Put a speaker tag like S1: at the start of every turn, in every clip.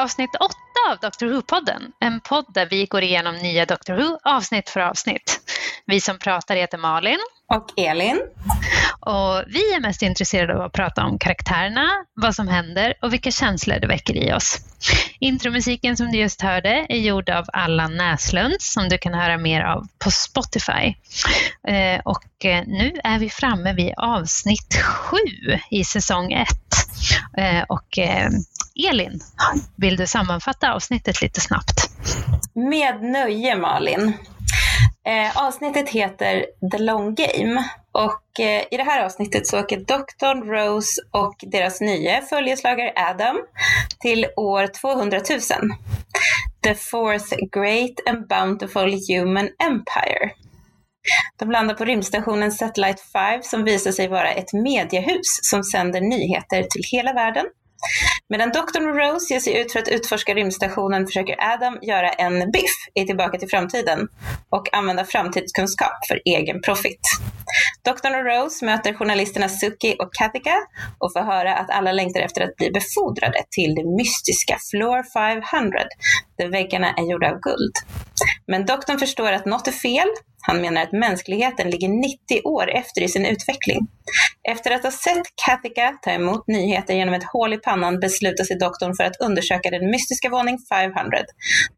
S1: avsnitt 8 av Doctor Who-podden. En podd där vi går igenom nya Doctor Who avsnitt för avsnitt. Vi som pratar heter Malin.
S2: Och Elin.
S1: Och vi är mest intresserade av att prata om karaktärerna, vad som händer och vilka känslor det väcker i oss. Intromusiken som du just hörde är gjord av Allan Näslund som du kan höra mer av på Spotify. Eh, och eh, nu är vi framme vid avsnitt sju i säsong ett. Eh, och Elin, vill du sammanfatta avsnittet lite snabbt?
S2: Med nöje Malin. Eh, avsnittet heter The Long Game och eh, i det här avsnittet så åker doktorn Rose och deras nya följeslagare Adam till år 200 000. The Fourth Great and Bountiful Human Empire. De landar på rymdstationen Satellite 5 som visar sig vara ett mediehus som sänder nyheter till hela världen Medan doktorn och Rose ger sig ut för att utforska rymdstationen försöker Adam göra en biff i Tillbaka till framtiden och använda framtidskunskap för egen profit. Doktorn och Rose möter journalisterna Suki och Kathika och får höra att alla längtar efter att bli befordrade till det mystiska Floor 500 där väggarna är gjorda av guld. Men doktorn förstår att något är fel han menar att mänskligheten ligger 90 år efter i sin utveckling. Efter att ha sett Kathika ta emot nyheter genom ett hål i pannan beslutar sig doktorn för att undersöka den mystiska våning 500.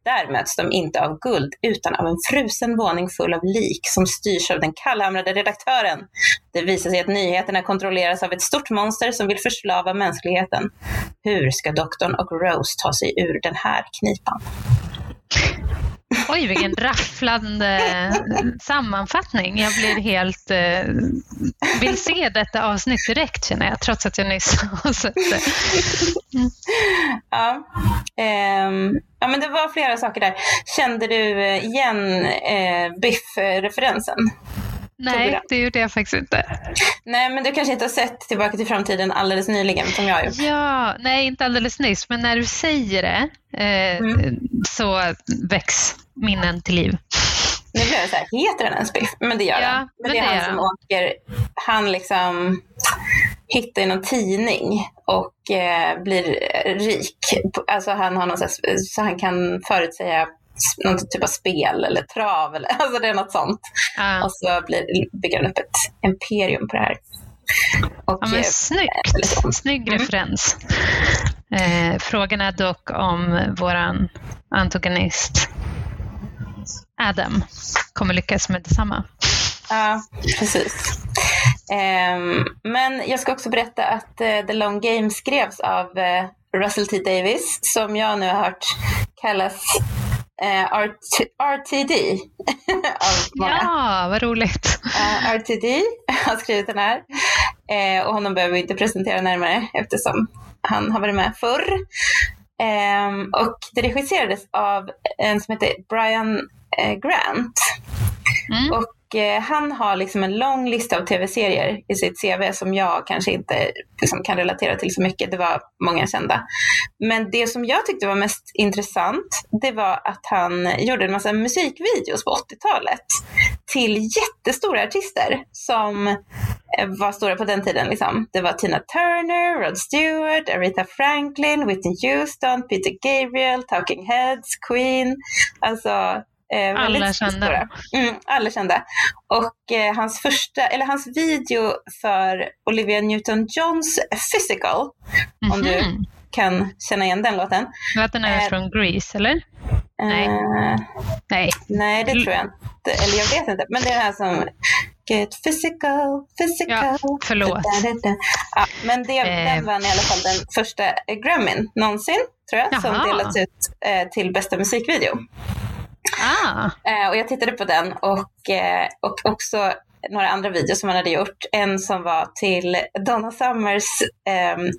S2: Där möts de inte av guld utan av en frusen våning full av lik som styrs av den kallhamrade redaktören. Det visar sig att nyheterna kontrolleras av ett stort monster som vill förslava mänskligheten. Hur ska doktorn och Rose ta sig ur den här knipan?
S1: Oj, vilken rafflande sammanfattning. Jag blir helt... Eh, vill se detta avsnitt direkt känner jag, trots att jag nyss har sett det.
S2: Mm. Ja, um, ja, men det var flera saker där. Kände du igen eh, Biff-referensen?
S1: Nej, det gjorde jag faktiskt inte.
S2: Nej, men du kanske inte har sett Tillbaka till framtiden alldeles nyligen som jag har gjort?
S1: Ja, nej inte alldeles nyss, men när du säger det eh, mm. så väcks minnen till liv.
S2: Nu blir jag så här, heter den ens Biff? Men det gör ja, den. Men, det är han som åker, han liksom hittar i någon tidning och eh, blir rik. Alltså han har någon så, här, så han kan förutsäga någon typ av spel eller trav. Eller, alltså det är något sånt. Uh. Och så blir, bygger han upp ett imperium på det här.
S1: Och, ja, men eh, snyggt. Snygg mm. referens. Eh, frågan är dock om våran antagonist Adam kommer lyckas med detsamma.
S2: Ja, precis. Um, men jag ska också berätta att uh, The Long Game skrevs av uh, Russell T Davis som jag nu har hört kallas uh, RT RTD.
S1: ja, vad roligt.
S2: RTD har skrivit den här och honom behöver vi inte presentera närmare eftersom han har varit med förr. Um, och det regisserades av en som heter Brian eh, Grant. Mm. Och eh, han har liksom en lång lista av tv-serier i sitt CV som jag kanske inte liksom, kan relatera till så mycket. Det var många kända. Men det som jag tyckte var mest intressant, det var att han gjorde en massa musikvideos på 80-talet till jättestora artister som eh, var stora på den tiden. Liksom. Det var Tina Turner, Rod Stewart, Aretha Franklin, Whitney Houston, Peter Gabriel, Talking Heads, Queen. Alltså
S1: Eh, alla kända.
S2: Mm, alla kända. Och eh, hans första, eller hans video för Olivia Newton-Johns Physical, mm -hmm. om du mhm. kan känna igen den låten.
S1: Den är eh, från Grease, eller? Nej.
S2: Eh, nej. Nej, det tror jag inte. Eller jag vet inte. Men det är den här som Get physical, physical.
S1: Ja, förlåt.
S2: Ja, men det, eh. den vann i alla fall den första Grammyn någonsin, tror jag, Jaha. som delats ut eh, till bästa musikvideo.
S1: Ah.
S2: Eh, och jag tittade på den och, eh, och också några andra videos som han hade gjort. En som var till Donna Summers um,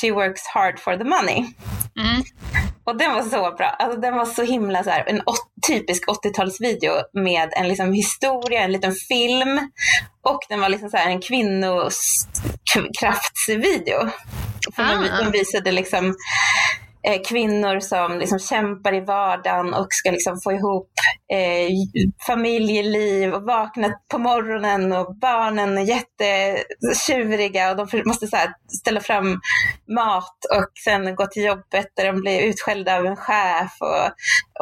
S2: She Works Hard for the Money. Mm. Och den var så bra. Alltså, den var så himla så här, en typisk 80-talsvideo med en liksom, historia, en liten film och den var liksom så här, en kvinnokraftsvideo. Ah. de visade liksom eh, kvinnor som liksom kämpar i vardagen och ska liksom få ihop eh, familjeliv och vakna på morgonen och barnen är jättetjuriga och de måste så ställa fram mat och sen gå till jobbet där de blir utskällda av en chef och,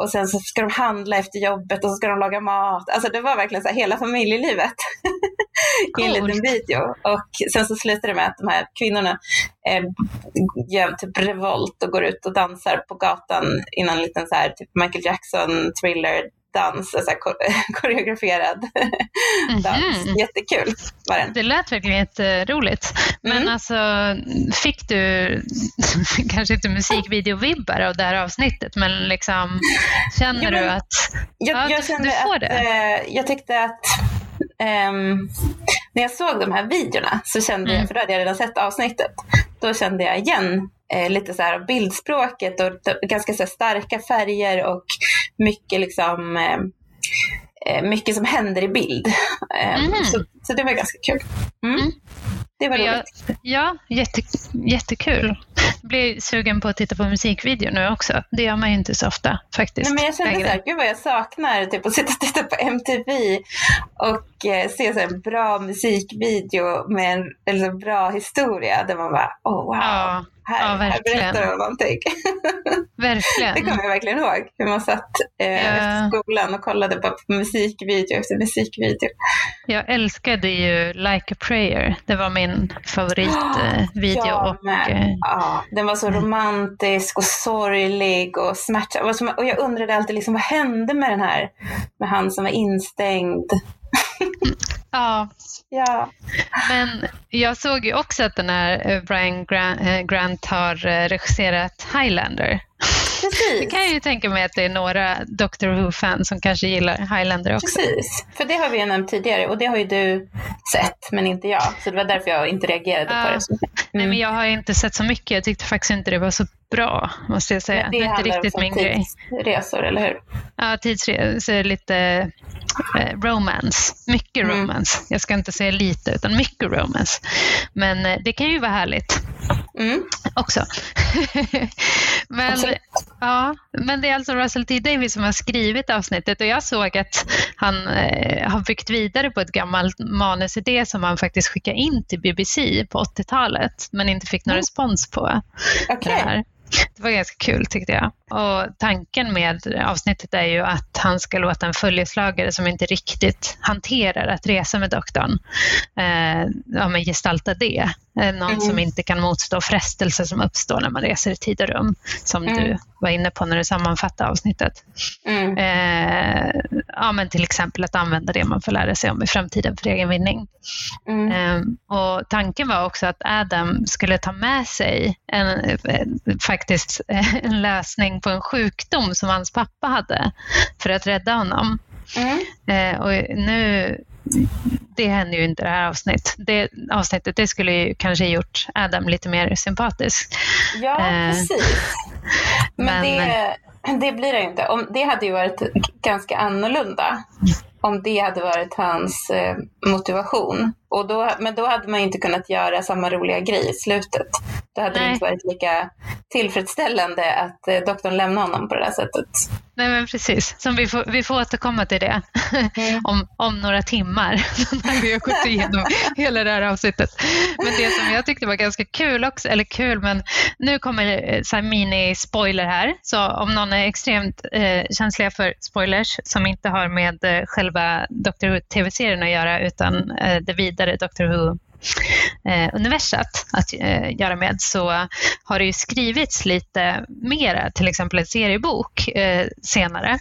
S2: och sen så ska de handla efter jobbet och så ska de laga mat. Alltså det var verkligen så här, hela familjelivet i en liten video. Och sen så slutar det med att de här kvinnorna eh, gör typ revolt och går ut och dansar på gatan innan en liten så här, typ Michael Jackson thriller dans, alltså koreograferad mm-hmm. dans. Jättekul var den.
S1: Det lät verkligen jätteroligt. Men mm. alltså, fick du, kanske inte musikvideo-vibbar av det här avsnittet, men liksom, känner jo, men, du att
S2: jag, ja, jag du, du, får att, det? Äh, jag tyckte att um, när jag såg de här videorna så kände mm. jag, för då hade jag redan sett avsnittet, då kände jag igen eh, lite så här bildspråket och ganska så starka färger och mycket liksom eh, eh, mycket som händer i bild. Eh, mm. Så, så, det var ganska kul. Mm. Mm. Det var roligt.
S1: Ja, jätte, jättekul. Blir sugen på att titta på musikvideo nu också. Det gör man ju inte så ofta faktiskt.
S2: Nej, men jag kände så här, gud vad jag saknar typ, att sitta och titta på MTV och eh, se så en bra musikvideo med en eller, bra historia där man bara, oh wow. Ja här, ja, här berättar de någonting.
S1: Verkligen.
S2: det kommer jag verkligen ihåg. Hur man satt eh, ja. efter skolan och kollade på musikvideo efter musikvideo.
S1: Jag älskade ju Like a prayer. Det var min favoritvideo. Eh,
S2: jag och, eh, ja, den var så romantisk och sorglig och smärtsam. Och jag undrade alltid liksom, vad hände med den här, med han som var instängd.
S1: Ja.
S2: ja.
S1: Men jag såg ju också att den här eh, Brian eh, Grant har eh, regisserat Highlander.
S2: Precis.
S1: Det kan jag ju tänka mig att det är några Doctor Who-fans som kanske gillar Highlander också.
S2: Precis, för det har vi ju nämnt tidigare och det har ju du sett men inte jag. Så det var därför jag inte reagerade uh, på det. Mm.
S1: Nej men jag har inte sett så mycket. Jag tyckte faktiskt inte det var så bra måste jag säga.
S2: Men det,
S1: det
S2: är inte riktigt min grej. tidsresor, eller hur?
S1: Ja, tidsresor, lite eh, romance. Mycket mm. romance. Jag ska inte säga lite utan mycket romance. Men eh, det kan ju vara härligt mm. också. men, ja, men det är alltså Russell T Davis som har skrivit avsnittet och jag såg att han eh, har byggt vidare på ett gammalt manusidé som han faktiskt skickade in till BBC på 80-talet men inte fick någon mm. respons på. Okay. Det här. Det var ganska kul tyckte jag. Och tanken med avsnittet är ju att han ska låta en följeslagare som inte riktigt hanterar att resa med doktorn, eh, ja, men gestalta det. Eh, någon mm. som inte kan motstå frestelser som uppstår när man reser i tid och rum, som mm. du var inne på när du sammanfattade avsnittet. Mm. Eh, ja, men till exempel att använda det man får lära sig om i framtiden för egen vinning. Mm. Eh, och tanken var också att Adam skulle ta med sig en, eh, faktiskt en lösning på en sjukdom som hans pappa hade för att rädda honom. Mm. Eh, och nu, det händer ju inte det här avsnittet. Det, avsnittet det skulle ju kanske gjort Adam lite mer sympatisk.
S2: Ja, eh, precis. Men, men det, det, blir det inte. Om, det hade ju varit ganska annorlunda om det hade varit hans eh, motivation. Och då, men då hade man inte kunnat göra samma roliga grej i slutet. Då hade Nej. det inte varit lika tillfredsställande att eh, doktorn lämnar honom på det där sättet.
S1: Nej men precis, Som vi, får, vi får återkomma till det mm. om, om några timmar när vi har gått igenom hela det här avsnittet. Men det som jag tyckte var ganska kul också, eller kul men nu kommer eh, så mini-spoiler här. Så om någon är extremt eh, känsliga för spoilers som inte har med eh, själva Doctor Who-tv-serien att göra utan eh, det vidare Doctor Who eh, universat att eh, göra med så har det ju skrivits lite mera, till exempel en seriebok eh, senare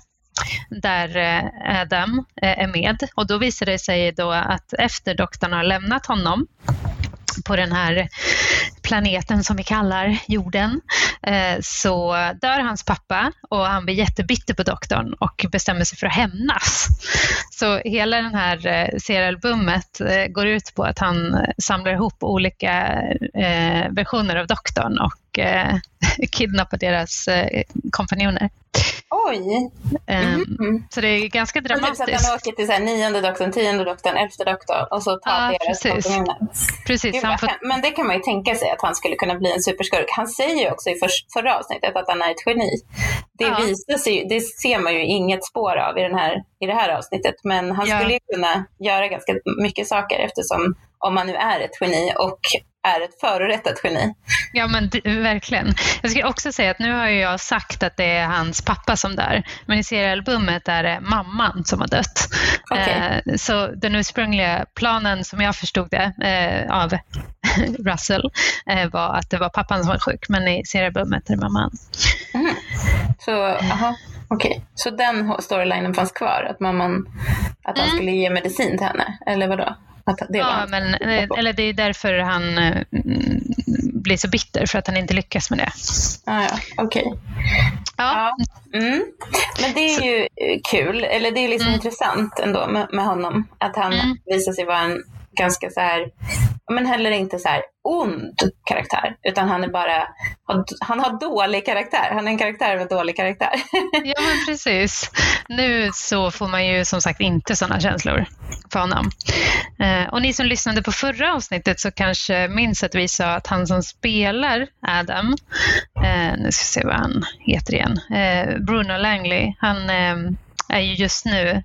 S1: där eh, Adam eh, är med. Och då visar det sig då att efter doktorn har lämnat honom på den här planeten som vi kallar jorden eh, så dör hans pappa och han blir jättebitter på doktorn och bestämmer sig för att hämnas. Så hela den här eh, seriealbumet eh, går ut på att han samlar ihop olika versioner av doktorn och kidnappar deras kompanjoner.
S2: Oj!
S1: Mm. Så det är ganska dramatiskt.
S2: Typ så att han åker till så här, nionde doktorn, tionde doktorn, elfte doktorn och så tar
S1: Ja,
S2: deras
S1: precis.
S2: komponenter.
S1: Precis,
S2: Gud,
S1: får,
S2: Men det kan man ju tänka sig att han skulle kunna bli en superskurk. Han säger ju också i för, förra avsnittet att han är ett geni. Det,
S1: Ja.
S2: visar sig, det ser man ju inget spår av i, den här, i det här avsnittet. Men han
S1: Ja.
S2: skulle ju kunna göra ganska mycket saker eftersom om man nu är ett geni och är ett förorättat geni.
S1: Ja men verkligen. Jag skulle också säga att nu har ju jag sagt att det är hans pappa som dör. Men i seriealbumet är det mamman som har dött.
S2: Okej.
S1: Eh, så den ursprungliga planen som jag förstod det eh, av Russell eh, var att det var pappan som var sjuk. Men i seriealbumet är det mamman.
S2: Mhm. Så, aha, okej. Så den storylinen fanns kvar? Att mamman, att han
S1: Mm.
S2: skulle ge medicin till henne? Eller vadå? Att det
S1: Ja, men, eller det är därför han eh, blir så bitter, för att han inte lyckas med det.
S2: Ah, ja, okej.
S1: Ja,
S2: Ja. Mm. Men det är ju kul, eller det är liksom
S1: Mm.
S2: intressant ändå med, med honom. Att han
S1: Mm.
S2: visar sig vara en ganska så här, men heller inte så här ond karaktär. Utan han är bara, han har dålig karaktär. Han är en karaktär med dålig karaktär.
S1: Ja, men precis. Nu så får man ju som sagt inte sådana känslor för honom. Eh, och ni som lyssnade på förra avsnittet så kanske minns att vi sa att han som spelar Adam, eh, nu ska vi se vad han heter igen, eh, Bruno Langley, han är ju just nu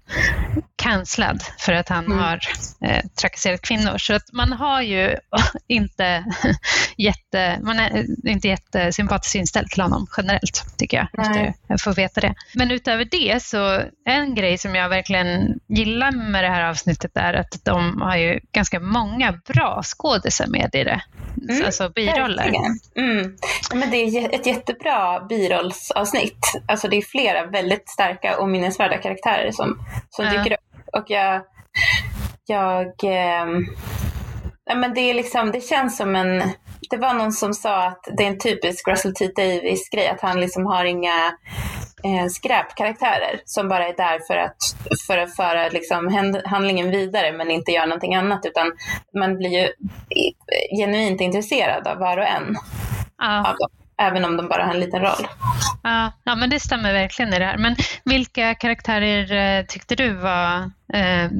S1: cancellad för att han
S2: Mm.
S1: har eh, trakasserat kvinnor. Så att man har ju inte jätte, man är inte jättesympatiskt inställd till honom generellt, tycker jag,
S2: Nej.
S1: efter jag får veta det. Men utöver det så, en grej som jag verkligen gillar med det här avsnittet är att de har ju ganska många bra skådisar med i det.
S2: Mm,
S1: alltså biroller.
S2: Mm. Ja, Men det är ett jättebra birollsavsnitt. Alltså det är flera väldigt starka och minnesvärda karaktärer som, som
S1: Ja.
S2: dyker upp. Och jag... jag ja, men det, är liksom, det känns som en... Det var någon som sa att det är en typisk Russell T Davis-grej. Att han liksom har inga eh, skräpkaraktärer som bara är där för att, för att föra liksom, handlingen vidare men inte göra någonting annat. Utan man blir ju genuint intresserad av var och en
S1: Ja.
S2: av dem. Även om de bara har en liten roll.
S1: Ja, ja, men det stämmer verkligen i det här. Men vilka karaktärer eh, tyckte du var eh,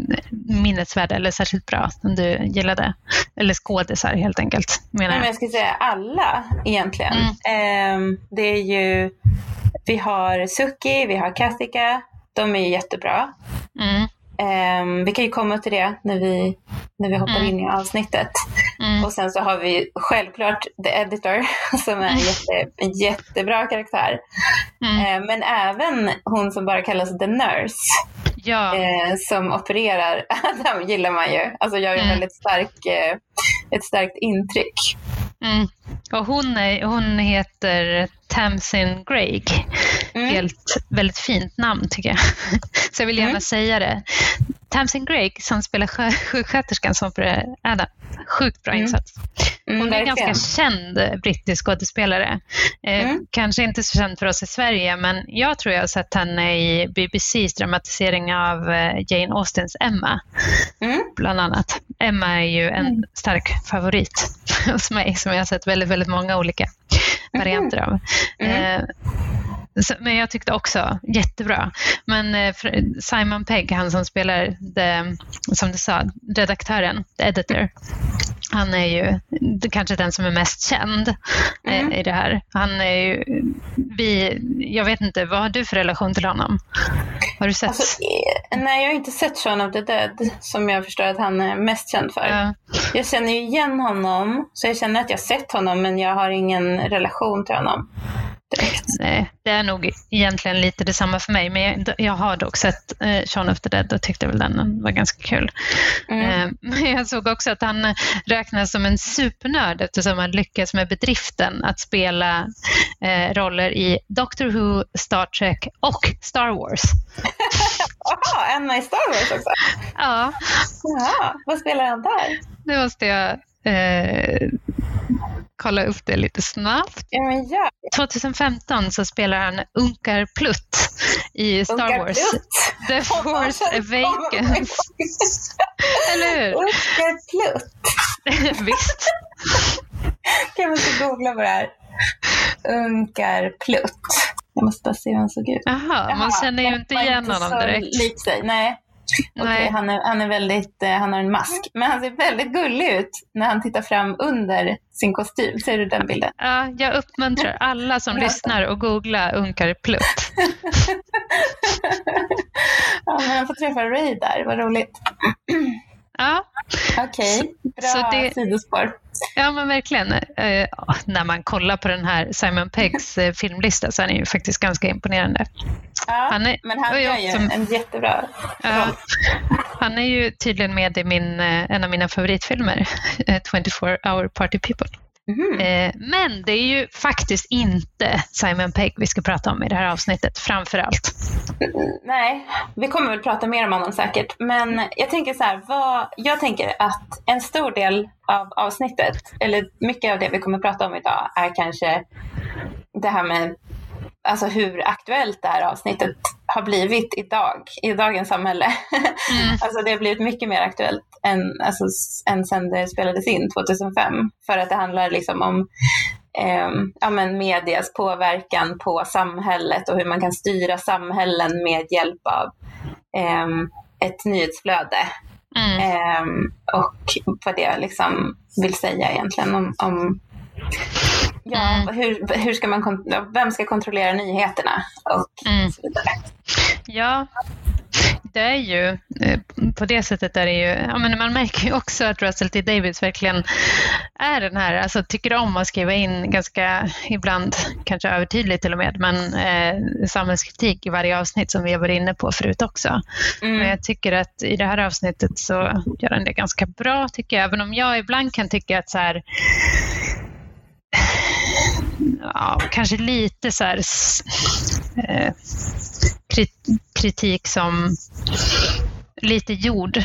S1: minnesvärda eller särskilt bra som du gillade? Eller skådisar helt enkelt, menar
S2: Men
S1: jag.
S2: jag skulle säga alla egentligen.
S1: Mm.
S2: Ehm, det är ju, vi har Suki, vi har Kathika. De är ju jättebra.
S1: Mm,
S2: Ehm, vi kan ju komma till det när vi, när vi hoppar
S1: Mm.
S2: in i avsnittet.
S1: mm,
S2: Och sen så har vi självklart The Editor som är en, jätte, en jättebra karaktär.
S1: mm.
S2: Eh, men även hon som bara kallas The Nurse
S1: Ja,
S2: eh, som opererar Adam gillar man ju. Alltså gör ju
S1: Mm.
S2: väldigt stark, eh, ett starkt intryck.
S1: Mm. och hon, är, hon heter Tamsin Greig.
S2: Mm.
S1: Helt, väldigt fint namn tycker jag. Så jag vill gärna
S2: Mm.
S1: säga det. Tamsin Greig som spelar sjuksköterskan som opererar Adam. Sjukt bra
S2: Mm.
S1: insats.
S2: Mm,
S1: Hon är en ganska känd brittisk skådespelare. Eh,
S2: Mm.
S1: Kanske inte så känd för oss i Sverige, men jag tror jag har sett henne i BBCs dramatisering av eh, Jane Austens Emma,
S2: Mm.
S1: bland annat. Emma är ju en
S2: Mm.
S1: stark favorit hos mig, som jag har sett väldigt, väldigt många olika varianter av.
S2: Mm.
S1: Eh, men jag tyckte också jättebra. Men eh, Simon Pegg, han som spelar, the, som du sa, redaktören, the editor, han är ju kanske den som är mest känd eh,
S2: Mm.
S1: i det här. Han är ju, vi, jag vet inte, vad har du för relation till honom? Har du sett?
S2: Alltså, nej, jag har inte sett Shaun of the Dead som jag förstår att han är mest känd för.
S1: Ja.
S2: Jag känner ju igen honom, så jag känner att jag sett honom men jag har ingen relation till honom direkt.
S1: Nej, det är nog egentligen lite detsamma för mig, men jag, jag har dock sett eh, Shaun of the Dead och tyckte väl den var ganska kul.
S2: Mm.
S1: Eh, Men jag såg också att han räknas som en supernörd eftersom han lyckas med bedriften att spela eh, roller i Doctor Who, Star Trek och Star Wars.
S2: Jaha, en i Star Wars också?
S1: Ja,
S2: Jaha, vad spelar han där?
S1: nu måste jag eh, kolla upp det lite snabbt.
S2: Ja, men ja.
S1: 2015 så spelar han Unkar Plutt i Star
S2: Unkar
S1: Wars.
S2: Plutt.
S1: The Force Awakens. Eller hur?
S2: Unkar Plutt.
S1: Visst.
S2: Kan man ska googla på det här. Unkar Plutt. Jag måste bara se hur han såg ut.
S1: Jaha, man känner ju inte igen honom direkt.
S2: Lik sig. Nej. Okay, han, är, han, är väldigt, eh, han har en mask, men han ser väldigt gullig ut när han tittar fram under sin kostym. Ser du den bilden?
S1: Ja, jag uppmuntrar alla som lyssnar att googla Unkar Plutt.
S2: ja, men jag får träffa Ray där, vad roligt.
S1: Ja.
S2: Okej, okay. bra det, sidospår.
S1: Ja men verkligen. Eh, när man kollar på den här Simon Peggs eh, filmlista så är han ju faktiskt ganska imponerande.
S2: Ja, han är, men han gör ju som, en jättebra
S1: ja, Han är ju tydligen med i min, eh, en av mina favoritfilmer, 24 eh, hour party people. Mm. Men det är ju faktiskt inte Simon Pegg vi ska prata om i det här avsnittet, framför allt.
S2: Nej, vi kommer väl prata mer om honom säkert. Men jag tänker så här, vad, jag tänker att en stor del av avsnittet, eller mycket av det vi kommer prata om idag, är kanske det här med alltså hur aktuellt det här avsnittet har blivit idag, i dagens samhälle. Mm. alltså det har blivit mycket mer aktuellt än, alltså, än sen det spelades in 2005. För att det handlar liksom om eh, ja, men medias påverkan på samhället och hur man kan styra samhällen med hjälp av eh, ett nyhetsflöde. Mm. Eh, och vad det liksom vill säga egentligen om, om Ja, mm. hur, hur ska man, vem ska kontrollera nyheterna och mm. så vidare.
S1: Ja, det är ju eh, på det sättet är det ju, ja, men man märker ju också att Russell T Davids verkligen är den här, alltså tycker om att skriva in ganska, ibland kanske övertydligt till och med, men eh, samhällskritik i varje avsnitt som vi har varit inne på förut också. Mm. Men jag tycker att i det här avsnittet så gör han det ganska bra tycker jag, även om jag ibland kan tycka att så här ja, kanske lite så här, eh, kritik som lite jord.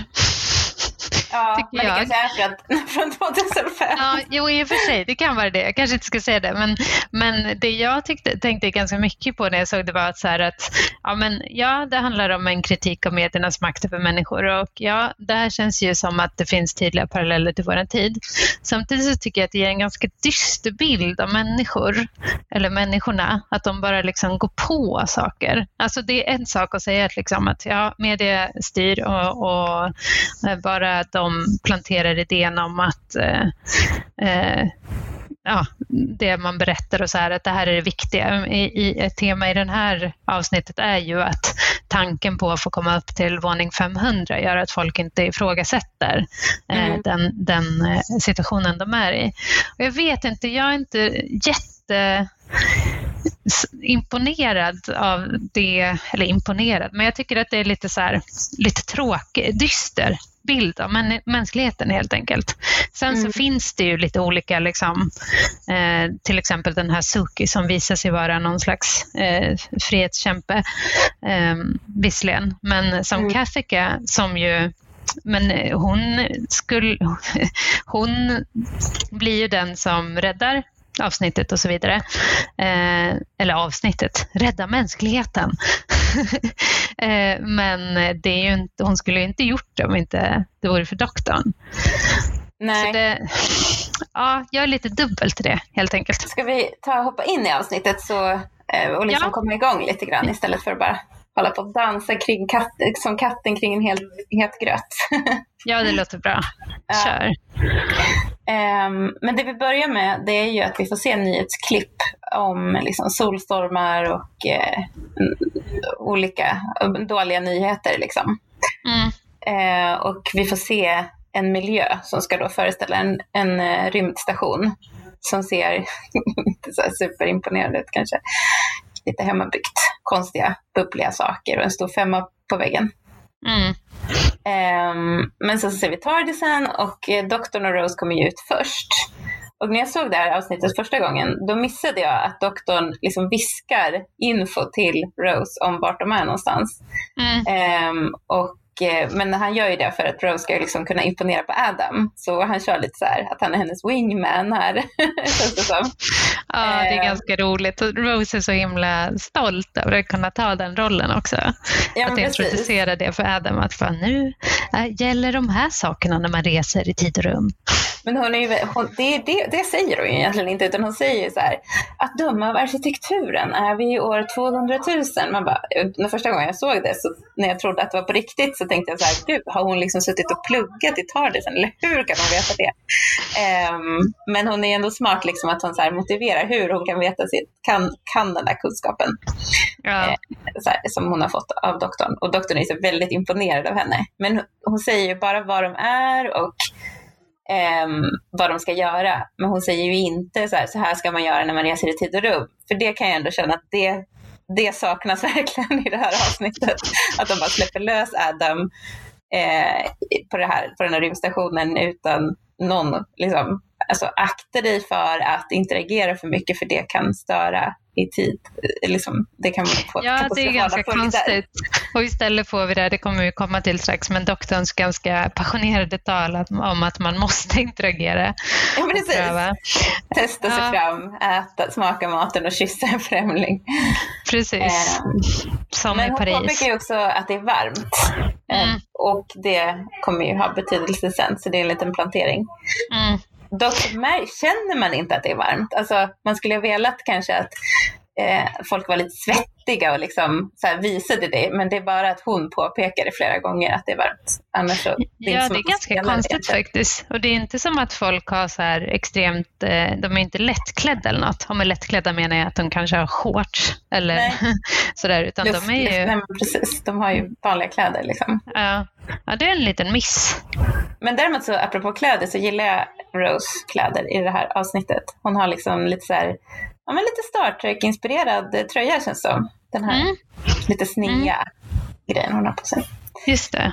S2: Ja, men det kanske är från 2005.
S1: Ja, jo, i och för sig, det kan vara det. Jag kanske inte ska säga det. Men, men det jag tyckte, tänkte ganska mycket på när jag såg det var att, så att ja, men, ja, det handlar om en kritik av mediernas makt över människor. Och ja, det här känns ju som att det finns tydliga paralleller till vår tid. Samtidigt så tycker jag att det ger en ganska dyster bild av människor, eller människorna, att de bara liksom går på saker. Alltså det är en sak att säga att, liksom, att ja, media styr och, och bara de planterar idén om att eh, eh, ja, det man berättar och så här, att det här är det viktiga. I, i, ett tema i det här avsnittet är ju att tanken på att få komma upp till våning 500 gör att folk inte ifrågasätter eh, mm. den, den situationen de är i. Och jag vet inte, jag är inte jätte imponerad av det, eller imponerad, men jag tycker att det är lite så här, lite tråkigt, dyster bild av mänskligheten helt enkelt. Sen mm. så finns det ju lite olika, liksom, eh, till exempel den här Suki som visar sig vara någon slags eh, frihetskämpe, eh, visserligen, men som mm. Kathika som ju men hon, skulle, hon blir ju den som räddar avsnittet och så vidare. Eh, eller avsnittet, rädda mänskligheten. eh, men det är ju inte, hon skulle ju inte gjort det om inte det vore för doktorn.
S2: Nej.
S1: Det, ja, jag är lite dubbel till det helt enkelt.
S2: Ska vi ta hoppa in i avsnittet så, eh, och liksom ja. komma igång lite grann istället för att bara hålla på och dansa kring katt, som katten kring en het, het gröt.
S1: ja, det låter bra. Kör.
S2: Um, men det vi börjar med det är ju att vi får se nyhetsklipp om liksom, solstormar och uh, olika dåliga nyheter. Liksom. Mm. Uh, och vi får se en miljö som ska då föreställa en, en uh, rymdstation som ser inte så superimponerande ut kanske. Lite hemmabyggt, konstiga, bubbliga saker och en stor femma på väggen. Mm. Um, men så ser vi Tardisen och eh, doktorn och Rose kommer ju ut först. Och när jag såg det här avsnittet första gången, då missade jag att doktorn liksom viskar info till Rose om vart de är någonstans. Mm. Um, och men han gör ju det för att Rose ska liksom kunna imponera på Adam. Så han kör lite så här att han är hennes wingman här. känns det som.
S1: Ja, det är eh. ganska roligt. Rose är så himla stolt över att kunna ta den rollen också. Ja, att introducera det för Adam, att för nu äh, gäller de här sakerna när man reser i tid och rum.
S2: Men hon är ju, hon, det, det, det säger hon ju egentligen inte, utan hon säger så här, att döma av arkitekturen är vi i år 200 000. Man bara, den första gången jag såg det, så när jag trodde att det var på riktigt, så tänkte jag så här, gud, har hon liksom suttit och pluggat i Tardisen, eller hur kan hon veta det? Um, men hon är ändå smart, liksom, att hon så motiverar hur hon kan veta sitt, kan, kan den där kunskapen. Ja. Eh, här, som hon har fått av doktorn. Och doktorn är så väldigt imponerad av henne. Men hon säger ju bara vad de är och eh, vad de ska göra. Men hon säger ju inte så här, så här ska man göra när man reser i tid och rum. För det kan jag ändå känna att det, det saknas verkligen i det här avsnittet. Att de bara släpper lös Adam eh, på, det här, på den här rymdstationen utan någon, liksom, alltså akta dig för att interagera för mycket för det kan störa i tid. Liksom, det kan få
S1: Ja, det är ganska konstigt. Och istället får vi det, det kommer vi komma till strax, men doktorns ganska passionerade tal om att man måste interagera.
S2: Ja, precis. Testa sig ja. fram, äta, smaka maten och kyssa en främling.
S1: Precis. Eh, Som
S2: men
S1: i Paris.
S2: hon påpekar ju också att det är varmt. Eh, mm. Och det kommer ju ha betydelse sen, så det är en liten plantering. Mm. Dock känner man inte att det är varmt. Alltså, man skulle ha velat kanske att eh, folk var lite svettiga och liksom så här visade det. Men det är bara att hon påpekade flera gånger att det är varmt. Annars så,
S1: det är ja, det är ganska konstigt faktiskt. Och det är inte som att folk har så här extremt, eh, de är inte lättklädda eller något. Om är lättklädda menar jag att de kanske har shorts eller sådär. Utan Luft, de är ju...
S2: Nej, precis, de har ju vanliga kläder liksom.
S1: Ja. ja, det är en liten miss.
S2: Men däremot så apropå kläder så gillar jag Rose kläder i det här avsnittet. Hon har liksom lite så här ja, men lite Star Trek-inspirerad tröja känns som. Den här mm. lite snea mm. grejen hon har på sig.
S1: Just det.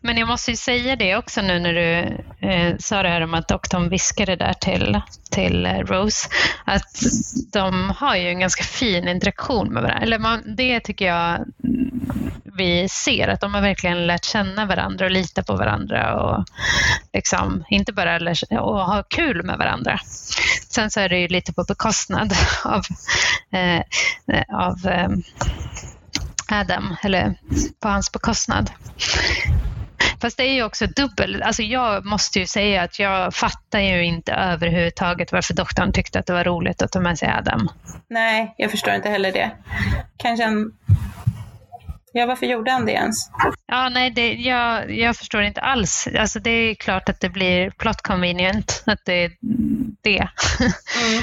S1: Men jag måste ju säga det också nu när du eh, sa det här om att doktorn viskade där till, till eh, Rose, att de har ju en ganska fin interaktion med varandra. Eller man, det tycker jag vi ser, att de har verkligen lärt känna varandra och lita på varandra och liksom, inte bara lär, och ha kul med varandra. Sen så är det ju lite på bekostnad av, eh, av eh, Adam, eller på hans bekostnad. Fast det är ju också dubbel. Alltså jag måste ju säga att jag fattar ju inte överhuvudtaget varför doktorn tyckte att det var roligt att ta med sig Adam.
S2: Nej, jag förstår inte heller det. Kanske en Ja, varför gjorde han det ens?
S1: Ja, nej, det, jag, jag förstår inte alls. Alltså, det är klart att det blir plot convenient, att det är det.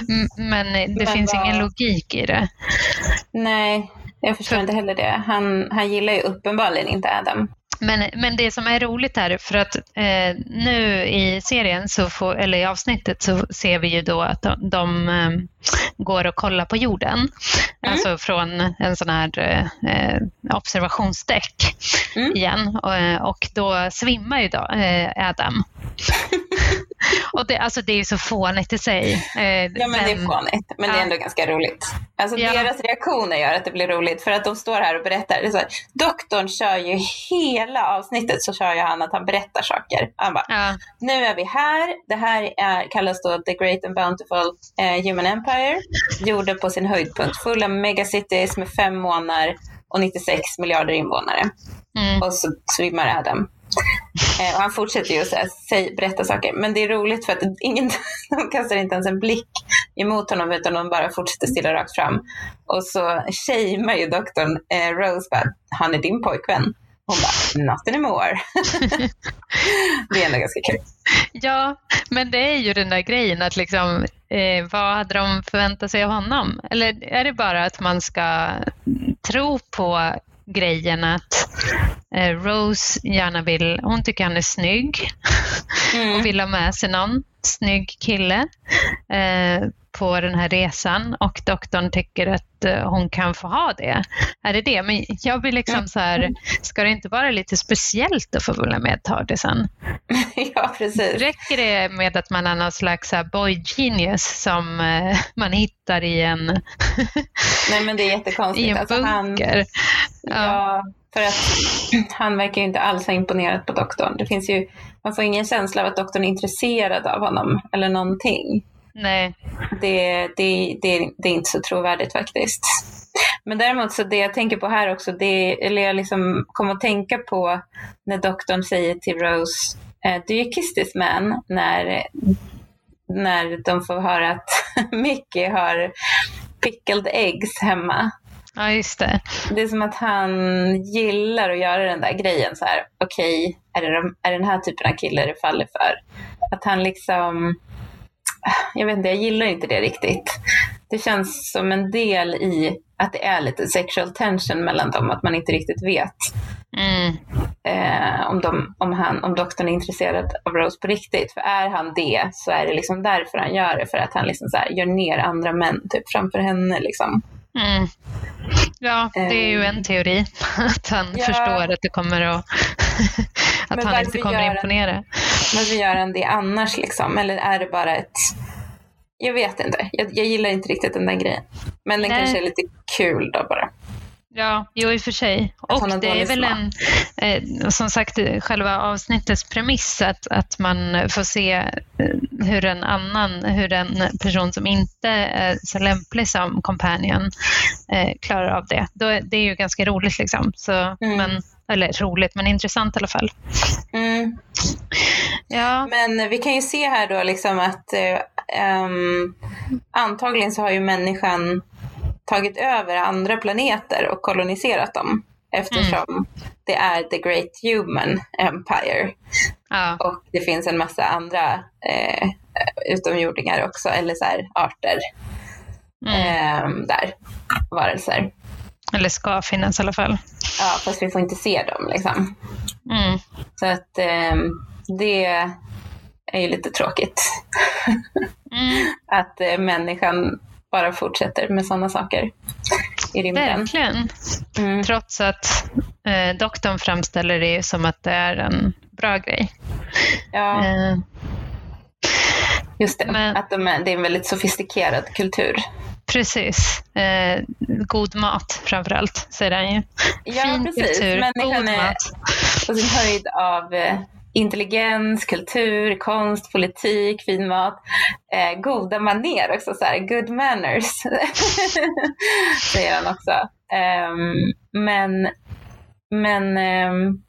S1: Mm. Men det Men finns vad... ingen logik i det.
S2: Nej, jag förstår inte heller det. Han, han gillar ju uppenbarligen inte Adam.
S1: Men, men det som är roligt här, för att eh, nu i serien, så får, eller i avsnittet, så ser vi ju då att de, de eh, går och kollar på jorden. Mm. Alltså från en sån här eh, observationsdäck mm. igen. Och, eh, och, då svimmar ju då, eh, Adam. och det, alltså det är så fånigt i sig.
S2: Ja men, men, det är fånigt, men ja. det är ändå ganska roligt. Alltså ja. deras reaktioner gör att det blir roligt för att de står här och berättar. Det är så här, doktorn kör ju hela avsnittet så kör ju han att han berättar saker. Han bara, ja. nu är vi här, det här är, kallas då The Great and Bountiful eh, Human Empire. Jorden på sin höjdpunkt, full av megacities med fem månader och 96 miljarder invånare. Mm. Och så svimmar Adam. Eh, och han fortsätter ju att säga, berätta saker. Men det är roligt för att ingen, de kastar inte ens en blick emot honom utan de bara fortsätter stilla rakt fram. Och så shamear ju doktorn eh, Rose bara, han är din pojkvän. Hon bara, not anymore. det är ändå ganska kul.
S1: Ja, men det är ju den där grejen att liksom, eh, vad hade de förväntat sig av honom? Eller är det bara att man ska tro på grejen att eh, Rose gärna vill, hon tycker han är snygg mm. och vill ha med sig någon snygg kille eh, på den här resan och doktorn tycker att eh, hon kan få ha det. Är det det? Men jag blir liksom så här, ska det inte vara lite speciellt att få följa med Tardisen?
S2: ja, precis.
S1: Räcker det med att man är någon slags boy genius som eh, man hittar i en
S2: Nej men det är jättekonstigt.
S1: I en bunker.
S2: Alltså han, ja. För att han verkar ju inte alls ha imponerat på doktorn. Det finns ju, man får ingen känsla av att doktorn är intresserad av honom eller någonting.
S1: Nej.
S2: Det, det, det, det är inte så trovärdigt faktiskt. Men däremot så det jag tänker på här också, det, eller jag liksom kom att tänka på när doktorn säger till Rose, eh, do you kiss this man? När, när de får höra att Mickey har pickled eggs hemma.
S1: Ja, just det.
S2: Det är som att han gillar att göra den där grejen så här. Okej, okay, är, det de, är det den här typen av kille det faller för? Att han liksom, jag vet inte, jag gillar inte det riktigt. Det känns som en del i att det är lite sexual tension mellan dem, att man inte riktigt vet
S1: mm.
S2: eh, om, de, om, han, om doktorn är intresserad av Rose på riktigt. För är han det så är det liksom därför han gör det, för att han liksom så här, gör ner andra män typ framför henne. Liksom.
S1: Mm. Ja, det är ju en teori. Att han ja. förstår att det kommer att... att han inte kommer imponera.
S2: Varför gör han det annars liksom? Eller är det bara ett... Jag vet inte. Jag, jag gillar inte riktigt den där grejen. Men den Nej. kanske är lite kul då bara.
S1: Ja, jo i och för sig. Och det är väl en, eh, som sagt, själva avsnittets premiss att, att man får se eh, hur en annan, hur en person som inte är så lämplig som companion eh, klarar av det. Då, det är ju ganska roligt liksom. Så, mm. men, eller roligt, men intressant i alla fall.
S2: Mm.
S1: Ja.
S2: Men vi kan ju se här då liksom att eh, um, antagligen så har ju människan tagit över andra planeter och koloniserat dem eftersom mm. det är the great human empire.
S1: Ja.
S2: Och det finns en massa andra eh, utomjordingar också, eller så här, arter mm. eh, där, varelser.
S1: Eller ska finnas i alla fall.
S2: Ja, fast vi får inte se dem liksom.
S1: Mm.
S2: Så att eh, det är ju lite tråkigt.
S1: Mm.
S2: att eh, människan bara fortsätter med sådana saker i rymden.
S1: Verkligen. Mm. Trots att eh, doktorn framställer det som att det är en bra grej.
S2: Ja. Eh. Just det, Men, att de är, det är en väldigt sofistikerad kultur.
S1: Precis. Eh, god mat framför allt, säger han ju.
S2: Ja, fin precis. kultur, Människan god mat. på sin höjd av eh, intelligens, kultur, konst, politik, fin mat, eh, goda maner också, så här, good manners, säger han också. Um, men men um,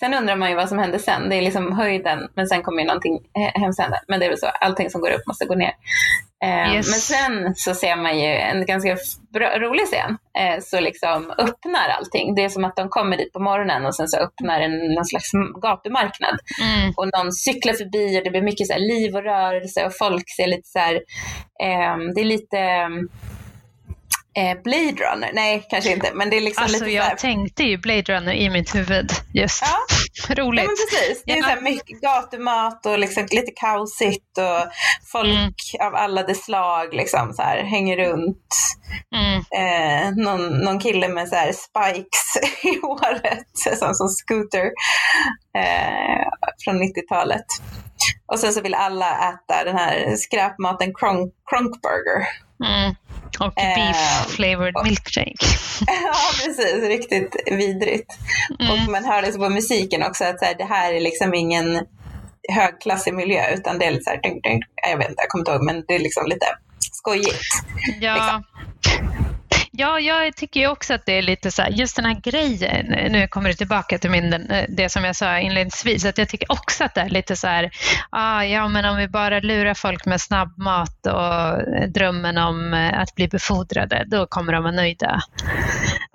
S2: Sen undrar man ju vad som händer sen. Det är liksom höjden, men sen kommer ju någonting hemskt hända. Men det är väl så, allting som går upp måste gå ner. Eh, yes. Men sen så ser man ju en ganska bra, rolig scen. Eh, så liksom öppnar allting. Det är som att de kommer dit på morgonen och sen så öppnar en någon slags gatumarknad.
S1: Mm.
S2: Och någon cyklar förbi och det blir mycket så liv och rörelse och folk ser lite så här, eh, det är lite Eh, Blade Runner, nej kanske inte men det är liksom
S1: alltså,
S2: lite
S1: jag
S2: såhär...
S1: tänkte ju Blade Runner i mitt huvud just.
S2: Ja.
S1: Roligt.
S2: Ja men precis, det är ja. så mycket gatumat och liksom lite kaosigt och folk mm. av alla de slag liksom så här, hänger runt.
S1: Mm.
S2: Eh, någon, någon kille med så här spikes i håret, som, som scooter eh, från 90-talet. Och sen så vill alla äta den här skräpmaten Kronk, Kronkburger.
S1: Mm. Och beef flavored uh, milkshake.
S2: ja, precis. Riktigt vidrigt. Mm. Och man hör det på musiken också att så här, det här är liksom ingen högklassig miljö utan det är lite så här, ding, ding, jag vet inte, jag kommer inte ihåg, men det är liksom lite skojigt.
S1: Ja. Liksom. Ja, jag tycker också att det är lite så här, just den här grejen, nu kommer det tillbaka till min, det som jag sa inledningsvis, att jag tycker också att det är lite så här, ah, ja men om vi bara lurar folk med snabbmat och drömmen om att bli befordrade, då kommer de vara nöjda.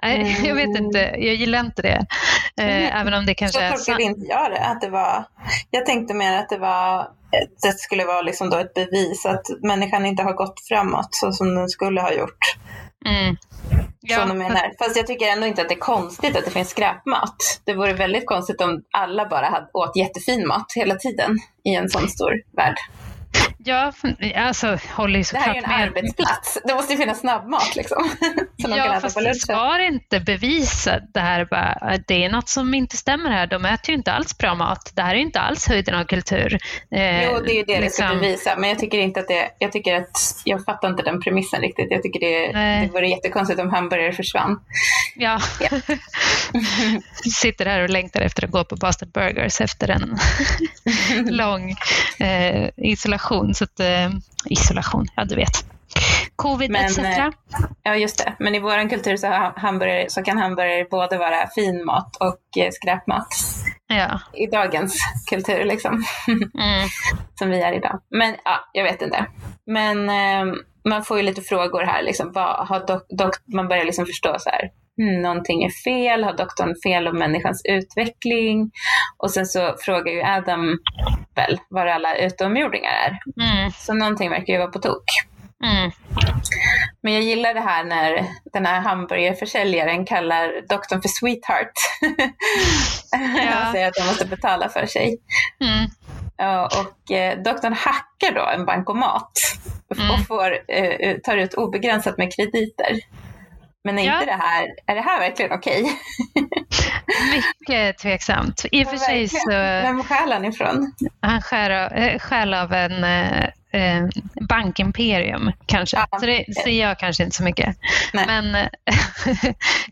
S1: Mm. Jag vet inte, jag gillar inte det. Mm. Även om det kanske
S2: så är sant. inte jag det, att det var, jag tänkte mer att det var det skulle vara liksom då ett bevis att människan inte har gått framåt så som den skulle ha gjort.
S1: Mm.
S2: Ja. Som de. Fast jag tycker ändå inte att det är konstigt att det finns skräpmat. Det vore väldigt konstigt om alla bara hade, åt jättefin mat hela tiden i en sån stor värld.
S1: Ja, alltså håller ju såklart
S2: med. Det här är ju en med. arbetsplats. Det måste ju finnas snabbmat liksom.
S1: Som ja, kan fast på ska inte bevisa det här. Bara, det är något som inte stämmer här. De äter ju inte alls bra mat. Det här är inte alls höjden av kultur.
S2: Eh, jo, det är ju det liksom... det ska bevisa. Men jag tycker inte att det, jag tycker att, jag fattar inte den premissen riktigt. Jag tycker det, det vore jättekonstigt om hamburgare försvann.
S1: Ja. ja. Sitter här och längtar efter att gå på Boston Burgers efter en lång eh, isolation. Så att, eh, isolation, ja du vet. Covid men, etc. Eh,
S2: ja, just det. Men i vår kultur så, hamburgare, så kan hamburgare både vara fin mat och eh, skräpmat.
S1: Ja.
S2: I dagens kultur liksom. Mm. Som vi är idag. Men ja, jag vet inte. Men eh, man får ju lite frågor här. Liksom, vad har dok, dok man börjar liksom förstå så här hmm, någonting är fel, har doktorn fel om människans utveckling? Och sen så frågar ju Adam väl var alla utomjordingar är. Mm. Så någonting verkar ju vara på tok. Mm. Men jag gillar det här när den här hamburgerförsäljaren kallar doktorn för sweetheart. Ja. Han säger att de måste betala för sig. Mm. Och eh, doktorn hackar då en bankomat mm. och får, eh, tar ut obegränsat med krediter. Men är, ja. inte det här, är det här verkligen okej?
S1: Okay? Mycket tveksamt. I och för sig så...
S2: Vem stjäl han ifrån?
S1: Han stjäl av eh, en eh, bankimperium kanske. Ja. Så det ser jag kanske inte så mycket. Nej. Men eh,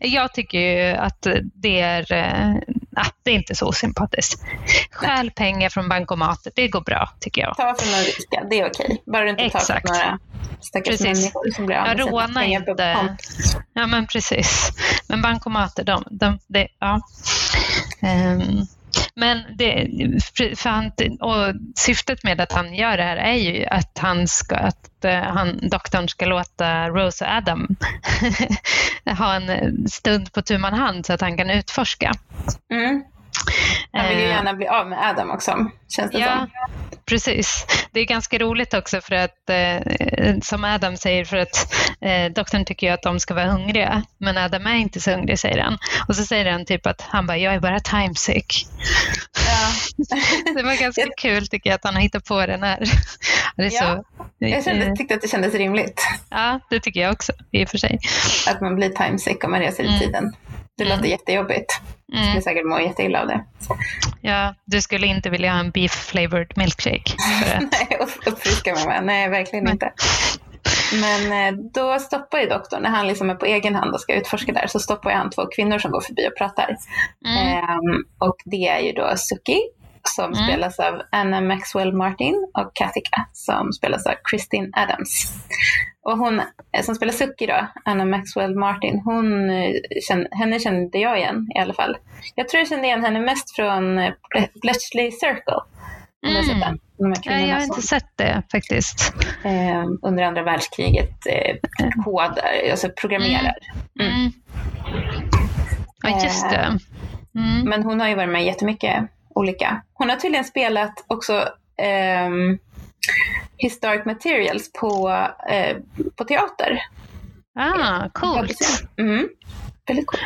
S1: jag tycker ju att det är, eh, det är inte så sympatiskt. Stjäl pengar från bankomatet, det går bra tycker jag.
S2: Ta från några rika, det är okej. Bara du inte tar från några stackars människor som blir
S1: sina pengar inte. Ja men precis. Men bankomater, de, de, de ja. Um, men det, för han, och syftet med att han gör det här är ju att, han ska, att eh, han, doktorn ska låta Rose och Adam ha en stund på tu man hand så att han kan utforska.
S2: Mm. Han vill ju eh, gärna bli av med Adam också, känns det ja, som.
S1: Precis. Det är ganska roligt också för att, eh, som Adam säger, för att eh, doktorn tycker ju att de ska vara hungriga, men Adam är inte så hungrig, säger han. Och så säger han typ att han bara, jag är bara timesick. Ja. det var ganska kul tycker jag att han har hittat på den här.
S2: Det är ja. så, jag kände, tyckte att det kändes rimligt.
S1: Ja, det tycker jag också i och för sig.
S2: Att man blir timesick om man reser i mm. tiden. Det låter mm. jättejobbigt. Jag skulle mm. säkert må jätteilla av det.
S1: Ja, du skulle inte vilja ha en beef flavored milkshake?
S2: Nej, uppfriska mig med. Nej, verkligen inte. Men eh, då stoppar ju doktorn, när han liksom är på egen hand och ska utforska där, så stoppar han två kvinnor som går förbi och pratar. Mm. Ehm, och det är ju då Suki som mm. spelas av Anna Maxwell Martin och Katika som spelas av Christine Adams. Och hon eh, som spelar Suki då, Anna Maxwell Martin, hon, eh, henne kände jag igen i alla fall. Jag tror jag kände igen henne mest från eh, Bletchley Circle.
S1: Mm. Nej, jag har inte sett det faktiskt.
S2: Eh, under andra världskriget eh, kodar, alltså programmerar. Mm. Mm.
S1: Ja, just det.
S2: Mm. Men hon har ju varit med jättemycket olika. Hon har tydligen spelat också eh, Historic Materials på, eh, på teater.
S1: Ah, coolt.
S2: Mm. Väldigt coolt.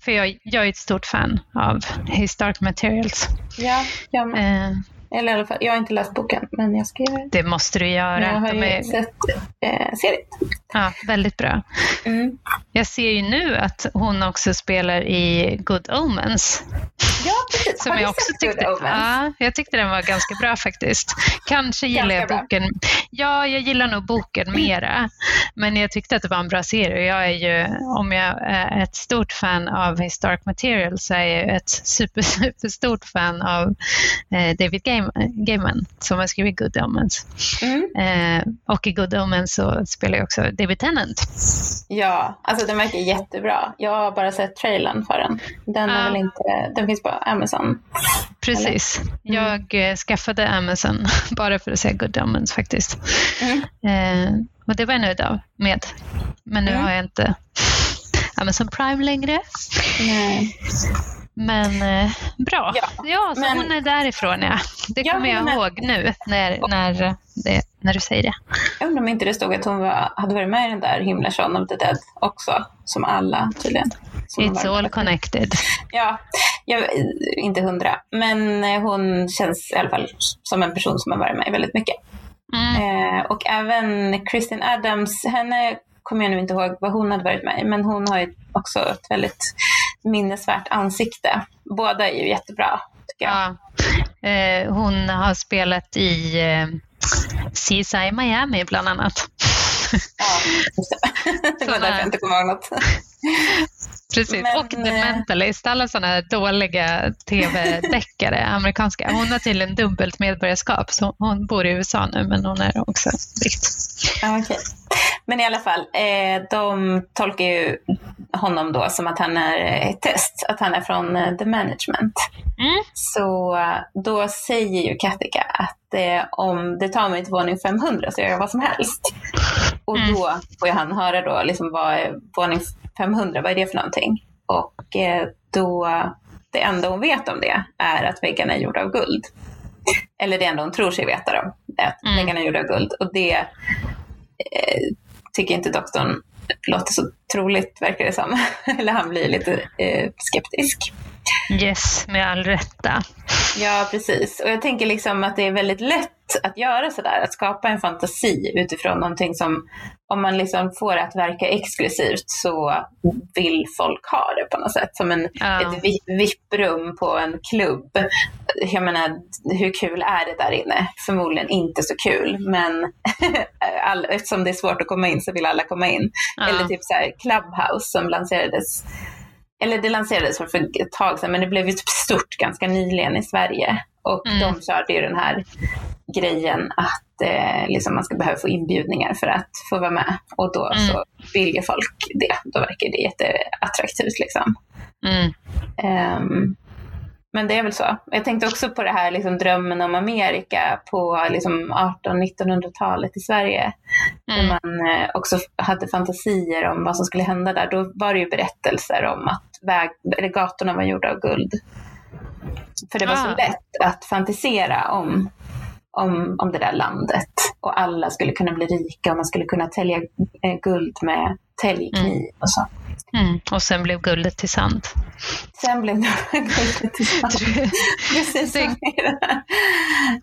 S1: För jag, jag är ett stort fan av Historic Materials.
S2: Ja, jag med. Eh, eller i alla fall, jag har inte läst boken, men jag ska göra
S1: det. Det måste du göra.
S2: Men jag har ju är... sett eh, serien.
S1: Ja, väldigt bra. Mm. Jag ser ju nu att hon också spelar i Good Omens.
S2: Ja, precis.
S1: Som har jag också tyckte, Good Omens? Ja, jag tyckte den var ganska bra faktiskt. Kanske gillar ganska jag boken. Bra. Ja, jag gillar nog boken mera. Men jag tyckte att det var en bra serie. Jag är ju, om jag är ett stort fan av Historic Material så är jag ett super, super stort fan av eh, David Game Gaiman som har skrivit Good Omens. Mm. Eh, och i Good Omens så spelar jag också David Tennant.
S2: Ja, alltså den verkar jättebra. Jag har bara sett trailern för den. Den, är väl inte, den finns på Amazon.
S1: Precis. Mm. Jag eh, skaffade Amazon bara för att se Good Omens faktiskt. Mm. Eh, och det var jag nöjd av med. Men nu mm. har jag inte Amazon Prime längre. Nej. Men eh, bra. Ja, ja så men, hon är därifrån ja. Det ja, kommer jag men, ihåg nu när, när, det, när du säger det.
S2: Jag undrar om inte det stod att hon var, hade varit med i den där himla Shaun of the Dead också. Som alla tydligen. Som
S1: It's all connected.
S2: Ja, jag, inte hundra. Men eh, hon känns i alla fall som en person som har varit med väldigt mycket. Mm. Eh, och även Kristin Adams, henne kommer jag nu inte ihåg vad hon hade varit med i, men hon har ju också ett väldigt minnesvärt ansikte. Båda är ju jättebra, tycker jag. Ja.
S1: Eh, hon har spelat i eh, CSI Miami bland annat.
S2: Ja, det. var därför jag inte kommer ihåg något.
S1: Precis, men, och The eh, Mentalist, alla sådana dåliga tv-deckare, amerikanska. Hon har tydligen dubbelt medborgarskap, så hon bor i USA nu, men hon är också britt.
S2: okay. Men i alla fall, eh, de tolkar ju honom då som att han är ett test, att han är från eh, the management. Mm. Så då säger ju Katika att eh, om det tar mig till våning 500 så gör jag vad som helst. Och mm. då får han höra då liksom vad är våning 500, vad är det för någonting? Och eh, då, det enda hon vet om det är att väggarna är gjorda av guld. Eller det enda hon tror sig veta då, är att mm. väggarna är gjorda av guld. Och det eh, tycker inte doktorn låter så troligt, verkar det som. Eller han blir lite eh, skeptisk.
S1: Yes, med all rätta.
S2: Ja, precis. Och jag tänker liksom att det är väldigt lätt att göra sådär, att skapa en fantasi utifrån någonting som, om man liksom får det att verka exklusivt så vill folk ha det på något sätt. Som en, ja. ett VIP-rum på en klubb. Jag menar, hur kul är det där inne? Förmodligen inte så kul, men all, eftersom det är svårt att komma in så vill alla komma in. Ja. Eller typ så här Clubhouse som lanserades eller det lanserades för ett tag sedan, men det blev ju typ stort ganska nyligen i Sverige. Och mm. de körde ju den här grejen att eh, liksom man ska behöva få inbjudningar för att få vara med. Och då mm. så vill ju folk det. Då verkar det jätteattraktivt liksom. Mm. Um, men det är väl så. Jag tänkte också på det här liksom, drömmen om Amerika på liksom, 1800-1900-talet i Sverige. Mm. Där man eh, också hade fantasier om vad som skulle hända där. Då var det ju berättelser om att väg, eller gatorna var gjorda av guld. För det var ah. så lätt att fantisera om, om, om det där landet. Och alla skulle kunna bli rika och man skulle kunna tälja eh, guld med täljkniv mm. och så.
S1: Mm. Och sen blev guldet till sand.
S2: Sen blev guldet till sand. Precis som det.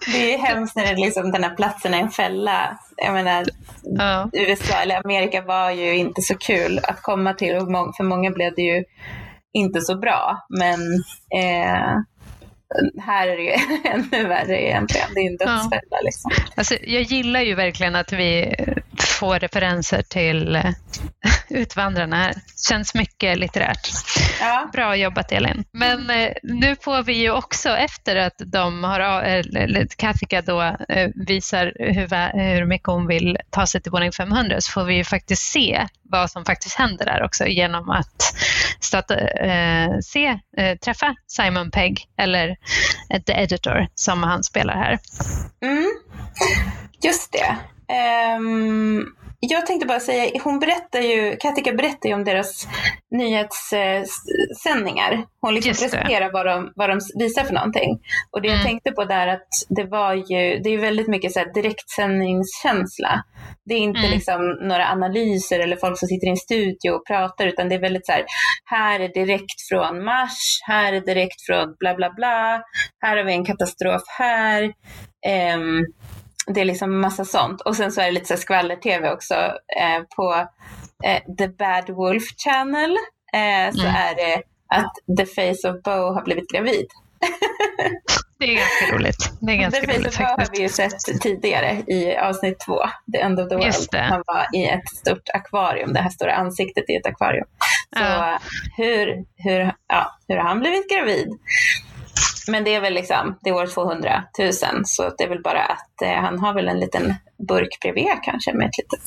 S2: det är hemskt när det liksom, den här platsen är en fälla. Jag menar, ja. USA eller Amerika var ju inte så kul att komma till. Och för många blev det ju inte så bra. Men eh, här är det ju ännu värre egentligen. Det är en dödsfälla. Ja. Liksom.
S1: Alltså, jag gillar ju verkligen att vi får referenser till eh, Utvandrarna. Känns mycket litterärt. Ja. Bra jobbat Elin. Men eh, nu får vi ju också efter att de har, eller Kathika då eh, visar hur, hur mycket hon vill ta sig till våning 500 så får vi ju faktiskt se vad som faktiskt händer där också genom att starta, eh, se, eh, träffa Simon Pegg eller The Editor som han spelar här.
S2: Mm. Just det. Um, jag tänkte bara säga, hon berättar ju, Katika berättar ju om deras nyhetssändningar. Hon liksom presenterar vad de, vad de visar för någonting. Och det mm. jag tänkte på där att det var ju, det är väldigt mycket så här direktsändningskänsla. Det är inte mm. liksom några analyser eller folk som sitter i en studio och pratar utan det är väldigt så här, här är direkt från Mars, här är direkt från bla bla bla, här har vi en katastrof här. Um, det är liksom massa sånt. Och sen så är det lite så skvaller-tv också eh, på eh, The Bad Wolf Channel. Eh, så mm. är det att The Face of Bo har blivit gravid.
S1: det är ganska roligt. Det är ganska
S2: The Face of Bo har vi ju sett tidigare i avsnitt två, The End of the World. Han var i ett stort akvarium, det här stora ansiktet i ett akvarium. Så ja. hur, hur, ja, hur har han blivit gravid? Men det är väl liksom, det är år 200 000 så det är väl bara att eh, han har väl en liten burk bredvid kanske med ett litet...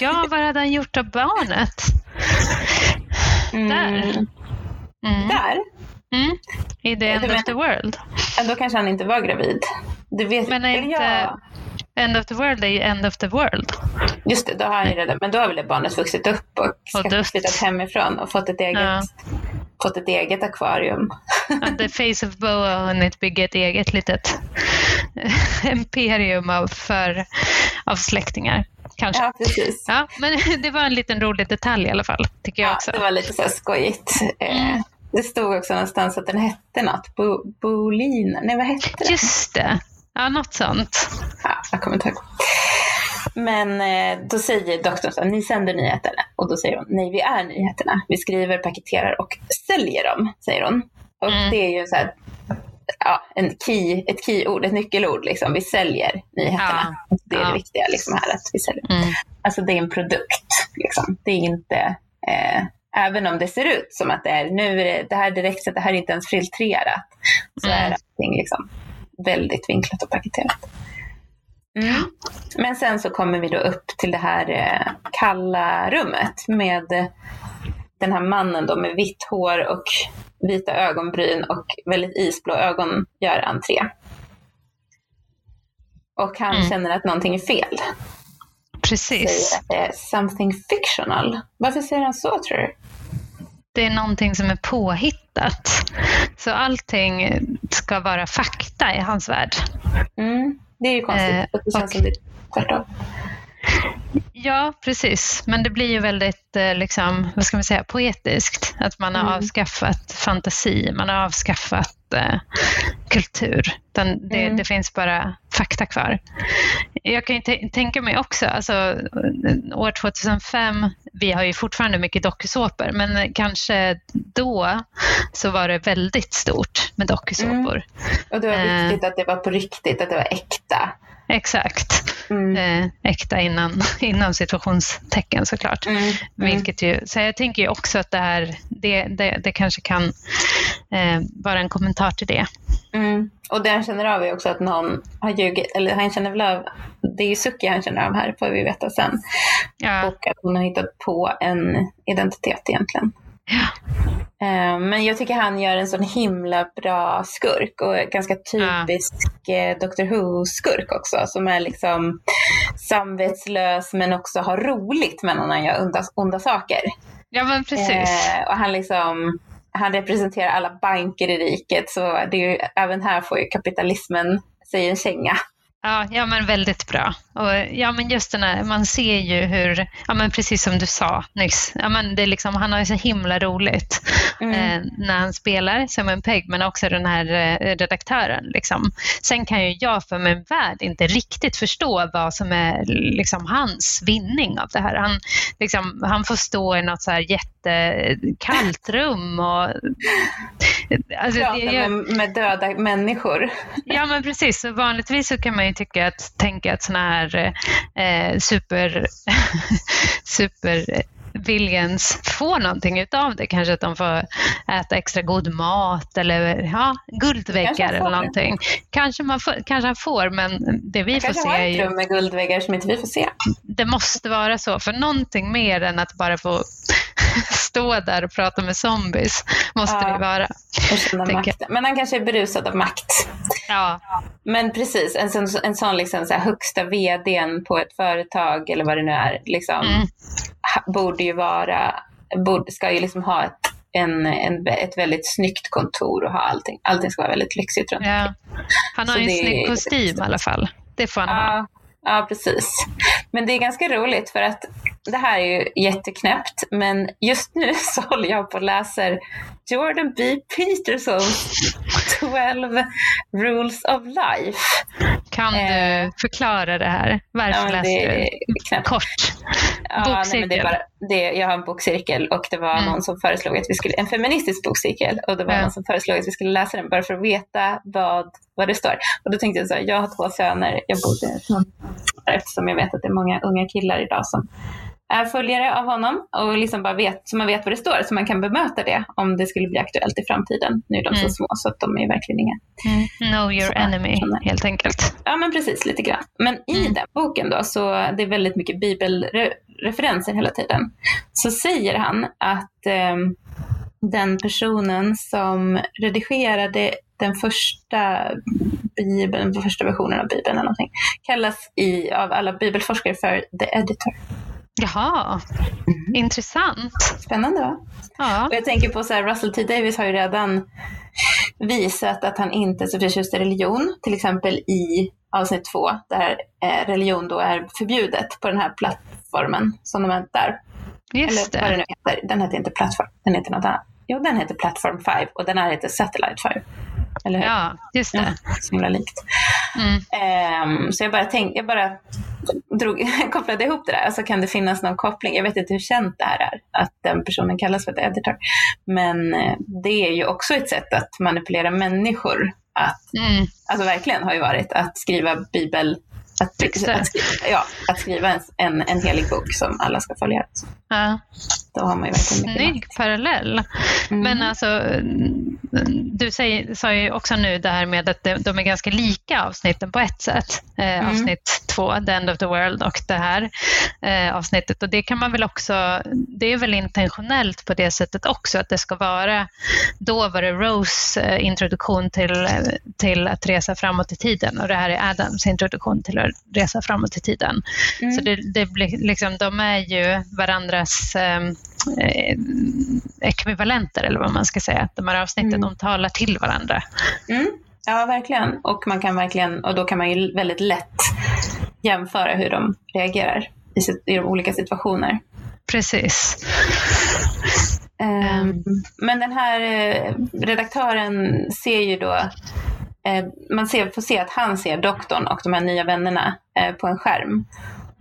S1: Ja, vad hade han gjort av barnet? Mm. Där.
S2: Mm. Där?
S1: Mm. I the end of the world.
S2: Då kanske han inte var gravid.
S1: Du vet, Men är inte jag... end of the world är ju end of the world.
S2: Just det, då har han ju redan, men då har väl barnet vuxit upp och, och flyttat hemifrån och fått ett eget ja fått ett eget akvarium.
S1: The Face of Bo har hunnit bygga ett eget litet imperium av, för, av släktingar. Kanske.
S2: Ja, precis.
S1: Ja, men det var en liten rolig detalj i alla fall, tycker jag
S2: ja,
S1: också.
S2: det var lite så skojigt. Eh, mm. Det stod också någonstans att den hette något. Bo, Bolin, nej vad hette
S1: den? Just det. Ja, något sånt.
S2: Ja, jag kommer inte ihåg. Men eh, då säger doktorn så här, ni sänder nyheterna. Och då säger hon, nej vi är nyheterna. Vi skriver, paketerar och säljer dem, säger hon. Och
S1: Mm.
S2: det är ju så här, ja, en key, ett keyord, ett nyckelord liksom. Vi säljer nyheterna. Det är
S1: Ja.
S2: det viktiga liksom här, att vi säljer.
S1: Mm.
S2: Alltså det är en produkt. Liksom. Det är inte, eh, även om det ser ut som att det är, nu är det, det här direkt, så det här är inte ens filtrerat. Så
S1: Mm.
S2: är allting liksom väldigt vinklat och paketerat. Mm. Men sen så kommer vi då upp till det här eh, kalla rummet med den här mannen då med vitt hår och vita ögonbryn och väldigt isblå ögon gör entré. Och han
S1: Mm.
S2: känner att någonting är fel
S1: Precis.
S2: säger att det är something fictional. Varför säger han så tror du?
S1: Det är någonting som är påhittat. Så allting ska vara fakta i hans värld.
S2: Mm, det är ju konstigt.
S1: Eh,
S2: att det känns som det är tvärtom.
S1: Ja, precis. Men det blir ju väldigt, eh, liksom, vad ska man säga, poetiskt. Att man har
S2: Mm.
S1: avskaffat fantasi, man har avskaffat eh, kultur. Den, det,
S2: Mm.
S1: det finns bara fakta kvar. Jag kan ju tänka mig också, alltså, eh, år 2005, vi har ju fortfarande mycket dokusåpor, men kanske då så var det väldigt stort med dokusåpor.
S2: Och det var
S1: Eh.
S2: viktigt att det var på riktigt, att det var äkta.
S1: Exakt.
S2: Mm.
S1: Eh, äkta innan, innan situationstecken såklart.
S2: Mm. Mm.
S1: Vilket ju, så jag tänker ju också att det här, det, det, det kanske kan eh, vara en kommentar till det.
S2: Mm. Och det han känner av är också att någon har ljugit, eller han känner väl av, det är ju Suki han känner av här, får vi veta sen.
S1: Ja,
S2: Och att hon har hittat på en identitet egentligen.
S1: Ja,
S2: Eh, Men jag tycker han gör en sån himla bra skurk och ganska typisk eh, Doctor Who-skurk också som är liksom samvetslös men också har roligt medan han gör onda, onda saker.
S1: ja men precis.
S2: Eh, och han liksom han representerar alla banker i riket så det är ju, även här får ju kapitalismen sig en känga.
S1: Ja, ja, men väldigt bra. Och, ja, men just den här, man ser ju hur, ja, men precis som du sa nyss, ja, men det är liksom, han har ju så himla roligt
S2: Mm.
S1: eh, när han spelar som en peg, men också den här eh, redaktören. Liksom. Sen kan ju jag för min värld inte riktigt förstå vad som är liksom, hans vinning av det här. Han, liksom, han får stå i något så här jättekallt rum och alltså,
S2: Prata med, med döda människor.
S1: Ja men precis, så vanligtvis så kan man ju tycka att, tänka att sådana här eh, super, super villains får någonting utav det. Kanske att de får äta extra god mat eller ja,
S2: Kanske
S1: guldväggar
S2: får
S1: eller
S2: det.
S1: någonting. Kanske, man får, kanske han får men det vi får
S2: Kanske
S1: se
S2: har
S1: är
S2: ett
S1: ju,
S2: rum med guldväggar som inte vi får se.
S1: det måste vara så. För någonting mer än att bara få stå där och prata med zombies måste
S2: Ja.
S1: det vara.
S2: Men han kanske är berusad av makt.
S1: Ja,
S2: Men precis, en sån, en sån liksom så här högsta vdn på ett företag eller vad det nu är, liksom,
S1: Mm.
S2: ha- borde ju vara, borde, ska ju liksom ha ett, en, en, ett väldigt snyggt kontor och ha allting. Allting ska vara väldigt lyxigt runt
S1: ja. Han har
S2: Så
S1: ju en snygg kostym i alla fall. Det får han ha.
S2: Ja, ja, precis. Men det är ganska roligt för att det här är ju jätteknäppt, men just nu så håller jag på och läser Jordan B. Petersons 12 Rules of Life.
S1: Kan
S2: Eh,
S1: du förklara det här? Varför
S2: Ja,
S1: läste du kort?
S2: Ja, nej, men det
S1: Bokcirkel.
S2: är bara, det, jag har en bokcirkel och det var
S1: Mm.
S2: någon som föreslog att vi skulle, en feministisk bokcirkel och det var
S1: Ja.
S2: någon som föreslog att vi skulle läsa den bara för att veta vad, vad det står. Och då tänkte jag så här, jag har två söner, jag borde, eftersom jag vet att det är många unga killar idag som följare av honom och liksom bara vet, så man vet vad det står så man kan bemöta det om det skulle bli aktuellt i framtiden. Nu är de
S1: Mm.
S2: så små så att de är verkligen inga
S1: Know your
S2: Så,
S1: enemy,
S2: sådana.
S1: helt enkelt.
S2: Ja men precis, lite grann. Men i
S1: Mm.
S2: den boken då, så det är väldigt mycket bibelreferenser hela tiden. Så säger han att ehm, den personen som redigerade den första bibeln, första versionen av bibeln eller någonting, kallas i, av alla bibelforskare för the editor.
S1: Jaha,
S2: Mm.
S1: intressant.
S2: Spännande va?
S1: Ja,
S2: Och jag tänker på så här, Russell T Davis har ju redan visat att han inte är så förtjust i religion. Till exempel i avsnitt två, där eh, religion då är förbjudet på den här plattformen som de är där.
S1: just
S2: Eller vad det. nu heter. Den heter inte plattform, den heter något annat. Jo, den heter Platform 5 och den här heter Satellite 5. Eller hur?
S1: Ja, just
S2: Ja,
S1: det.
S2: så himla likt. Mm. Um, så jag bara tänkte, jag bara drog, kopplade ihop det där. Alltså kan det finnas någon koppling? Jag vet inte hur känt det här är, att den personen kallas för ett editor. Men eh, det är ju också ett sätt att manipulera människor. Att, mm. Alltså verkligen har ju varit att skriva bibel att, att, skriva, ja, att skriva en, en, en helig bok som alla ska följa.
S1: Ja.
S2: Då har man ju verkligen
S1: Snygg parallell. Mm. Men alltså, du säger, sa ju också nu det här med att de är ganska lika avsnitten på ett sätt. Eh, mm. Avsnitt två, The End of the World och det här eh, avsnittet. Och det kan man väl också, det är väl intentionellt på det sättet också att det ska vara, då var det Rose eh, introduktion till, till att resa framåt i tiden och det här är Adams introduktion till att resa framåt i tiden. Mm. Så det, det blir liksom, de är ju varandras ehm, eh, ekvivalenter eller vad man ska säga. De här avsnitten mm. de talar till varandra.
S2: Mm. Ja, verkligen. Och man kan verkligen, och då kan man ju väldigt lätt jämföra hur de reagerar i, i de olika situationer.
S1: Precis.
S2: Um, men den här eh, redaktören ser ju då, eh, man ser, får se att han ser doktorn och de här nya vännerna eh, på en skärm.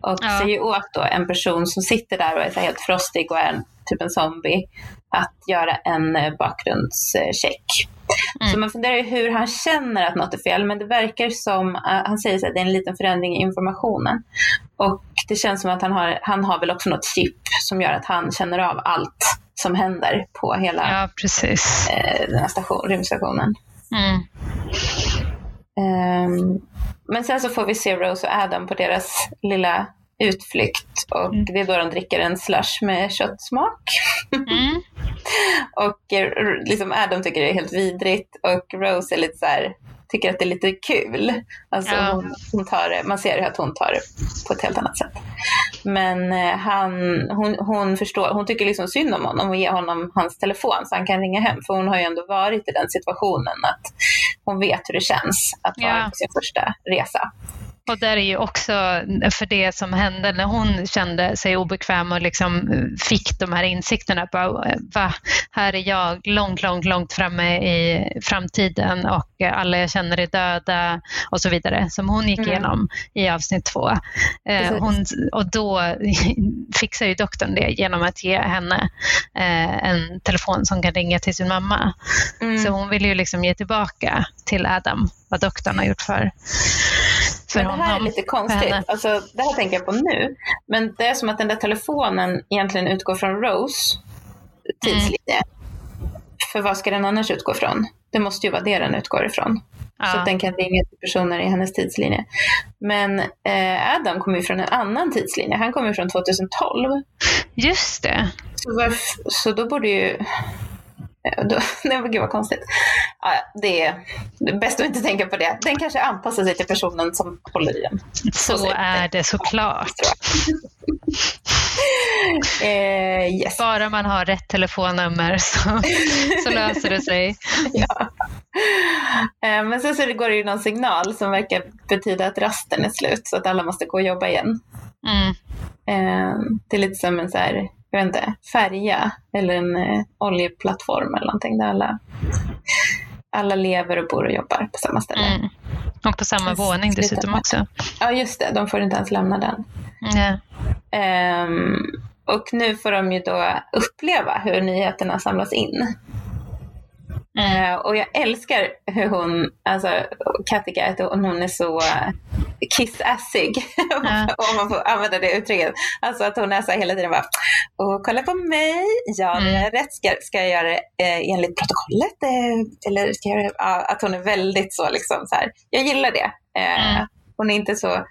S2: Och ja. säger åt då en person som sitter där och är helt frostig och är en, typ en zombie att göra en eh, bakgrundscheck. Mm. Så man funderar ju hur han känner att något är fel, men det verkar som, uh, han säger att det är en liten förändring i informationen. Och det känns som att han har, han har väl också något chip som gör att han känner av allt som händer på hela
S1: ja, precis.
S2: Uh, den här station, rymdstationen. Mm. Um, men sen så får vi se Rose och Adam på deras lilla utflykt och mm. det är då de dricker en slush med köttsmak. Mm. och eh, liksom Adam tycker det är helt vidrigt och Rose är lite så här, tycker att det är lite kul. Alltså ja. hon, hon, tar det, man ser att hon tar det på ett helt annat sätt. Men eh, han, hon, hon, förstår, hon tycker liksom synd om honom och ger honom hans telefon så han kan ringa hem. För hon har ju ändå varit i den situationen att hon vet hur det känns att vara ja. på sin första resa.
S1: Och där är ju också för det som hände när hon kände sig obekväm och liksom fick de här insikterna. Bara, va, här är jag långt, långt, långt framme i framtiden och alla jag känner är döda och så vidare som hon gick mm. igenom i avsnitt två. Eh, hon, och då fixar ju doktorn det genom att ge henne eh, en telefon som kan ringa till sin mamma. Mm. Så hon vill ju liksom ge tillbaka till Adam vad doktorn har gjort för
S2: för men det här är lite konstigt. Alltså, det här tänker jag på nu. Men det är som att den där telefonen egentligen utgår från Rose tidslinje. Mm. För vad ska den annars utgå från? Det måste ju vara det den utgår ifrån. Ja. Så att den kan ringa till personer i hennes tidslinje. Men eh, Adam kommer ju från en annan tidslinje. Han kommer från 2012.
S1: Just det.
S2: Så, varf- så då borde ju då, nej men gud vad konstigt. Ja, det är bäst att inte tänka på det. Den kanske anpassar sig till personen som håller i den.
S1: Så, så är det såklart.
S2: eh, yes.
S1: Bara man har rätt telefonnummer så, så löser det sig.
S2: ja. eh, men sen så går det ju någon signal som verkar betyda att rasten är slut så att alla måste gå och jobba igen. Mm. Eh, det är lite som en så här jag vet inte, färja eller en eh, oljeplattform eller någonting där alla, alla lever och bor och jobbar på samma ställe. Mm.
S1: Och på samma Just, våning dessutom också.
S2: Ja, just det. De får inte ens lämna den.
S1: Mm.
S2: Um, och nu får de ju då uppleva hur nyheterna samlas in. Uh, och jag älskar hur hon, alltså Kattigat, hon är så kissassig, ja. om man får använda det uttrycket. Alltså att hon är så hela tiden bara, och kolla på mig, ja mm. jag rätt, ska, ska jag göra det eh, enligt protokollet? Eh, eller ska jag ja, att hon är väldigt så liksom så här, jag gillar det. Eh, mm. Hon är inte så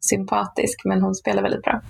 S2: sympatisk men hon spelar väldigt bra.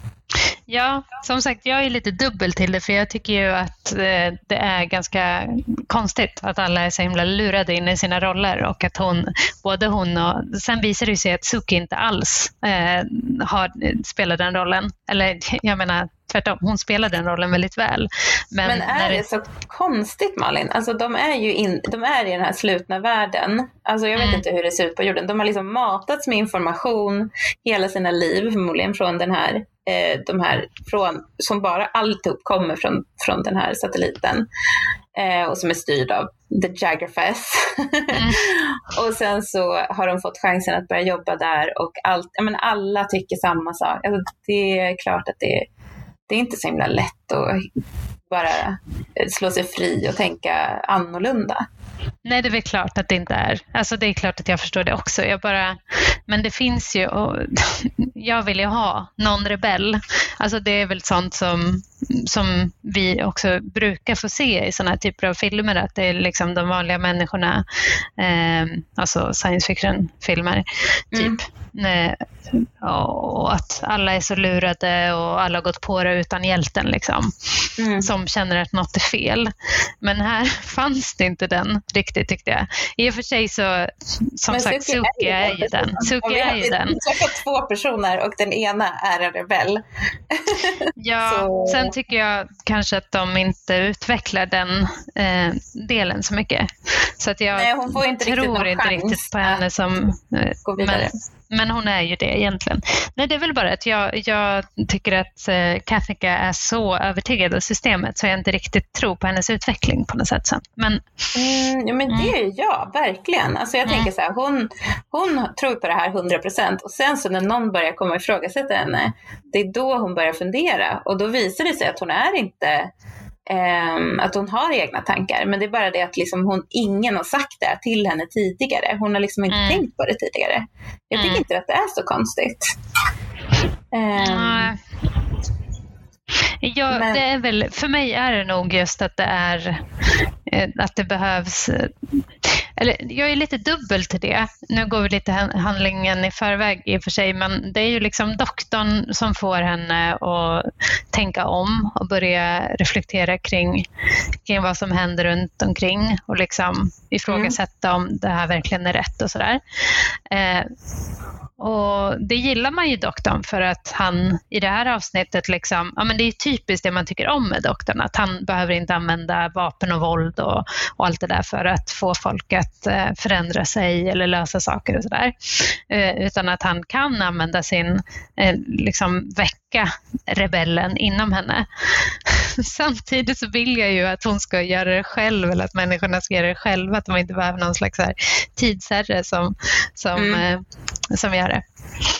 S1: Ja, som sagt, jag är lite dubbel till det för jag tycker ju att eh, det är ganska konstigt att alla är så himla lurade in i sina roller och att hon, både hon och, sen visar det sig att Suki inte alls eh, har, spelar den rollen. Eller jag menar, tvärtom, hon spelar den rollen väldigt väl.
S2: Men, Men är det... det så konstigt Malin? Alltså de är ju in, de är i den här slutna världen. Alltså jag vet mm. inte hur det ser ut på jorden. De har liksom matats med information hela sina liv, förmodligen från den här eh, de här från, som bara alltihop kommer från, från den här satelliten eh, och som är styrd av The Jaggerfest. Mm. och sen så har de fått chansen att börja jobba där och allt, menar, alla tycker samma sak. Alltså, det är klart att det, det är inte så himla lätt att bara slå sig fri och tänka annorlunda.
S1: Nej, det är väl klart att det inte är. Alltså det är klart att jag förstår det också. Jag bara, men det finns ju, och jag vill ju ha någon rebell. Alltså det är väl sånt som, som vi också brukar få se i sådana här typer av filmer, att det är liksom de vanliga människorna, eh, alltså science fiction-filmer, typ. Mm. Eh, och att alla är så lurade och alla har gått på det utan hjälten liksom. Mm. Som känner att något är fel. Men här fanns det inte den riktigt tyckte jag. I och för sig så, som Men sagt, Suki är, ju den. Suki är ju den. Vi
S2: träffat två personer och den ena är en rebell.
S1: ja, så. sen tycker jag kanske att de inte utvecklar den eh, delen så mycket. Så att jag Nej, inte tror inte riktigt på henne som... Eh, gå vidare. Men, men hon är ju det egentligen. Nej, det är väl bara att jag, jag tycker att eh, Kathica är så övertygad av systemet så jag inte riktigt tror på hennes utveckling på något sätt sen. Men,
S2: mm, ja, men det är jag, verkligen. Alltså jag mm. tänker så här, hon, hon tror på det här 100 procent och sen så när någon börjar komma och ifrågasätta henne, det är då hon börjar fundera och då visar det sig att hon är inte Um, att hon har egna tankar. Men det är bara det att liksom hon, ingen har sagt det till henne tidigare. Hon har liksom inte mm. tänkt på det tidigare. Jag tycker mm. inte att det är så konstigt. Um,
S1: Ja, men... det är väl, för mig är det nog just att det är eh, att det behövs eller jag är lite dubbel till det. Nu går vi lite handlingen i förväg i och för sig, men det är ju liksom doktorn som får henne att tänka om och börja reflektera kring, kring vad som händer runt omkring och liksom ifrågasätta mm. om det här verkligen är rätt och sådär. Eh, och det gillar man ju doktorn för att han i det här avsnittet, liksom, ja men det är typiskt det man tycker om med doktorn, att han behöver inte använda vapen och våld och, och allt det där för att få folk att eh, förändra sig eller lösa saker och sådär. Eh, utan att han kan använda sin, eh, liksom väcka rebellen inom henne. Samtidigt så vill jag ju att hon ska göra det själv eller att människorna ska göra det själva, att man inte behöver någon slags här tidsherre som, som, mm. som gör det.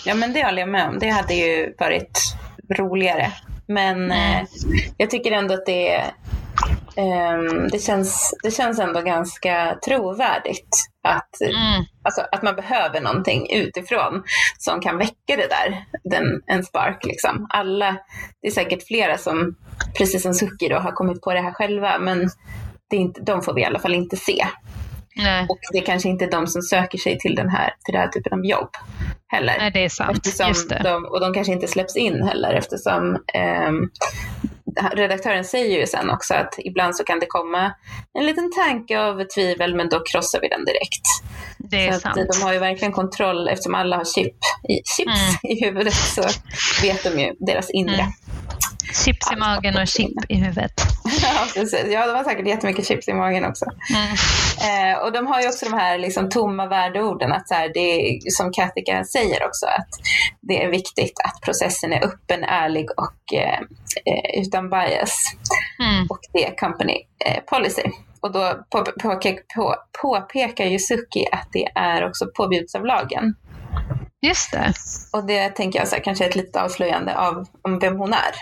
S2: Ja men det håller jag med om. Det hade ju varit roligare. Men mm. eh, jag tycker ändå att det, eh, det, känns, det känns ändå ganska trovärdigt att, mm. alltså, att man behöver någonting utifrån som kan väcka det där, den, en spark. Liksom. Alla, det är säkert flera som, precis som Suki, då, har kommit på det här själva, men det är inte, de får vi i alla fall inte se. Nej. Och det är kanske inte är de som söker sig till den här, till den här typen av jobb heller.
S1: Nej, det är sant.
S2: Eftersom Just det. De, och de kanske inte släpps in heller eftersom eh, redaktören säger ju sen också att ibland så kan det komma en liten tanke av tvivel men då krossar vi den direkt.
S1: Det är så sant.
S2: de har ju verkligen kontroll eftersom alla har chip i, chips mm. i huvudet så vet de ju deras inre. Mm.
S1: Chips i magen och chip i huvudet.
S2: ja, precis. Ja, de har säkert jättemycket chips i magen också. Mm. Eh, och de har ju också de här liksom, tomma värdeorden, att så här, det är, som Katika säger också, att det är viktigt att processen är öppen, ärlig och eh, eh utan bias. Mm. Och det är company eh, policy. Och då på, på, på, påpekar ju Suki att det är också påbjuds av lagen.
S1: Just det.
S2: Och det tänker jag så här, kanske är ett litet avslöjande av om vem hon är.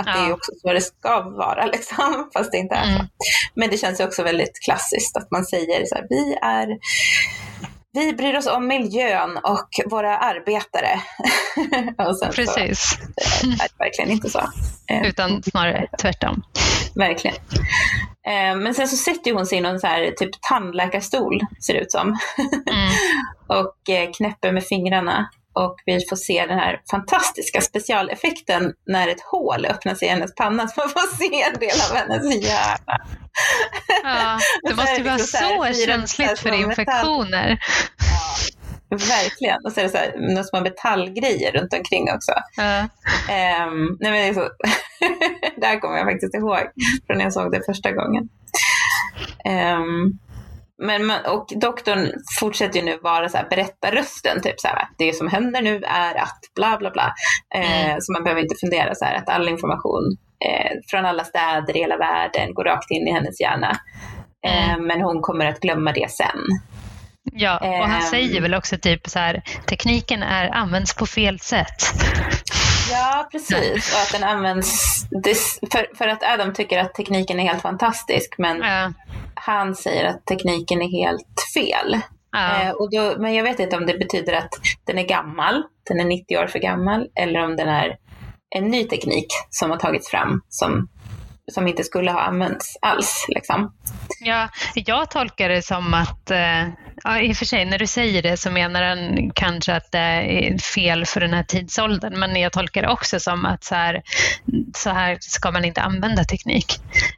S2: Att ja. det är också så det ska vara, liksom, fast det inte är så. Mm. Men det känns ju också väldigt klassiskt att man säger så här, vi är vi bryr oss om miljön och våra arbetare.
S1: och Precis.
S2: Så, det är verkligen inte så.
S1: Eh, Utan snarare tvärtom.
S2: Verkligen. Eh, men sen så sätter hon sig i någon så här, typ tandläkarstol, ser det ut som. Mm. och eh, knäpper med fingrarna och vi får se den här fantastiska specialeffekten när ett hål öppnas i hennes panna så man får se en del av hennes hjärna.
S1: Ja, det måste ju vara så, så känsligt för infektioner.
S2: Ja, verkligen. Och så är det så här, några små metallgrejer runt omkring också. Ja. Um, nej men det, är så det här kommer jag faktiskt ihåg från när jag såg det första gången. Um, men, och doktorn fortsätter ju nu vara så här, berättarrösten, typ så här, det som händer nu är att bla bla bla. Eh,
S1: Mm.
S2: Så man behöver inte fundera så här, att all information eh, från alla städer i hela världen går rakt in i hennes hjärna. Eh,
S1: Mm.
S2: Men hon kommer att glömma det sen.
S1: Ja, och han
S2: Ehm.
S1: säger väl också typ så här, tekniken är används på fel sätt.
S2: Ja, precis. Och att den används, för, för att Adam tycker att tekniken är helt fantastisk, men
S1: Ja,
S2: han säger att tekniken är helt fel.
S1: ja.
S2: Eh, och då, men jag vet inte om det betyder att den är gammal, den är 90 år för gammal, eller om den är en ny teknik som har tagits fram som, som inte skulle ha använts alls. Liksom.
S1: Ja, jag tolkar det som att, eh, ja, i och för sig när du säger det så menar han kanske att det är fel för den här tidsåldern, men jag tolkar det också som att så här, så här ska man inte använda teknik.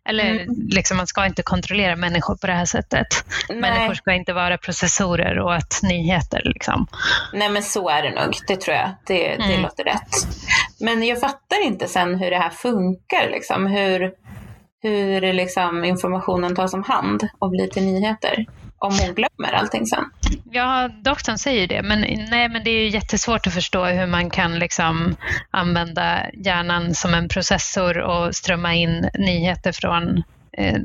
S1: Eller
S2: Mm.
S1: liksom, man ska inte kontrollera människor på det här sättet. Människor
S2: Nej,
S1: ska inte vara processorer och att nyheter liksom.
S2: nej, men så är det nog. Det tror jag. Det, det
S1: Mm.
S2: låter rätt. Men jag fattar inte sen hur det här funkar. Liksom. Hur, hur liksom informationen tas om hand och blir till nyheter. Om hon glömmer allting sen.
S1: Ja, doktorn säger det, men, nej, men det är ju jättesvårt att förstå hur man kan liksom använda hjärnan som en processor och strömma in nyheter från eh,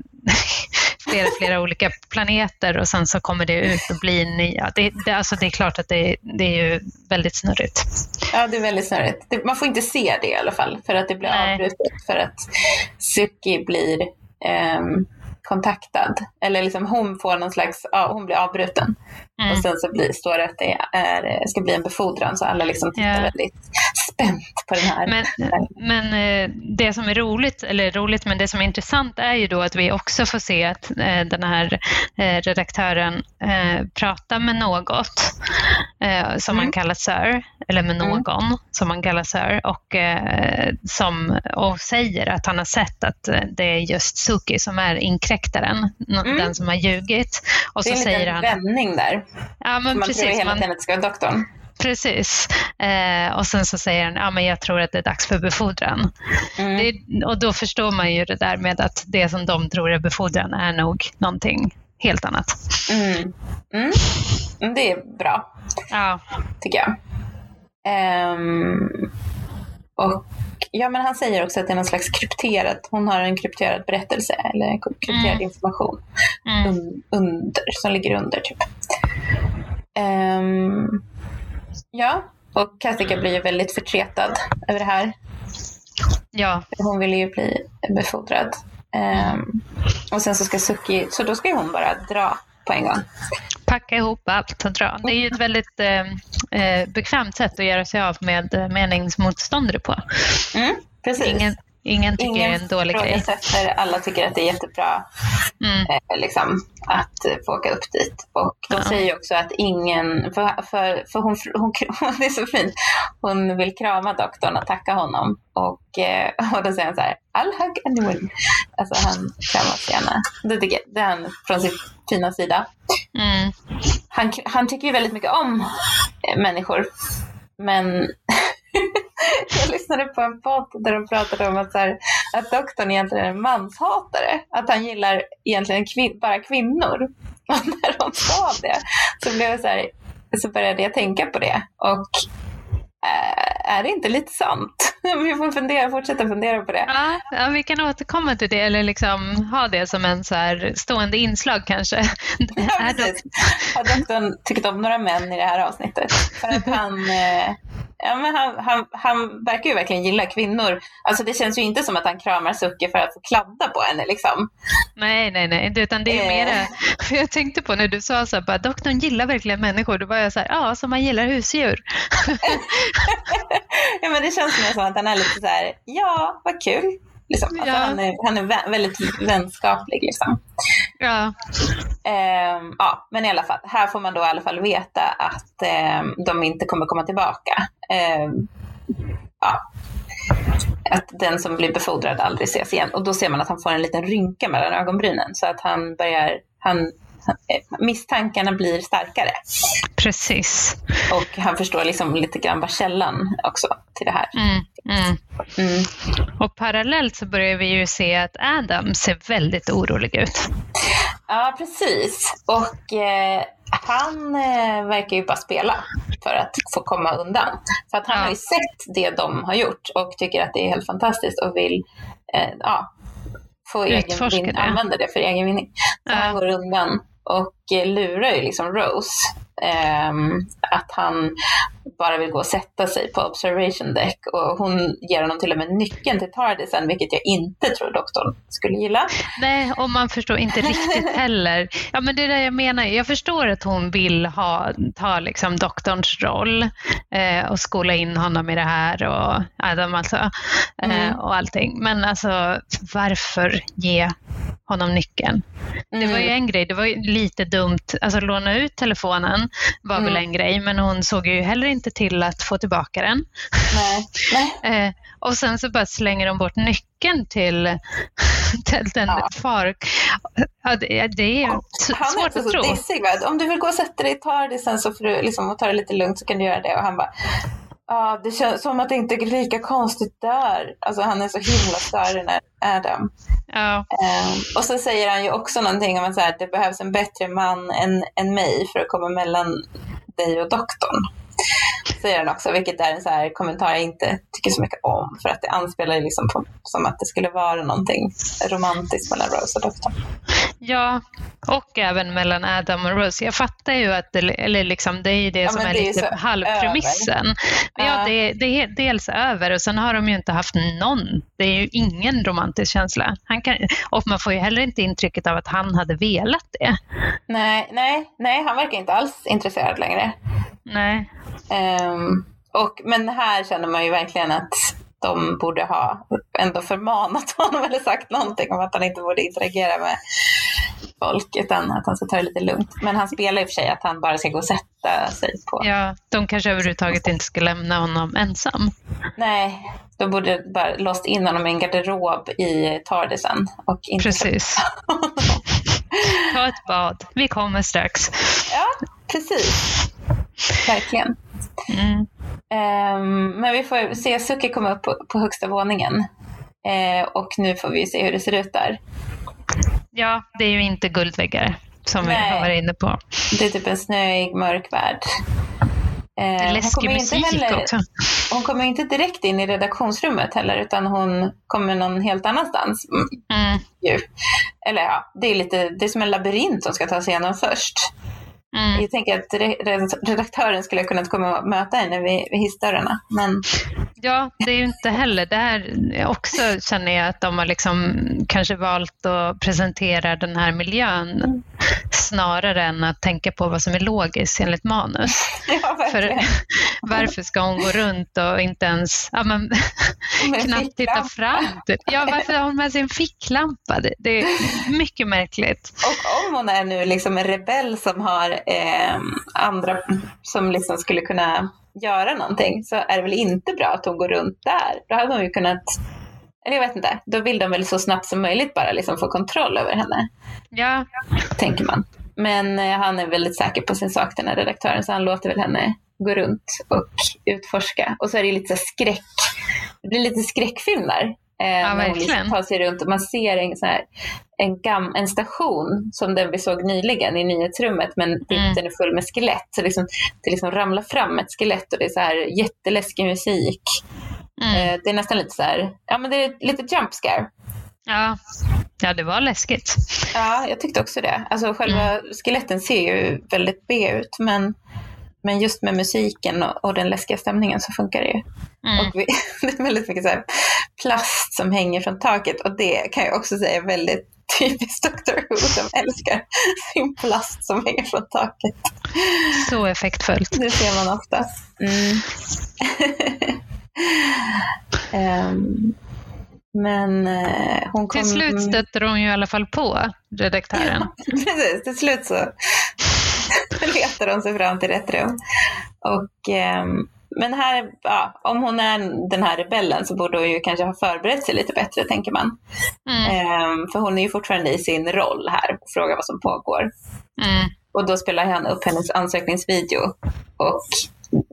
S1: flera, flera olika planeter och sen så kommer det ut och blir nya. Det, det, alltså det är klart att det, det är ju väldigt snurrigt.
S2: Ja, det är väldigt snurrigt. Det- Man får inte se det i alla fall för att det blir
S1: Nej.
S2: avbrutet. För att Suki blir ehm, kontaktad. Eller liksom hon får någon slags, ja, hon blir avbruten.
S1: Mm.
S2: Och sen så blir, står det att det är, ska bli en befordran så alla liksom tittar
S1: Ja.
S2: väldigt spänt på den här.
S1: Men, men eh, det som är roligt, eller roligt, men det som är intressant är ju då att vi också får se att eh, den här eh, redaktören pratar med något som
S2: Mm.
S1: man kallar Sir, eller med
S2: Mm.
S1: någon som man kallar Sir och, som, och säger att han har sett att det är just Suki som är inkräktaren,
S2: Mm.
S1: den som har ljugit. Och
S2: det är
S1: så
S2: en
S1: säger
S2: liten
S1: han...
S2: vändning där.
S1: Ja, men
S2: man tror
S1: precis.
S2: hela
S1: Man,
S2: tiden att det ska vara doktorn.
S1: Precis. Eh, och sen så säger han, ja men jag tror att det är dags för befordran.
S2: Mm.
S1: Det, och då förstår man ju det där med att det som de tror är befordran är nog någonting helt annat.
S2: Mm. Mm. Mm, Det är bra.
S1: Ja,
S2: tycker jag. Ehm, och ja, men han säger också att det är någon slags krypterad, hon har en krypterad berättelse eller krypterad
S1: Mm.
S2: information
S1: mm.
S2: un, under, som ligger under typ. Ehm, ja, och Katika blir ju väldigt förtretad över det här.
S1: ja,
S2: Hon ville ju bli befordrad. Ehm, och sen så ska Suki, så då ska hon bara dra på en gång.
S1: packa ihop allt och dra. Det är ju ett väldigt eh, eh, bekvämt sätt att göra sig av med meningsmotståndare på.
S2: Mm, precis.
S1: Ingen, ingen tycker det är
S2: Ingen
S1: en dålig grej.
S2: ifrågasätter, alla tycker att det är jättebra
S1: Mm.
S2: eh, liksom, att få åka upp dit. Och de
S1: Ja.
S2: säger också att ingen, för, för, för hon, hon, hon, det är så fint, hon vill krama doktorn och tacka honom. Och, eh, och då säger han så här, I'll hug anyone. Alltså han kramas gärna. Det, tycker, jag- det är han från sin fina sida.
S1: Mm.
S2: Han, han tycker ju väldigt mycket om eh, människor. Men jag lyssnade på en podd där de pratade om att, så här, att doktorn egentligen är en manshatare. Att han gillar egentligen kvin- bara kvinnor. Och när de sa det så, blev jag så, här, så började jag tänka på det. Och eh, är det inte lite sant? Vi får fundera, fortsätta fundera på det.
S1: Ja, ja, vi kan återkomma till det eller liksom ha det som en så stående inslag kanske.
S2: Ja, precis. Har doktorn tyckt om några män i det här avsnittet? För att han, eh, ja, men han, han, han verkar ju verkligen gilla kvinnor. Alltså det känns ju inte som att han kramar Sucke för att få kladda på henne liksom.
S1: Nej, nej, nej, utan det är
S2: Eh.
S1: mera, för jag tänkte på när du sa så här, bara, doktorn gillar verkligen människor, då var jag så här, ja, som man gillar husdjur.
S2: ja, men det känns mer som att han är lite så här, ja vad kul. Liksom. Alltså,
S1: Ja.
S2: han, är, han är vä- väldigt vänskaplig liksom.
S1: Ja,
S2: Ehm, ja, men i alla fall, här får man då i alla fall veta att ehm, de inte kommer komma tillbaka. Ehm, ja, att den som blir befordrad aldrig ses igen. Och då ser man att han får en liten rynka mellan ögonbrynen så att han börjar, han, eh, misstankarna blir starkare.
S1: precis.
S2: Och han förstår liksom lite grann vad källan också till det här.
S1: Mm, mm.
S2: Mm.
S1: Och parallellt så börjar vi ju se att Adam ser väldigt orolig ut.
S2: Ja, precis. Och eh, han eh, verkar ju bara spela för att få komma undan. För att han
S1: Ja.
S2: har ju sett det de har gjort och tycker att det är helt fantastiskt och vill eh, ja, få egen vin- använda det för egen vinning. Så
S1: Ja.
S2: han går undan och eh, lurar ju liksom Rose ehm, att han bara vill gå och sätta sig på observation deck och hon ger honom till och med nyckeln till Tardisen vilket jag inte tror doktorn skulle gilla.
S1: Nej, och man förstår inte riktigt heller. Ja, men det är det jag menar. Jag förstår att hon vill ha, ta liksom doktorns roll eh, och skola in honom i det här och Adam alltså, eh,
S2: Mm.
S1: och allting. Men alltså, varför ge honom nyckeln? Det var ju
S2: Mm.
S1: en grej, det var ju lite dumt. Alltså låna ut telefonen var väl
S2: Mm.
S1: en grej, men hon såg ju heller inte till att få tillbaka den.
S2: Nej. Nej.
S1: Eh, och sen så bara slänger de bort nyckeln till, till den
S2: Ja.
S1: far. Ja, det, det är
S2: Han är
S1: svårt
S2: också
S1: att
S2: så
S1: tro.
S2: dissig. Va? Om du vill gå och sätta dig i Tardisen så får du liksom, och ta det lite lugnt så kan du göra det. Och han bara, ja det känns som att det inte är lika konstigt där. Alltså han är så himla störig när Adam.
S1: Ja,
S2: Ehm, och så säger han ju också någonting om att så här, det behövs en bättre man än, än mig för att komma mellan dig och doktorn. Säger han också, vilket är en så här kommentar jag inte tycker så mycket om. För att det anspelar ju liksom på, som att det skulle vara någonting romantiskt mellan Rose och doktorn.
S1: ja, och även mellan Adam och Rose. Jag fattar ju att det, eller liksom, det är ju det
S2: Ja,
S1: som är
S2: det är
S1: lite halvpremissen. Men Ja,
S2: Ja.
S1: det, det är dels över och sen har de ju inte haft någon. Det är ju ingen romantisk känsla. Han kan, och man får ju heller inte intrycket av att han hade velat det.
S2: Nej, nej, nej, han verkar inte alls intresserad längre.
S1: Nej.
S2: Ehm, och, men här känner man ju verkligen att de borde ha ändå förmanat honom eller sagt någonting om att han inte borde interagera med folk utan att han ska ta det lite lugnt. Men han spelar i och för sig att han bara ska gå och sätta sig på.
S1: Ja, de kanske överhuvudtaget inte ska lämna honom ensam.
S2: Nej, de borde bara låst in honom i en garderob i Tardisen och inte
S1: Precis. Ta ett bad. Vi kommer strax.
S2: Ja, precis. Verkligen.
S1: Mm.
S2: Ehm, men vi får se Suki komma upp på, på högsta våningen. Eh, och nu får vi se hur det ser ut där.
S1: Ja, det är ju inte guldväggar som vi
S2: Nej.
S1: har varit inne på.
S2: Det är typ en snöig, mörk värld. Eh, hon
S1: läskig
S2: kommer inte
S1: musik
S2: heller-
S1: också.
S2: Hon kommer inte direkt in i redaktionsrummet heller utan hon kommer någon helt annanstans. Mm,
S1: Mm.
S2: Eller ja, det är, lite, det är som en labyrint som ska ta sig igenom först.
S1: Mm.
S2: Jag tänker att re- re- redaktören skulle ha kunnat komma och möta henne vid, vid hissdörrarna. Men
S1: Ja, det är ju inte heller. Det här också känner jag att de har liksom kanske valt att presentera den här miljön snarare än att tänka på vad som är logiskt enligt manus.
S2: ja.
S1: För varför ska hon gå runt och inte ens ja, men, knappt titta fram? Typ. Ja, varför har hon med sig en ficklampa? Det, det är mycket märkligt.
S2: Och om hon är nu liksom en rebell som har eh, andra som liksom skulle kunna göra någonting så är det väl inte bra att hon går runt där. Då hade hon ju kunnat, eller jag vet inte, då vill de väl så snabbt som möjligt bara liksom få kontroll över henne,
S1: Ja,
S2: tänker man. Men eh, han är väldigt säker på sin sak den här redaktören så han låter väl henne gå runt och utforska. Och så är det lite skräck, det blir lite skräckfilm där. Eh, när hon liksom tar sig runt och man ser en, så här, en, gam, en station som den vi såg nyligen i nyhetsrummet men
S1: Mm.
S2: den är full med skelett. Så liksom, det liksom ramlar fram ett skelett och det är så här jätteläskig musik.
S1: mm.
S2: Eh, det är nästan lite så här, ja men det är lite jump scare.
S1: ja. ja det var läskigt.
S2: Ja, jag tyckte också det. Alltså själva skeletten ser ju väldigt B ut men, men just med musiken och, och den läskiga stämningen så funkar det ju.
S1: Mm.
S2: Och vi, det är väldigt mycket så plast som hänger från taket och det kan jag också säga är väldigt typiskt Doctor Who. De älskar sin plast som hänger från taket.
S1: Så effektfullt.
S2: Det ser man ofta. Mm. Ehm, men eh, hon kom...
S1: Till slut stötte de ju i alla fall på redaktören.
S2: Precis, till slut så letar de sig fram till rätt rum. Och, ehm, men här, ja, om hon är den här rebellen så borde hon ju kanske ha förberett sig lite bättre, tänker man.
S1: Mm.
S2: Ehm, för hon är ju fortfarande i sin roll här och frågar vad som pågår.
S1: Mm.
S2: Och då spelar han upp hennes ansökningsvideo. Och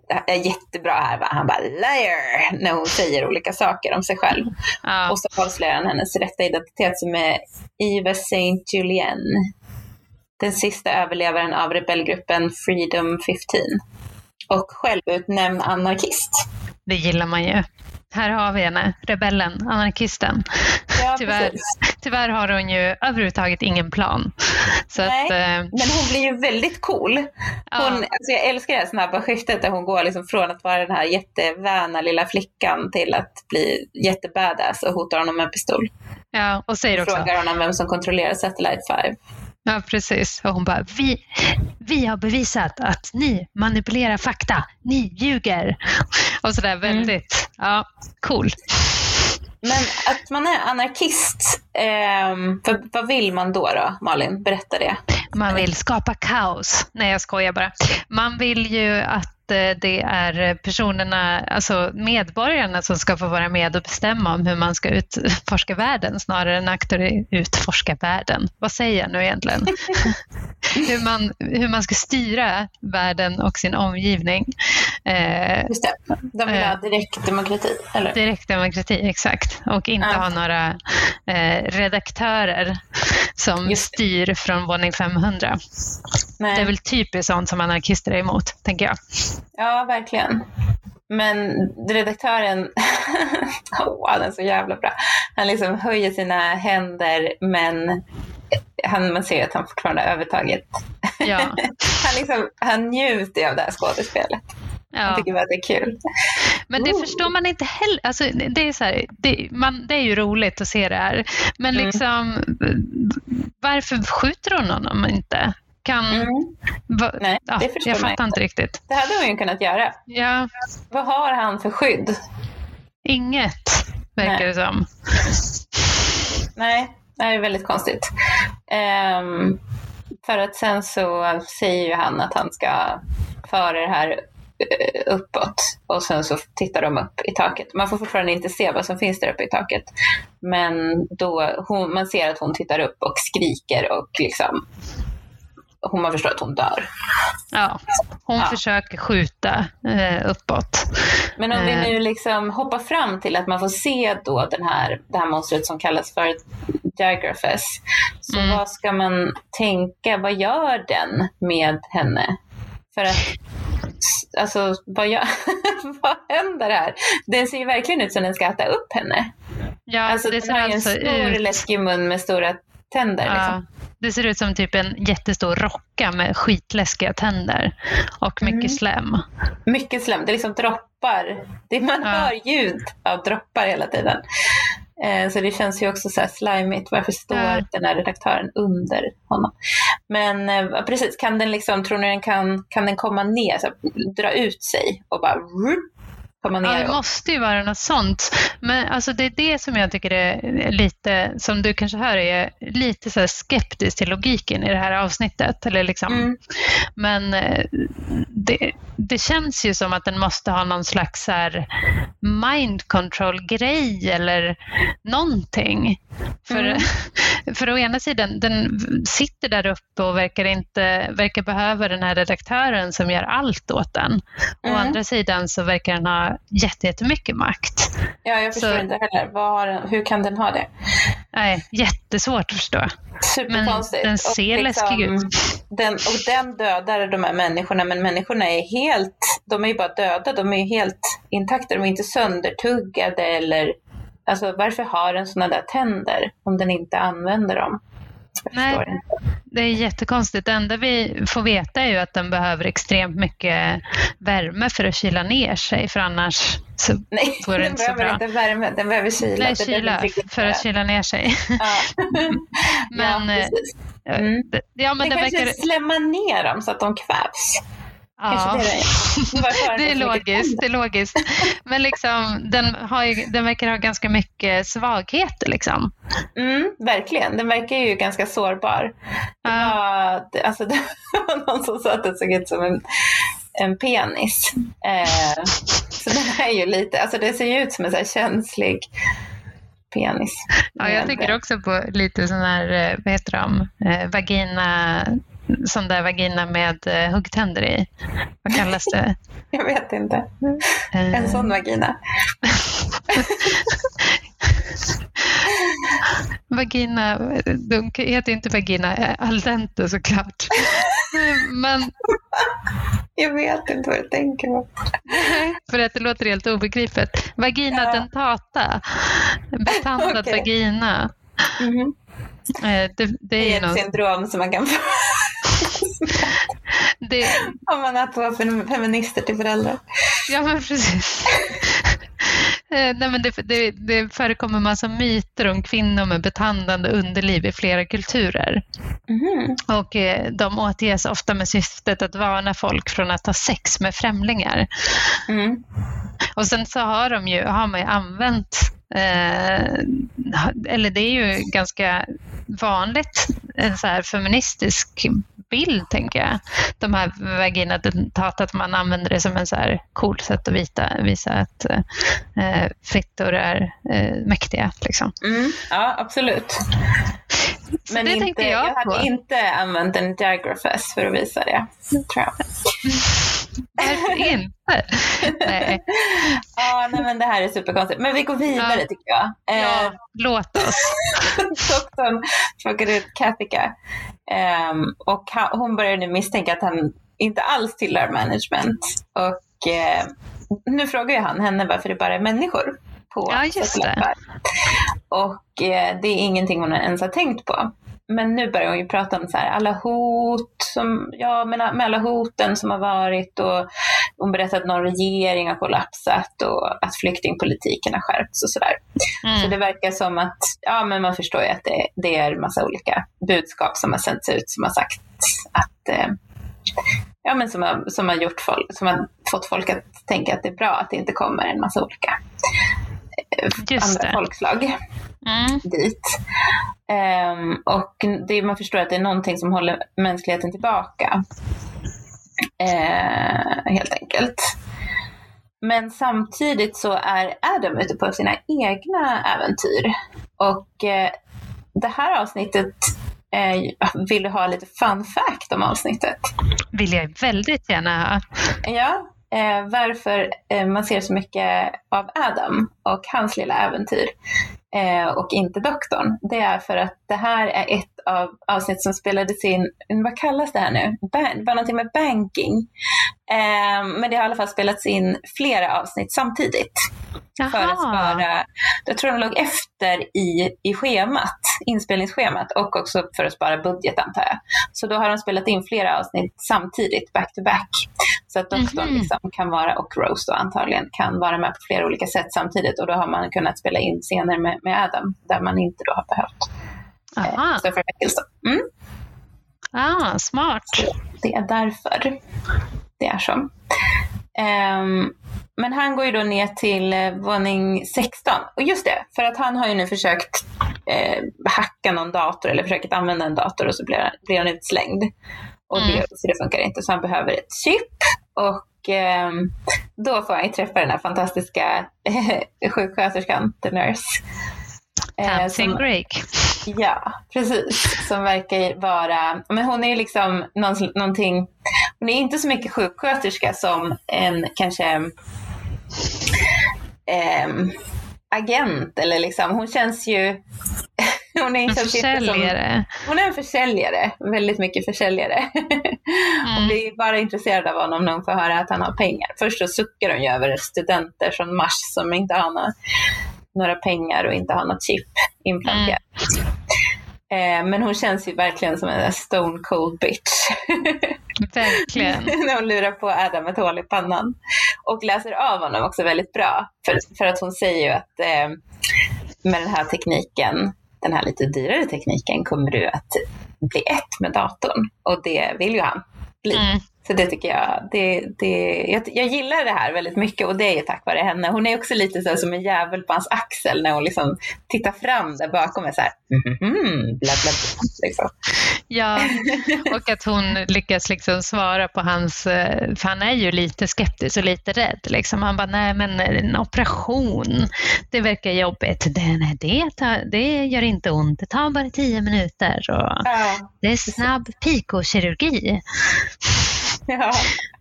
S2: det är jättebra här, va? han bara liar när hon säger olika saker om sig själv.
S1: Ja.
S2: Och så avslöjar han hennes rätta identitet som är Eva Saint Julien. Den sista överlevaren av rebellgruppen Freedom 15 och självutnämnd anarkist.
S1: Det gillar man ju. Här har vi henne, rebellen, anarkisten.
S2: Ja,
S1: tyvärr, tyvärr har hon ju överhuvudtaget ingen plan. Så
S2: Nej,
S1: att, eh,
S2: men hon blir ju väldigt cool. Hon,
S1: ja,
S2: alltså jag älskar det här snabba skiftet där hon går liksom från att vara den här jätteväna lilla flickan till att bli jättebadass och hotar honom med pistol.
S1: ja, och säger också,
S2: Frågar honom vem som kontrollerar Satellite 5.
S1: Ja precis, och hon bara, vi, vi har bevisat att ni manipulerar fakta, ni ljuger. Och sådär väldigt, ja, cool.
S2: Men att man är anarkist, ehm, vad, vill man då, då? Malin, berätta det.
S1: Man vill skapa kaos. Nej, jag skojar bara. Man vill ju att eh, det är personerna, alltså medborgarna som ska få vara med och bestämma om hur man ska utforska världen snarare än aktor utforska världen. Vad säger jag nu egentligen? hur, man, hur man ska styra världen och sin omgivning. Eh,
S2: Just det, de vill ha direktdemokrati, eller?
S1: Direktdemokrati, exakt. Och inte
S2: Ja.
S1: ha några eh, redaktörer som styr från våning 500.
S2: Nej.
S1: Det är väl typiskt sånt som anarkister är emot, tänker jag.
S2: Ja, verkligen. Men redaktören, oh, han är så jävla bra. Han liksom höjer sina händer men han, man ser att han fortfarande har övertaget.
S1: Ja,
S2: Han, liksom, han njuter av det här skådespelet. Han
S1: ja.
S2: tycker bara att det är kul.
S1: Men det
S2: Ooh.
S1: förstår man inte heller. Alltså, det, är så här, det, man, det är ju roligt att se det här. Men
S2: Mm.
S1: liksom, varför skjuter hon honom inte? Kan,
S2: Mm.
S1: va,
S2: Nej,
S1: ja,
S2: det förstår
S1: jag fattar inte riktigt.
S2: Det hade hon ju kunnat göra.
S1: Ja,
S2: Vad har han för skydd?
S1: inget verkar
S2: Nej.
S1: det som.
S2: Nej, det är väldigt konstigt. Ehm, för att sen så säger ju han att han ska föra det här eh, uppåt och sen så tittar de upp i taket. Man får fortfarande inte se vad som finns där uppe i taket. Men då hon, man ser att hon tittar upp och skriker och liksom hon man förstår att hon dör.
S1: Ja, hon
S2: Ja.
S1: försöker skjuta eh, uppåt.
S2: Men om vi
S1: Eh.
S2: nu liksom hoppar fram till att man får se då den här, det här monstret som kallas för Jagrafes. Så
S1: Mm.
S2: vad ska man tänka, vad gör den med henne? För att, alltså vad, gör, vad händer här? Den ser ju verkligen ut som den ska äta upp henne.
S1: Ja,
S2: Alltså
S1: det
S2: den
S1: ser
S2: har ju en
S1: alltså
S2: stor
S1: ut...
S2: läskig mun med stora tänder.
S1: Ja,
S2: Liksom.
S1: Det ser ut som typ en jättestor rocka med skitläskiga tänder och mycket
S2: Mm.
S1: slem.
S2: Mycket slem, det liksom droppar. Det, man
S1: Ja.
S2: hör ljud av droppar hela tiden. Eh, så det känns ju också så här slimigt. Varför står
S1: Ja.
S2: den här redaktören under honom? Men eh, precis, kan den liksom, tror ni den kan, kan den komma ner, så här, dra ut sig och bara rup, komma ner?
S1: Ja, det måste ju vara något sånt. Men alltså, det är det som jag tycker är lite, som du kanske hör, är lite så här skeptisk till logiken i det här avsnittet. Eller liksom.
S2: Mm.
S1: Men eh, det, det känns ju som att den måste ha någon slags så mind control-grej eller någonting. För,
S2: Mm.
S1: för å ena sidan, den sitter där uppe och verkar, inte, verkar behöva den här redaktören som gör allt åt den. Å
S2: Mm.
S1: andra sidan så verkar den ha jätte- jättemycket makt.
S2: Ja, jag förstår
S1: Så-
S2: inte heller. Har hur kan den ha det?
S1: Nej, jättesvårt att förstå.
S2: Superkonstigt.
S1: den
S2: Och
S1: ser läskig ut.
S2: Den, och den dödar de här människorna, men människorna är helt, de är ju bara döda, de är ju helt intakta, de är inte söndertuggade eller, alltså varför har den sådana där tänder om den inte använder dem?
S1: Nej. Det är jättekonstigt. Det enda vi får veta är ju att den behöver extremt mycket värme för att kyla ner sig, för annars så
S2: Nej,
S1: Får det
S2: den
S1: inte så
S2: behöver
S1: bra.
S2: inte värme, den behöver kyla.
S1: Nej,
S2: Det behöver
S1: kyla för att kyla ner sig.
S2: Ja.
S1: Men,
S2: ja,
S1: eh,
S2: precis. Mm.
S1: Ja, men
S2: den
S1: det
S2: kanske
S1: verkar...
S2: slämmar ner dem så att de kvävs.
S1: Ja.
S2: det är det.
S1: Logiskt, det är logiskt. Men liksom, den, har ju, den verkar ha ganska mycket svagheter. Liksom.
S2: Mm, verkligen, den verkar ju ganska sårbar. Det
S1: Ja.
S2: var, det, alltså, det var någon som sa att den såg ut som en, en penis. Eh, så den är ju lite, alltså det ser ju ut som en så känslig penis.
S1: Ja, jag tänker också på lite sån här, eh, vad heter de, eh, vagina, sån där vagina med eh, huggtänder i. Vad kallas det?
S2: Jag vet inte.
S1: Eh,
S2: En sån vagina.
S1: vagina, de heter inte vagina al dente såklart. Men...
S2: Jag vet inte vad du tänker på.
S1: För att det låter helt obegripligt. Vagina ja. dentata, betandad okay. vagina. Mm -hmm.
S2: det, det, är, det är ett någon... syndrom som man kan få. det... Om man är på feminister till föräldrar.
S1: Ja, men precis. Eh, nej, men det, det, det förekommer massa myter om kvinnor med betandande underliv i flera kulturer. Mm. Och eh, de återges ofta med syftet att varna folk från att ha sex med främlingar. Mm. Och sen så har, de ju, har man ju använt Eh, eller det är ju ganska vanligt, en så här feministisk bild, tänker jag. De här vaginadentat, att man använder det som en så här cool sätt att vita, visa att eh, fittor är eh, mäktiga. Liksom.
S2: Mm, ja, absolut. Så Men det inte, jag, jag hade på. inte använt en Digrafess för att visa det, tror jag.
S1: Varför inte?
S2: nej. Ja, nej, men det här är superkonstigt. Men vi går vidare ja. tycker jag.
S1: Ja, eh, låt oss.
S2: Doktorn frågar ut Kathika um, och han, hon börjar nu misstänka att han inte alls tillhör management. Och uh, nu frågar ju han henne varför det bara är människor på
S1: ja, just det.
S2: Och eh, det är ingenting hon ens har tänkt på. Men nu börjar hon ju prata om så här, alla hot, som, ja, med, med alla hoten som har varit och hon berättar att någon regering har kollapsat och att flyktingpolitiken har skärpts och sådär. Mm. Så det verkar som att, ja men man förstår ju att det, det är massa olika budskap som har sänts ut som har sagt att eh, ja, men som, har, som, har gjort folk, som har fått folk att tänka att det är bra att det inte kommer en massa olika Just andra det. folkslag mm. dit. Um, och det, man förstår att det är någonting som håller mänskligheten tillbaka. Uh, helt enkelt. Men samtidigt så är Adam ute på sina egna äventyr. Och uh, det här avsnittet vill du ha lite fun fact om avsnittet?
S1: Vill jag väldigt gärna ha.
S2: Ja, eh, varför eh, man ser så mycket av Adam och hans lilla äventyr eh, och inte doktorn. Det är för att det här är ett av avsnitt som spelades in, vad kallas det här nu? Ban det var någonting med banking. Eh, men det har i alla fall spelats in flera avsnitt samtidigt. Jaha. För att spara, jag tror de låg efter i, i schemat, inspelningsschemat och också för att spara budget antar jag. Så då har de spelat in flera avsnitt samtidigt, back to back. Så att doktorn mm -hmm. liksom kan vara, och Rose då antagligen, kan vara med på flera olika sätt samtidigt och då har man kunnat spela in scener med, med Adam där man inte då har behövt
S1: eh,
S2: Stoffer mm.
S1: Ah, smart.
S2: Så det är därför det är så. Um, men han går ju då ner till eh, våning 16. Och just det, för att han har ju nu försökt eh, hacka någon dator eller försökt använda en dator och så blir, blir han utslängd. Och mm. det, så det funkar inte, så han behöver ett chip. Och eh, då får han ju träffa den här fantastiska sjuksköterskan, the nurse.
S1: Tamsin eh, Greig.
S2: Ja, precis. Som verkar vara, men hon är ju liksom någonting, hon är inte så mycket sjuksköterska som en kanske eh, agent eller liksom, hon känns ju
S1: hon är en försäljare.
S2: Som, hon är en försäljare, väldigt mycket försäljare. Mm. och blir bara intresserad av honom när hon får höra att han har pengar. Först så suckar hon ju över studenter från Mars som inte har några, några pengar och inte har något chip implanterat. Mm. Eh, men hon känns ju verkligen som en stone cold bitch.
S1: Verkligen.
S2: När hon lurar på Adam ett hål i pannan. Och läser av honom också väldigt bra. För, för att hon säger ju att eh, med den här tekniken, den här lite dyrare tekniken, kommer du att bli ett med datorn. Och det vill ju han bli. Mm. Så det tycker jag, det, det, jag, jag, gillar det här väldigt mycket och det är tack vare henne. Hon är också lite så som en jävel på hans axel när hon liksom tittar fram där bakom och så här, mm, mm, bla, bla, bla, liksom.
S1: Ja, och att hon lyckas liksom svara på hans, eh, för han är ju lite skeptisk och lite rädd. Liksom. Han bara, nej men en operation, det verkar jobbigt. Det, nej, det, tar, det gör inte ont, det tar bara tio minuter. Och ja. Det är snabb pikokirurgi.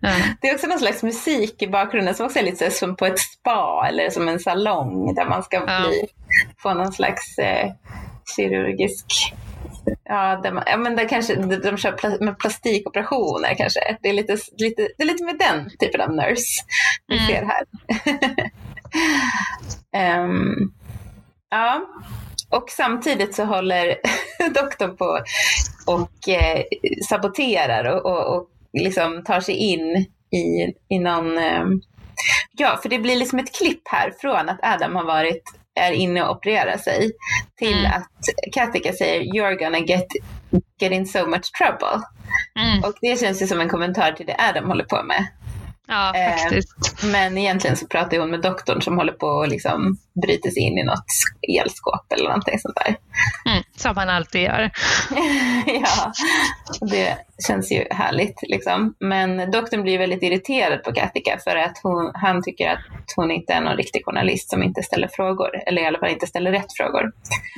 S2: Ja. Det är också någon slags musik i bakgrunden som också är lite som på ett spa eller som en salong där man ska bli, få någon slags eh, kirurgisk Ja, de, ja men det kanske, de, kör pla, med plastikoperationer kanske. Det är lite, lite, det är lite med den typen av nurse vi mm. ser här. um, ja, och samtidigt så håller doktorn på och eh, saboterar och, och, och liksom tar sig in i, i någon... Eh, ja, för det blir liksom ett klipp här från att Adam har varit är inne och opererar sig till mm. att Katika säger “You're gonna get, get in so much trouble”. Mm. Och det känns ju som en kommentar till det Adam håller på med.
S1: Ja, eh, faktiskt.
S2: Eh, men egentligen så pratar hon med doktorn som håller på att liksom bryta sig in i något elskåp eller någonting sånt där.
S1: Mm, som han alltid gör.
S2: ja, det känns ju härligt liksom. Men doktorn blir väldigt irriterad på Katika för att hon, han tycker att hon inte är någon riktig journalist som inte ställer frågor, eller i alla fall inte ställer rätt frågor.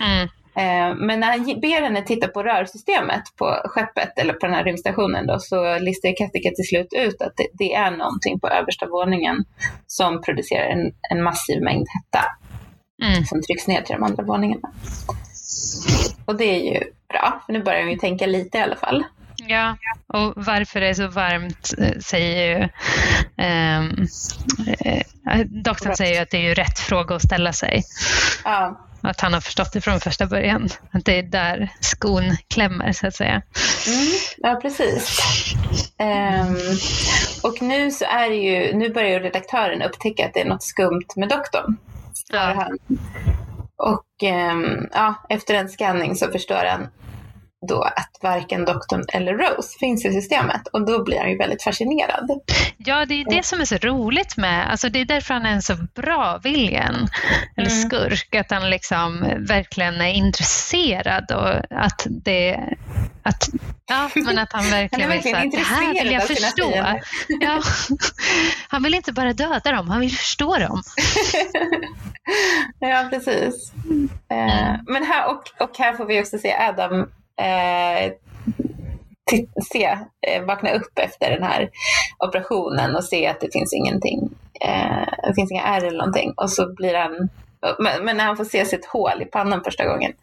S2: Mm. Eh, men när han ber henne titta på rörsystemet på skeppet eller på den här rymdstationen då, så listar Kattika till slut ut att det, det, är någonting på översta våningen som producerar en, en massiv mängd hetta mm. som trycks ner till de andra våningarna. Och det är ju bra, för nu börjar hon ju tänka lite i alla fall.
S1: Ja, och varför det är så varmt eh, säger ju um, eh, doktorn säger ju att det är ju rätt fråga att ställa sig. Ja. Att han har förstått det från första början. Att det är där skon klämmer så att säga.
S2: Mm, ja, precis. Um, och nu så är det ju, nu börjar ju redaktören upptäcka att det är något skumt med doktorn. Ja. Och um, ja, efter en scanning så förstår han då att varken doktorn eller Rose finns i systemet och då blir han ju väldigt fascinerad.
S1: Ja, det är det som är så roligt med, alltså det är därför han är en så bra viljen, eller mm. skurk, att han liksom verkligen är intresserad och att det att, ja, men att han verkligen, han vill säga det här vill jag förstå. Ja. Han vill inte bara döda dem, han vill förstå dem.
S2: ja, precis. Mm. Men här, och, och här får vi också se Adam eh, se, eh, vakna upp efter den här operationen och se att det finns ingenting, eh, det finns inga ärr eller någonting. Och så blir han, men, men, när han får se sitt hål i pannan första gången,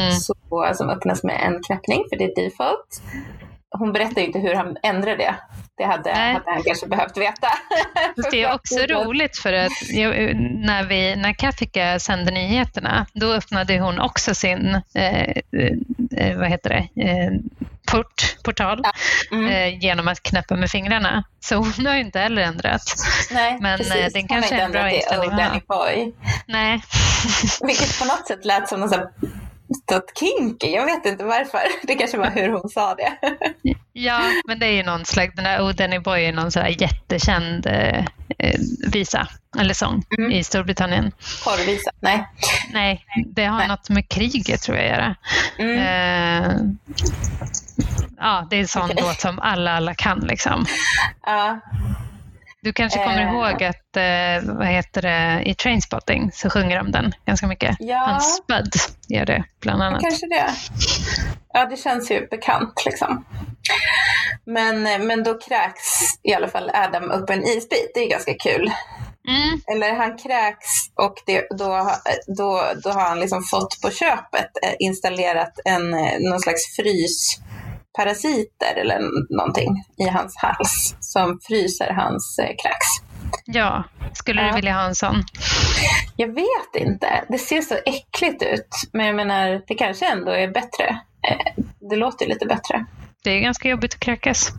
S2: mm. så, som öppnas med en knäppning, för det är default. Hon berättar ju inte hur han ändrar det. Det hade, hade han kanske behövt veta.
S1: Det är också roligt för att när, vi, när Katika sände nyheterna, då öppnade hon också sin eh, eh, vad heter det, eh, port, portal ja. mm. eh, genom att knäppa med fingrarna. Så hon har ju inte heller ändrat.
S2: Nej, Men precis. Eh, den kanske är en bra inställning. Oh,
S1: Nej.
S2: Vilket på något sätt lät som någon stått kinky. Jag vet inte varför. Det kanske var hur hon sa det.
S1: ja, men det är ju någon slags, den där Oh Danny Boy är någon sån jättekänd eh, visa eller sång mm. i Storbritannien.
S2: Porrvisa? Nej.
S1: Nej, det har Nej. något med kriget tror jag att göra. Mm. Eh, ja, det är en sån okay. låt som alla, alla kan liksom. Ja. Du kanske kommer eh. ihåg att eh, vad heter det, i Trainspotting så sjunger de den ganska mycket. Ja. Hans Spud gör det bland annat.
S2: Kanske det. Ja, det känns ju bekant liksom. Men, men då kräks i alla fall Adam upp en isbit. Det är ganska kul. Mm. Eller han kräks och det, då, då, då har han liksom fått på köpet eh, installerat en, eh, någon slags frys parasiter eller någonting i hans hals som fryser hans eh, kräks.
S1: Ja, skulle du vilja ha en sån?
S2: Jag vet inte. Det ser så äckligt ut. Men jag menar, det kanske ändå är bättre. Eh, det låter lite bättre.
S1: Det är ganska jobbigt att kräkas.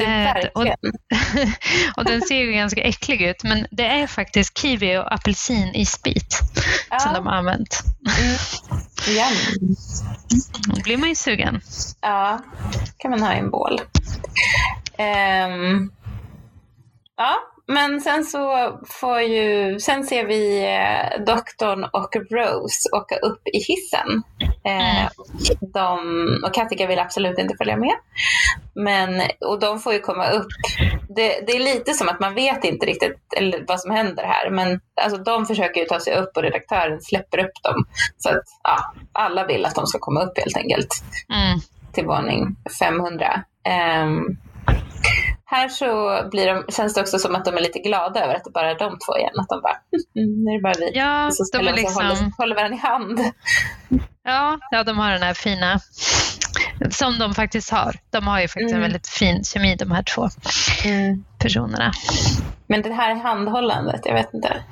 S2: Eh, och,
S1: och den ser ju ganska äcklig ut, men det är faktiskt kiwi och apelsin i spit ja. som de har använt.
S2: Mm.
S1: Då blir man ju sugen.
S2: Ja, kan man ha i en bål. Um, ja, men sen så får ju, sen ser vi eh, doktorn och Rose åka upp i hissen. Eh, mm. de, och Katika vill absolut inte följa med. Men, och de får ju komma upp. Det, det, är lite som att man vet inte riktigt eller, vad som händer här. Men alltså, de försöker ju ta sig upp och redaktören släpper upp dem. Så att ja, alla vill att de ska komma upp helt enkelt. Mm. Till våning 500. Um, här så blir de, känns det också som att de är lite glada över att det bara är de två igen. Att de bara, mm, nu är det bara vi.
S1: Ja,
S2: så
S1: de är liksom...
S2: håller, håller varandra i hand.
S1: Ja, ja, de har den här fina, som de faktiskt har. De har ju faktiskt
S2: Mm.
S1: en väldigt fin kemi de här två personerna.
S2: Men det här handhållandet, jag vet inte.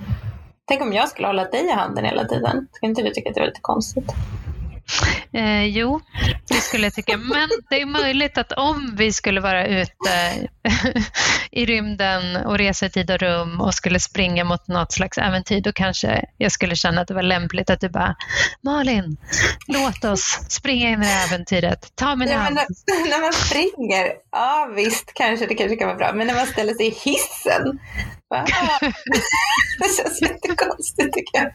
S2: Tänk om jag skulle hålla dig i handen hela tiden. Skulle inte du tycka att det var lite konstigt?
S1: Eh, jo, det skulle jag tycka. Men det är möjligt att om vi skulle vara ute i rymden och resa i tid och rum och skulle springa mot något slags äventyr, då kanske jag skulle känna att det var lämpligt att du bara Malin, låt oss springa in i äventyret. Ta min hand.
S2: när, när man springer, ja visst kanske det kanske kan vara bra. Men när man ställer sig i hissen. Va? Det känns jättekonstigt tycker jag.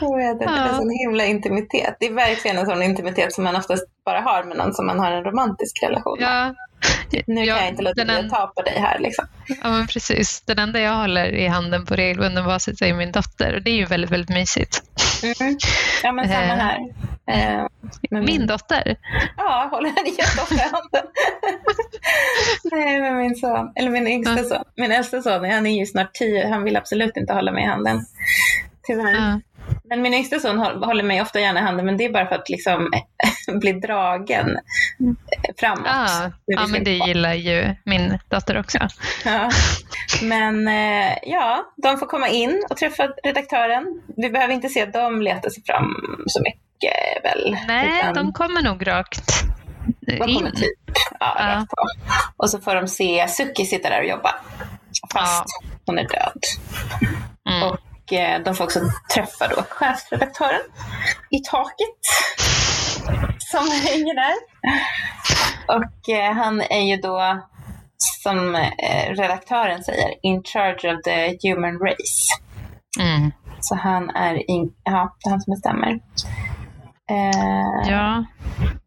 S2: Jag vet inte, det är en sån himla intimitet. Det är verkligen en sån intimitet som man oftast bara har med någon som man har en romantisk relation med.
S1: Ja,
S2: Nu
S1: ja,
S2: kan jag inte låta bli
S1: en-
S2: att ta på dig här liksom.
S1: Ja, men precis. Den enda jag håller i handen på regelbunden basis är min dotter och det är ju väldigt, väldigt mysigt.
S2: Mm. Ja men samma
S1: Eh.
S2: här. Eh, med
S1: Min dotter?
S2: Ja, håller henne jätteofta i handen. Nej, men min son, eller min yngsta son, min äldsta son, han är ju snart tio, han vill absolut inte hålla mig i handen. Tyvärr.
S1: Ja.
S2: Men min yngsta son håll- håller mig ofta gärna i handen, men det är bara för att liksom bli dragen eh, framåt.
S1: Ja,
S2: vi
S1: ja, men det
S2: gå.
S1: gillar ju min dotter också.
S2: Ja. Men eh, ja, de får komma in och träffa redaktören. Vi behöver inte se dem leta sig fram så mycket väl.
S1: Nej,
S2: Utan-
S1: de kommer nog rakt in.
S2: typ ja,
S1: Ja.
S2: rakt på. Och så får de se Suki sitta där och jobba. Fast hon är död.
S1: Mm.
S2: Och de får också träffa då chefredaktören i taket. Som hänger där. Och eh, han är ju då, som eh, redaktören säger, in charge of the human race.
S1: Mm.
S2: Så han är in, ja, det är han som bestämmer. Eh,
S1: Ja.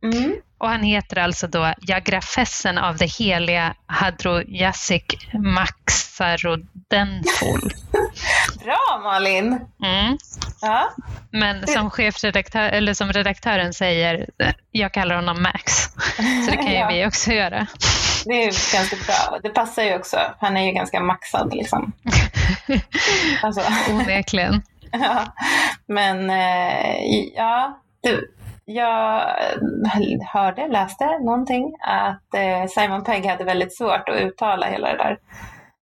S2: mm.
S1: Och han heter alltså då Jagrafessen av det heliga Hadrojasik Maxarodenfol.
S2: Bra Malin!
S1: Mm.
S2: Ja.
S1: Men som chefredaktör, eller som redaktören säger, jag kallar honom Max. Så det kan ju
S2: Ja.
S1: vi också göra.
S2: Det är ganska bra. Det passar ju också. Han är ju ganska maxad liksom. Alltså,
S1: Onekligen.
S2: ja. Men eh, ja, du, jag hörde, läste någonting att eh, Simon Pegg hade väldigt svårt att uttala hela det där.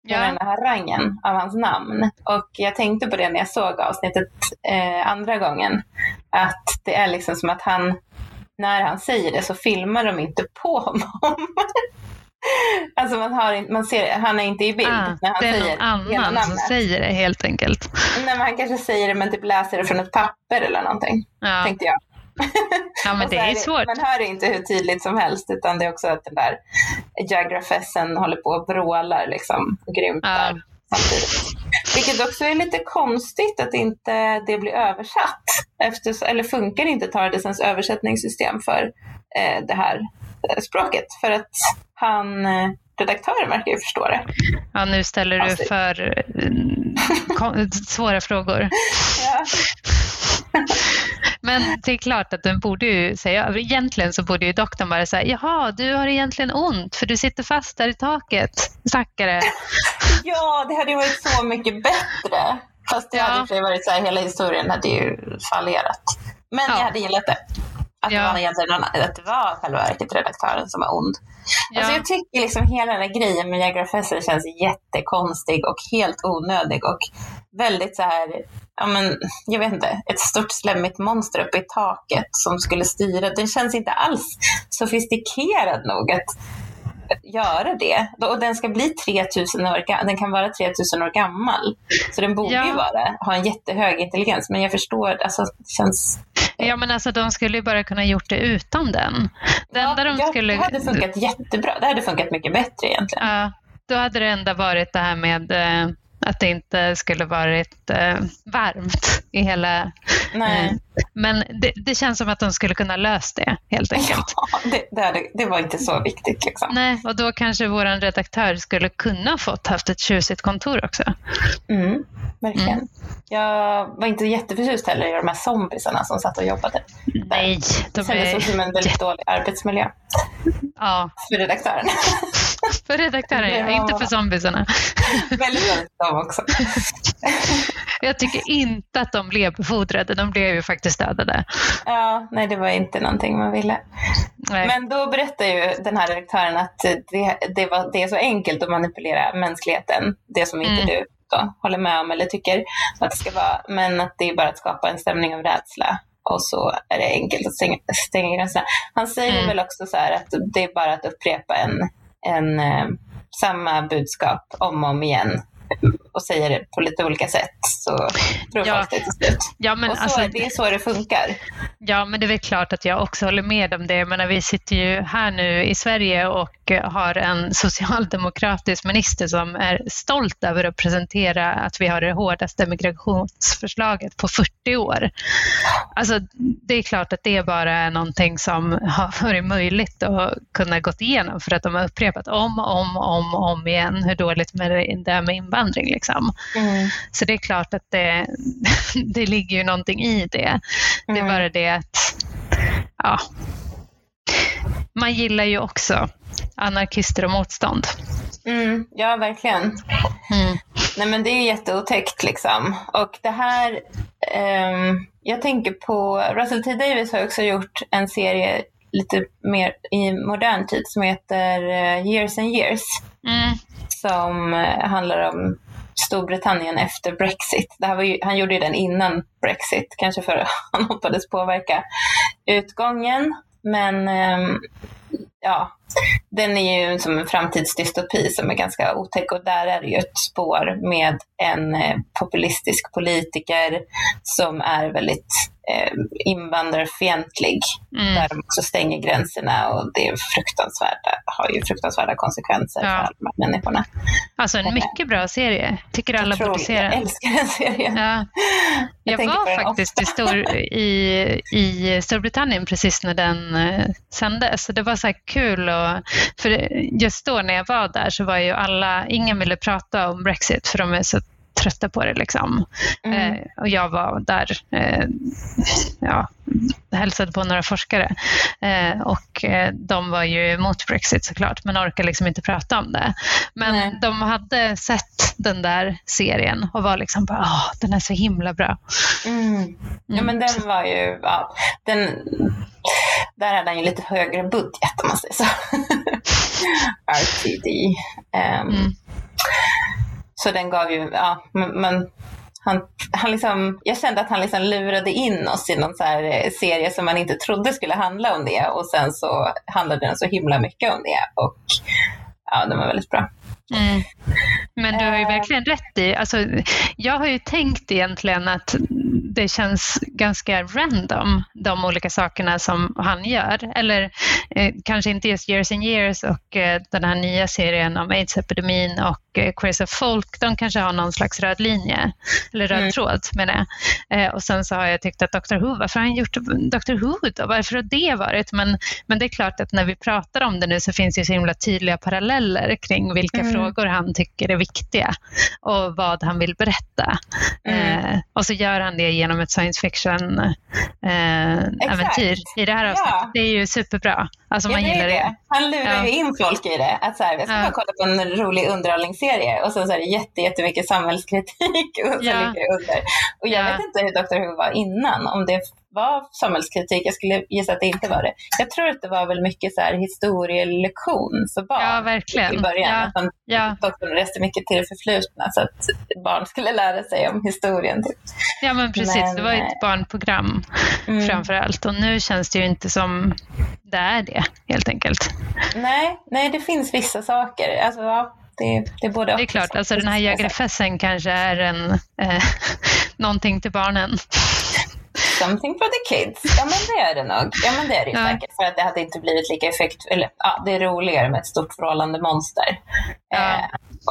S1: Ja.
S2: Den här harangen av hans namn. Och jag tänkte på det när jag såg avsnittet eh, andra gången. Att det är liksom som att han, när han säger det så filmar de inte på honom. alltså man, har, man ser, han är inte i bild
S1: Ah,
S2: när han
S1: det är
S2: säger
S1: någon
S2: hela
S1: annan som
S2: namnet.
S1: säger det helt enkelt.
S2: Nej, men han kanske säger det men typ läser det från ett papper eller någonting.
S1: Ja,
S2: Tänkte jag.
S1: Ja men det är svårt.
S2: Man hör inte hur tydligt som helst utan det är också att den där Jagrafessen håller på och vrålar liksom och grymtar
S1: Ja.
S2: samtidigt. Vilket också är lite konstigt att inte det blir översatt. Efter, eller funkar inte Tardisens översättningssystem för eh, det här eh, språket. För att han, eh, redaktören verkar ju förstå det.
S1: Ja, nu ställer du
S2: Konstigt.
S1: för kon- svåra frågor.
S2: Ja.
S1: Men det är klart att den borde ju säga, egentligen så borde ju doktorn bara säga, jaha, du har egentligen ont för du sitter fast där i taket, stackare.
S2: ja, det hade ju varit så mycket bättre. Fast det
S1: Ja.
S2: hade sig varit så här, hela historien hade ju fallerat. Men
S1: Ja.
S2: jag hade gillat det. Att,
S1: Ja.
S2: det var egentligen någon, att det var själva verket redaktören som var ond. Alltså
S1: Ja.
S2: jag tycker liksom hela den här grejen med Jagrafesser känns jättekonstig och helt onödig och väldigt så här, ja men jag vet inte, ett stort slemmigt monster uppe i taket som skulle styra. Den känns inte alls sofistikerad nog att göra det. Och den ska bli 3000 år den kan vara 3000 år gammal. Så den borde
S1: Ja.
S2: ju vara, ha en jättehög intelligens. Men jag förstår, alltså det känns...
S1: Ja, men alltså de skulle ju bara kunna gjort det utan den. Det enda de
S2: ja,
S1: skulle...
S2: Det hade funkat jättebra. Det hade funkat mycket bättre egentligen.
S1: Ja, då hade det enda varit det här med eh, att det inte skulle varit eh, varmt i hela...
S2: Nej.
S1: Eh, men det, det känns som att de skulle kunna löst det helt enkelt.
S2: Ja, det, det, det var inte så viktigt liksom.
S1: Nej, och då kanske vår redaktör skulle kunna fått haft ett tjusigt kontor också.
S2: Mm, verkligen.
S1: Mm.
S2: Jag var inte jätteförtjust heller i de här zombiesarna som satt och jobbade.
S1: Nej, de
S2: Det kändes
S1: är...
S2: som en väldigt dålig arbetsmiljö
S1: Ja,
S2: för redaktören.
S1: för redaktören, ja, inte för zombiesarna.
S2: väldigt för dem också.
S1: Jag tycker inte att de blev befordrade, de blev ju faktiskt dödade.
S2: Ja, nej det var inte någonting man ville. Nej. Men då berättar ju den här redaktören att det, det, var, det är så enkelt att manipulera mänskligheten, det som inte mm. du då håller med om eller tycker att det ska vara, men att det är bara att skapa en stämning av rädsla och så är det enkelt att stänga, stänga gränserna. Han säger mm. väl också så här att det är bara att upprepa en, en eh, samma budskap om och om igen och säger det på lite olika sätt så tror ja. folk det till slut. Ja, men och så, alltså, det är så det funkar.
S1: Ja, men det är väl klart att jag också håller med om det. Men vi sitter ju här nu i Sverige och har en socialdemokratisk minister som är stolt över att presentera att vi har det hårdaste migrationsförslaget på 40 år. Alltså, det är klart att det bara är någonting som har varit möjligt att kunna gått igenom för att de har upprepat om och om, om, om igen hur dåligt med det är med invandring. Liksom. Mm. Så det är klart att det, det ligger ju någonting i det. Det är mm. bara det att ja, man gillar ju också anarkister och motstånd.
S2: Mm, ja, verkligen. Mm. Nej, men det är jätteotäckt liksom. Och det här, um, jag tänker på, Russell T Davis har också gjort en serie lite mer i modern tid som heter uh, Years and Years. Mm. Som uh, handlar om Storbritannien efter Brexit. Det här var ju, han gjorde ju den innan Brexit, kanske för att han hoppades påverka utgången. Men ehm, ja, den är ju som en framtidsdystopi som är ganska otäck och där är det ju ett spår med en eh, populistisk politiker som är väldigt eh, invandrarfientlig. Mm. Där de också stänger gränserna och det är fruktansvärda, har ju fruktansvärda konsekvenser ja. för alla de här människorna.
S1: Alltså en mycket bra serie. Tycker alla jag borde se den.
S2: Jag älskar den serien.
S1: Ja. Jag, jag var faktiskt i, stor, i, i Storbritannien precis när den eh, sändes. Så det var så kul. Och, för just då när jag var där så var ju alla, ingen ville prata om Brexit för de är så trötta på det. Liksom. Mm. Eh, och jag var där, eh, ja, hälsade på några forskare eh, och eh, de var ju emot Brexit såklart men orkade liksom inte prata om det. Men Nej. de hade sett den där serien och var liksom bara, åh, den är så himla bra.
S2: Mm. Ja mm. men den var ju, ja, den, där hade han ju lite högre budget om man säger så. RTD. Um, mm. Så den gav ju, ja, men han, han liksom, jag kände att han liksom lurade in oss i någon så här eh, serie som man inte trodde skulle handla om det och sen så handlade den så himla mycket om det och ja, den var väldigt bra. Mm.
S1: Men du har ju verkligen rätt i, alltså, jag har ju tänkt egentligen att det känns ganska random, de olika sakerna som han gör. Eller eh, kanske inte just Years and Years och eh, den här nya serien om aids-epidemin och eh, Queers of Folk, de kanske har någon slags röd linje, eller röd mm. tråd menar jag. Eh, och sen så har jag tyckt att Dr Who, varför har han gjort Dr Who då? Varför har det varit? Men, men det är klart att när vi pratar om det nu så finns det så himla tydliga paralleller kring vilka mm. Frågor han tycker är viktiga och vad han vill berätta. Mm. Eh, och så gör han det genom ett science fiction-äventyr eh, i det här avsnittet. Ja. Det är ju superbra. Alltså man ja, gillar det. det.
S2: Han lurar ja. ju in folk i det. Att så här, jag ska ja. bara kolla på en rolig underhållningsserie och sen så är det jätte, jättemycket samhällskritik och så ja. ligger under. Och jag vet inte hur Dr Who var innan, om det var samhällskritik. Jag skulle gissa att det inte var det. Jag tror att det var väl mycket så här historielektion för barn
S1: ja, verkligen.
S2: i början. Ja. Att ja. doktorn reste mycket till det förflutna så att barn skulle lära sig om historien. Typ.
S1: Ja men precis, men, det var ett eh, barnprogram mm. framför allt och nu känns det ju inte som det är det helt enkelt.
S2: Nej, nej det finns vissa saker. Alltså, ja, det, det, både
S1: det är klart, alltså den här jägarfessen kanske är en, eh, någonting till barnen.
S2: Something for the kids. Ja men det är det nog. Ja men det är det ju ja. säkert. För att det hade inte blivit lika effekt, eller ja, det är roligare med ett stort förhållande monster. Ja. Eh,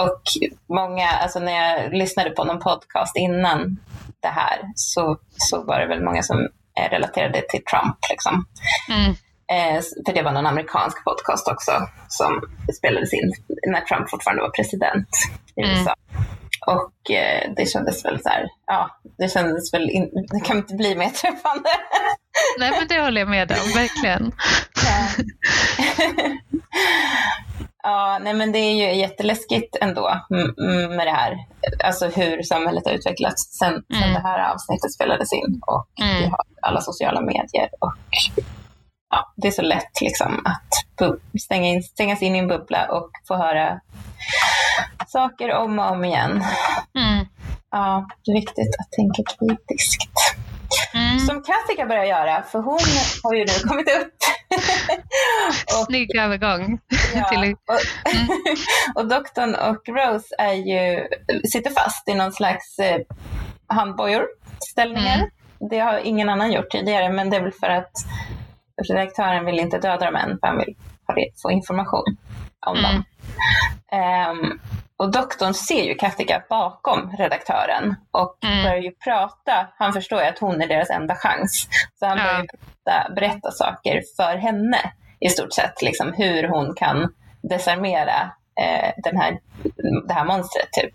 S2: och många, alltså när jag lyssnade på någon podcast innan det här så, så var det väl många som relaterade till Trump liksom. Mm. Eh, för det var någon amerikansk podcast också som spelades in när Trump fortfarande var president i mm. USA. Och eh, det kändes väl så här, ja, det kändes väl, in, det kan inte bli mer träffande.
S1: Nej men det håller jag med om, verkligen.
S2: Ja. Nej men det är ju jätteläskigt ändå med det här. Alltså hur samhället har utvecklats sen, mm. sen det här avsnittet spelades in och mm. vi har alla sociala medier och ja, det är så lätt liksom att stänga in, stängas in i en bubbla och få höra saker om och om igen. Mm. Ja, det är viktigt att tänka kritiskt. Mm. Som Katika börjar göra, för hon har ju nu kommit upp.
S1: och, Snygg övergång.
S2: Ja, och, mm. och doktorn och Rose är ju, sitter fast i någon slags eh, handbojor ställningar. Mm. Det har ingen annan gjort tidigare, men det är väl för att redaktören vill inte döda dem än, för han vill få information om dem. Um, och doktorn ser ju Katika bakom redaktören och mm. börjar ju prata. Han förstår ju att hon är deras enda chans. Så han börjar ju berätta, berätta saker för henne i stort sett. Liksom, hur hon kan desarmera eh, den här, det här monstret typ.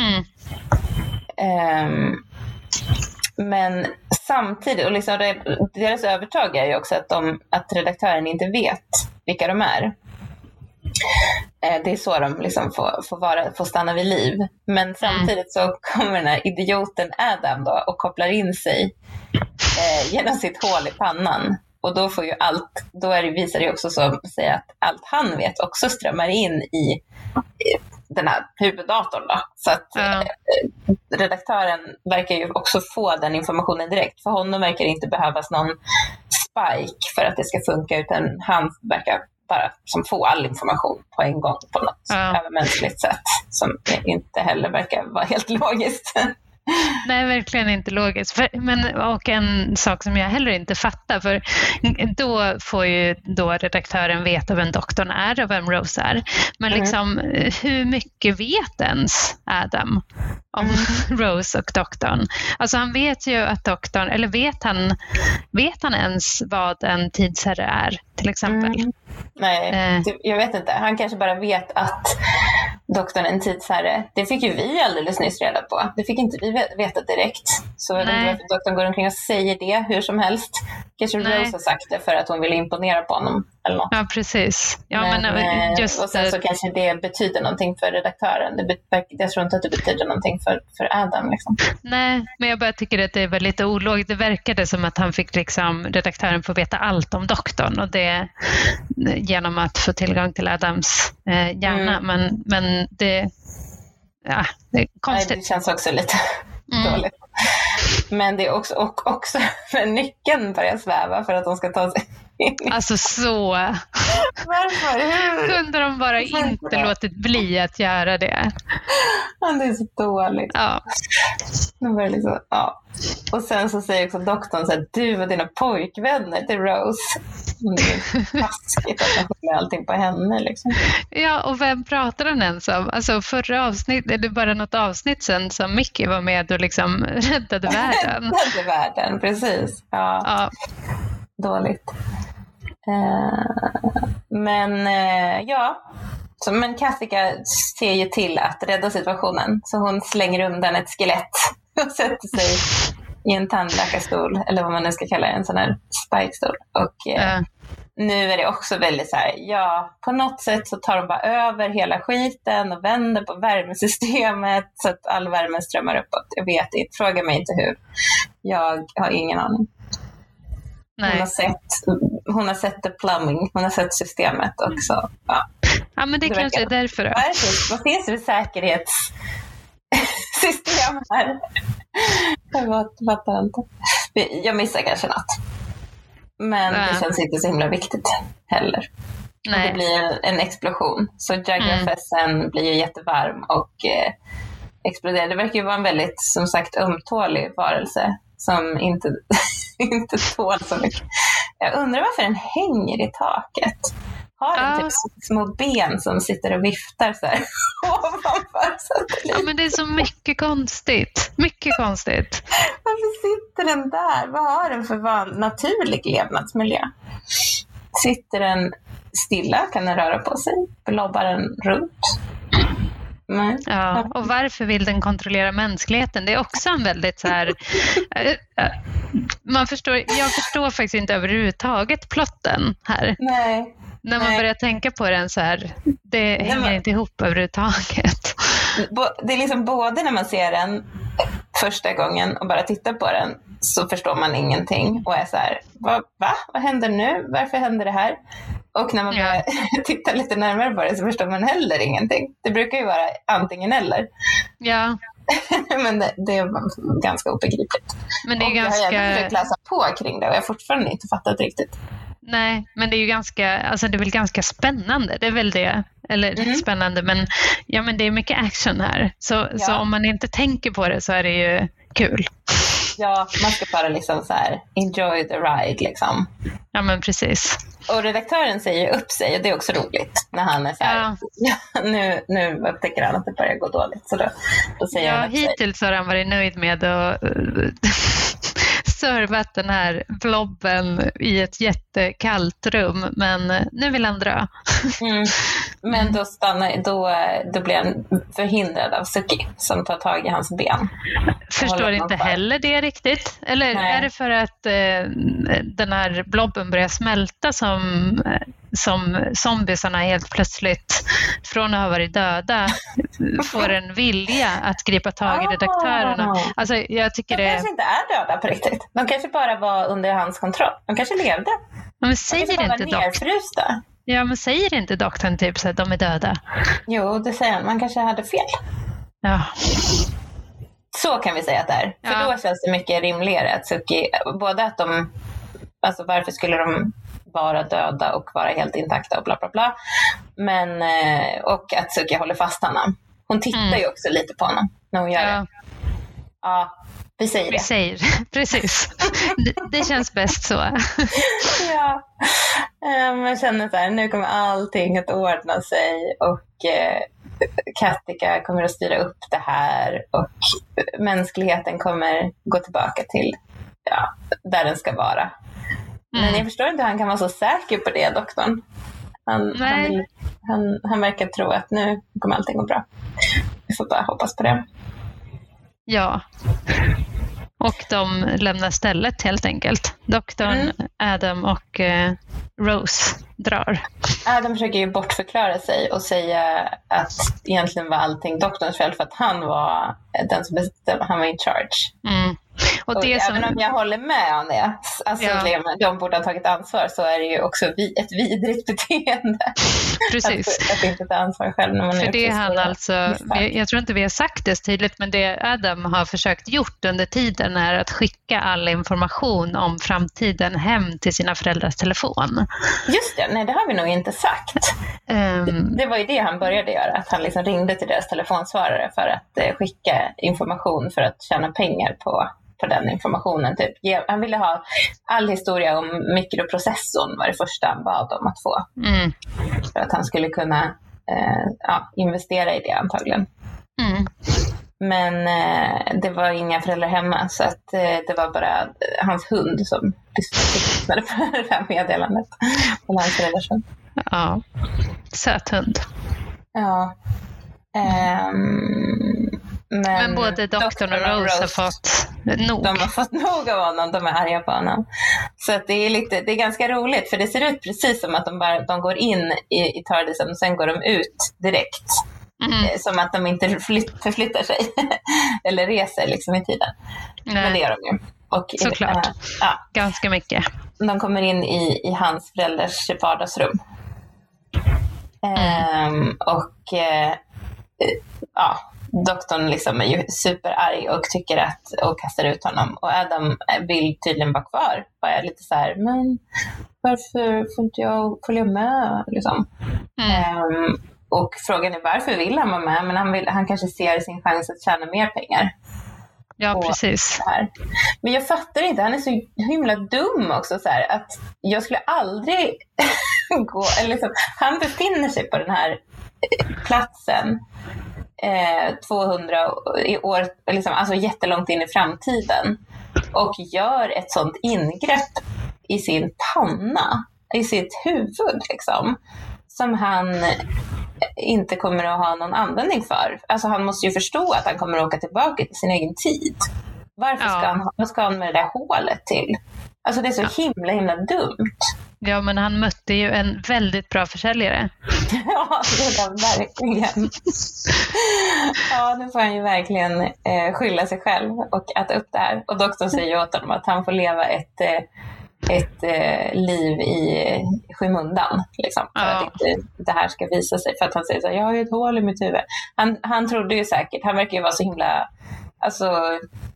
S2: Mm. Um, men samtidigt, och liksom deras övertag är ju också att, de, att redaktören inte vet vilka de är. Eh, det är så de liksom får, får, vara, får stanna vid liv. Men samtidigt så kommer den här idioten Adam då och kopplar in sig eh, genom sitt hål i pannan. Och då, får ju allt, då är det, visar det också så att, säga, att allt han vet också strömmar in i, i den här huvuddatorn. Då. Så att ja. eh, redaktören verkar ju också få den informationen direkt. För honom verkar det inte behövas någon spike för att det ska funka, utan han verkar bara som få all information på en gång på något ja. övermänskligt sätt som inte heller verkar vara helt logiskt.
S1: Nej, verkligen inte logiskt. För, men, och en sak som jag heller inte fattar, för då får ju då redaktören veta vem doktorn är och vem Rose är. Men mm. liksom, hur mycket vet ens Adam om mm. Rose och doktorn? Alltså han vet ju att doktorn, eller vet han, vet han ens vad en tidsherre är till exempel? Mm.
S2: Nej, eh. jag vet inte. Han kanske bara vet att doktorn en tidsherre. Det fick ju vi alldeles nyss reda på. Det fick inte vi veta direkt. Så jag vet inte varför doktorn går omkring och säger det hur som helst. Kanske Nej. Rose har sagt det för att hon vill imponera på honom. Eller något.
S1: Ja, precis. Ja,
S2: men, men eh, just och sen så kanske det betyder någonting för redaktören. Det jag tror inte att det betyder någonting för, för Adam. Liksom.
S1: Nej, men jag bara tycker att det är väldigt ologiskt. Det verkade som att han fick liksom, redaktören få veta allt om doktorn och det genom att få tillgång till Adams eh, hjärna. Mm. Men, men det, ja, det är konstigt. Nej,
S2: det känns också lite mm. dåligt. Men det är också, och också men nyckeln börjar sväva för att de ska ta sig
S1: Alltså så.
S2: Varför? Hur?
S1: Kunde de bara Varför? inte låtit bli att göra det?
S2: Ja, det är så dåligt.
S1: Ja.
S2: De liksom, ja. Och sen så säger också doktorn så här, du och dina pojkvänner till Rose. Det är taskigt att man skyller allting på henne. Liksom.
S1: Ja, och vem pratar han ens om? Alltså förra avsnittet, eller bara något avsnitt sen som Mickey var med och liksom räddade världen.
S2: räddade världen, precis. Ja. ja. Dåligt. Uh, men uh, ja, men Kassika ser ju till att rädda situationen. Så hon slänger undan ett skelett och sätter sig i en tandläkarstol, eller vad man nu ska kalla det, en sån här spikestol. Och uh, nu är det också väldigt så här, ja, på något sätt så tar de bara över hela skiten och vänder på värmesystemet så att all värme strömmar uppåt. Jag vet inte, fråga mig inte hur. Jag har ingen aning. Nej. Hon, har sett, hon har sett the plumbing, hon har sett systemet också. Ja,
S1: ja men det, det kanske är därför. Då.
S2: Varför? Vad finns det för säkerhetssystem här? Jag fattar inte. Jag missar kanske något. Men ja. det känns inte så himla viktigt heller. Nej. Det blir en explosion. Så Jagrafessen mm. blir ju jättevarm och eh, exploderar. Det verkar ju vara en väldigt, som sagt, ömtålig varelse som inte, inte tål så mycket. Jag undrar varför den hänger i taket. Har den typ små ben som sitter och viftar så här ovanför
S1: Ja, men det är så mycket konstigt. Mycket konstigt.
S2: Varför sitter den där? Vad har den för naturlig levnadsmiljö? Sitter den stilla? Kan den röra på sig? Blobbar den runt?
S1: Nej. Ja, och varför vill den kontrollera mänskligheten? Det är också en väldigt så här... Eh, eh, man förstår, jag förstår faktiskt inte överhuvudtaget plotten här.
S2: Nej.
S1: när man
S2: Nej.
S1: börjar tänka på den så här, det hänger
S2: men-
S1: inte ihop överhuvudtaget.
S2: Det är liksom både när man ser den första gången och bara tittar på den så förstår man ingenting och är så här, Va? va? Vad händer nu? Varför händer det här? Och när man
S1: Ja.
S2: börjar titta lite närmare på det så förstår man heller ingenting. Det brukar ju vara antingen eller.
S1: Ja,
S2: Men det, det är ganska obegripligt.
S1: men det är
S2: och jag har
S1: ganska...
S2: försökt läsa på kring det och jag har fortfarande inte fattat riktigt.
S1: Nej, men det är ju ganska, alltså det är väl ganska spännande. Det är väl det. Eller
S2: Mm.
S1: spännande, men, ja, men det är mycket action här. Så, så
S2: Ja.
S1: om man inte tänker på det så är det ju kul.
S2: Ja, man ska bara liksom så här, enjoy the ride liksom.
S1: Ja, men precis.
S2: Och redaktören säger upp sig och det är också roligt när han är så här,
S1: Ja.
S2: ja. nu, nu upptäcker han att det börjar gå dåligt. Så då, då säger
S1: Ja,
S2: han
S1: hittills har han varit nöjd med att eh, servat den här blobben i ett jättekallt rum, men eh, nu vill han dra.
S2: Mm. Men då, stannar, då, då blir han förhindrad av Suki som tar tag i hans ben.
S1: Förstår inte heller det riktigt. Eller
S2: Nej.
S1: är det för att eh, den här blobben börjar smälta som, eh, som zombiesarna helt plötsligt, från att ha varit döda, får en vilja att gripa tag i redaktörerna.
S2: Ah.
S1: Alltså, jag tycker
S2: De
S1: det...
S2: kanske inte är döda på riktigt. De kanske bara var under hans kontroll. De kanske levde.
S1: Men
S2: De
S1: säger
S2: kanske bara
S1: inte
S2: var nerfrysta.
S1: ja, men säger inte doktorn typ så att de är döda?
S2: Jo, det säger han. Man kanske hade fel.
S1: Ja,
S2: Så kan vi säga att det är. För
S1: Ja.
S2: då känns det mycket rimligare att Suki, både att de, alltså varför skulle de vara döda och vara helt intakta och bla bla bla. Men, eh, och att Suki håller fast honom. Hon tittar
S1: Mm.
S2: ju också lite på honom när hon gör det.
S1: ja
S2: Ja, vi säger
S1: vi
S2: det.
S1: säger precis. Det, det känns bäst så.
S2: Ja. Eh, Man känner så här, nu kommer allting att ordna sig och eh, Kattika kommer att styra upp det här och mänskligheten kommer gå tillbaka till ja, där den ska vara. Men
S1: Mm.
S2: jag förstår inte hur han kan vara så säker på det, doktorn. Han, han, han, han verkar tro att nu kommer allting gå bra. Vi får bara hoppas på det.
S1: Ja. Och de lämnar stället helt enkelt. Doktorn,
S2: Mm.
S1: Adam och eh, Rose drar.
S2: Adam försöker ju bortförklara sig och säga att egentligen var allting doktorns fel för att han var den som bestämde, han var in charge.
S1: Mm. Och
S2: Och
S1: det
S2: även
S1: som,
S2: om jag håller med om det, alltså
S1: Ja.
S2: de borde ha tagit ansvar, så är det ju också ett vidrigt beteende.
S1: precis.
S2: Att, att inte ta ansvar själv när man
S1: För det han alltså, jag, jag tror inte vi har sagt det så tydligt, men det Adam har försökt gjort under tiden är att skicka all information om framtiden hem till sina föräldrars telefon.
S2: Just det, nej det har vi nog inte sagt.
S1: Ehm,
S2: Det var ju det han började göra, att han liksom ringde till deras telefonsvarare för att eh, skicka information för att tjäna pengar på, på den informationen. Typ. Han ville ha all historia om mikroprocessorn var det första han bad om att få.
S1: mm,
S2: För att han skulle kunna eh, ja, investera i det antagligen.
S1: mm.
S2: Men eh, det var inga föräldrar hemma så att eh, det var bara eh, hans hund som lyssnade på det här meddelandet. Eller hans föräldrars hund.
S1: Ja, söt hund.
S2: Ja. Ehm, men,
S1: Men både doktorn och Rose har fått nog.
S2: De har fått nog av honom, de är arga på honom. Så det, är lite, det är ganska roligt för det ser ut precis som att de, bara, de går in i, i Tardisen och sen går de ut direkt.
S1: Mm,
S2: Eh, Som att de inte flytt, förflyttar sig eller reser liksom i tiden. Men det
S1: nej,
S2: gör de ju. Och,
S1: Såklart.
S2: eh, ja,
S1: ganska mycket.
S2: de kommer in i, i hans föräldrars vardagsrum. Ehm, och eh, eh, ja, doktorn liksom är ju superarg och tycker att, och kastar ut honom. Och Adam vill tydligen vara kvar. Och är lite så här, men varför får inte jag följa med? Liksom.
S1: Mm.
S2: Ehm, och frågan är varför vill han vara med? Men han, vill, han kanske ser sin chans att tjäna mer pengar.
S1: Ja, precis.
S2: Men jag fattar inte, han är så himla dum också. Så här, att jag skulle aldrig gå, eller liksom, han befinner sig på den här eh, platsen 200 i år, liksom, alltså jättelångt in i framtiden och gör ett sånt ingrepp i sin panna, i sitt huvud liksom, som han inte kommer att ha någon användning för. Alltså han måste ju förstå att han kommer att åka tillbaka till sin egen tid. Varför
S1: Ja.
S2: ska han, vad ska han med det där hålet till? Alltså det är så himla himla dumt.
S1: Ja, men han mötte ju en väldigt bra försäljare.
S2: ja, det är verkligen. ja, nu får han ju verkligen eh, skylla sig själv och äta upp det här. Och doktorn säger åt honom att han får leva ett eh, ett eh, liv i skymundan. Liksom, för
S1: Ja.
S2: att inte det här ska visa sig. För att han säger så här, jag har ju ett hål i mitt huvud. Han, han trodde ju säkert, han verkar ju vara så himla, alltså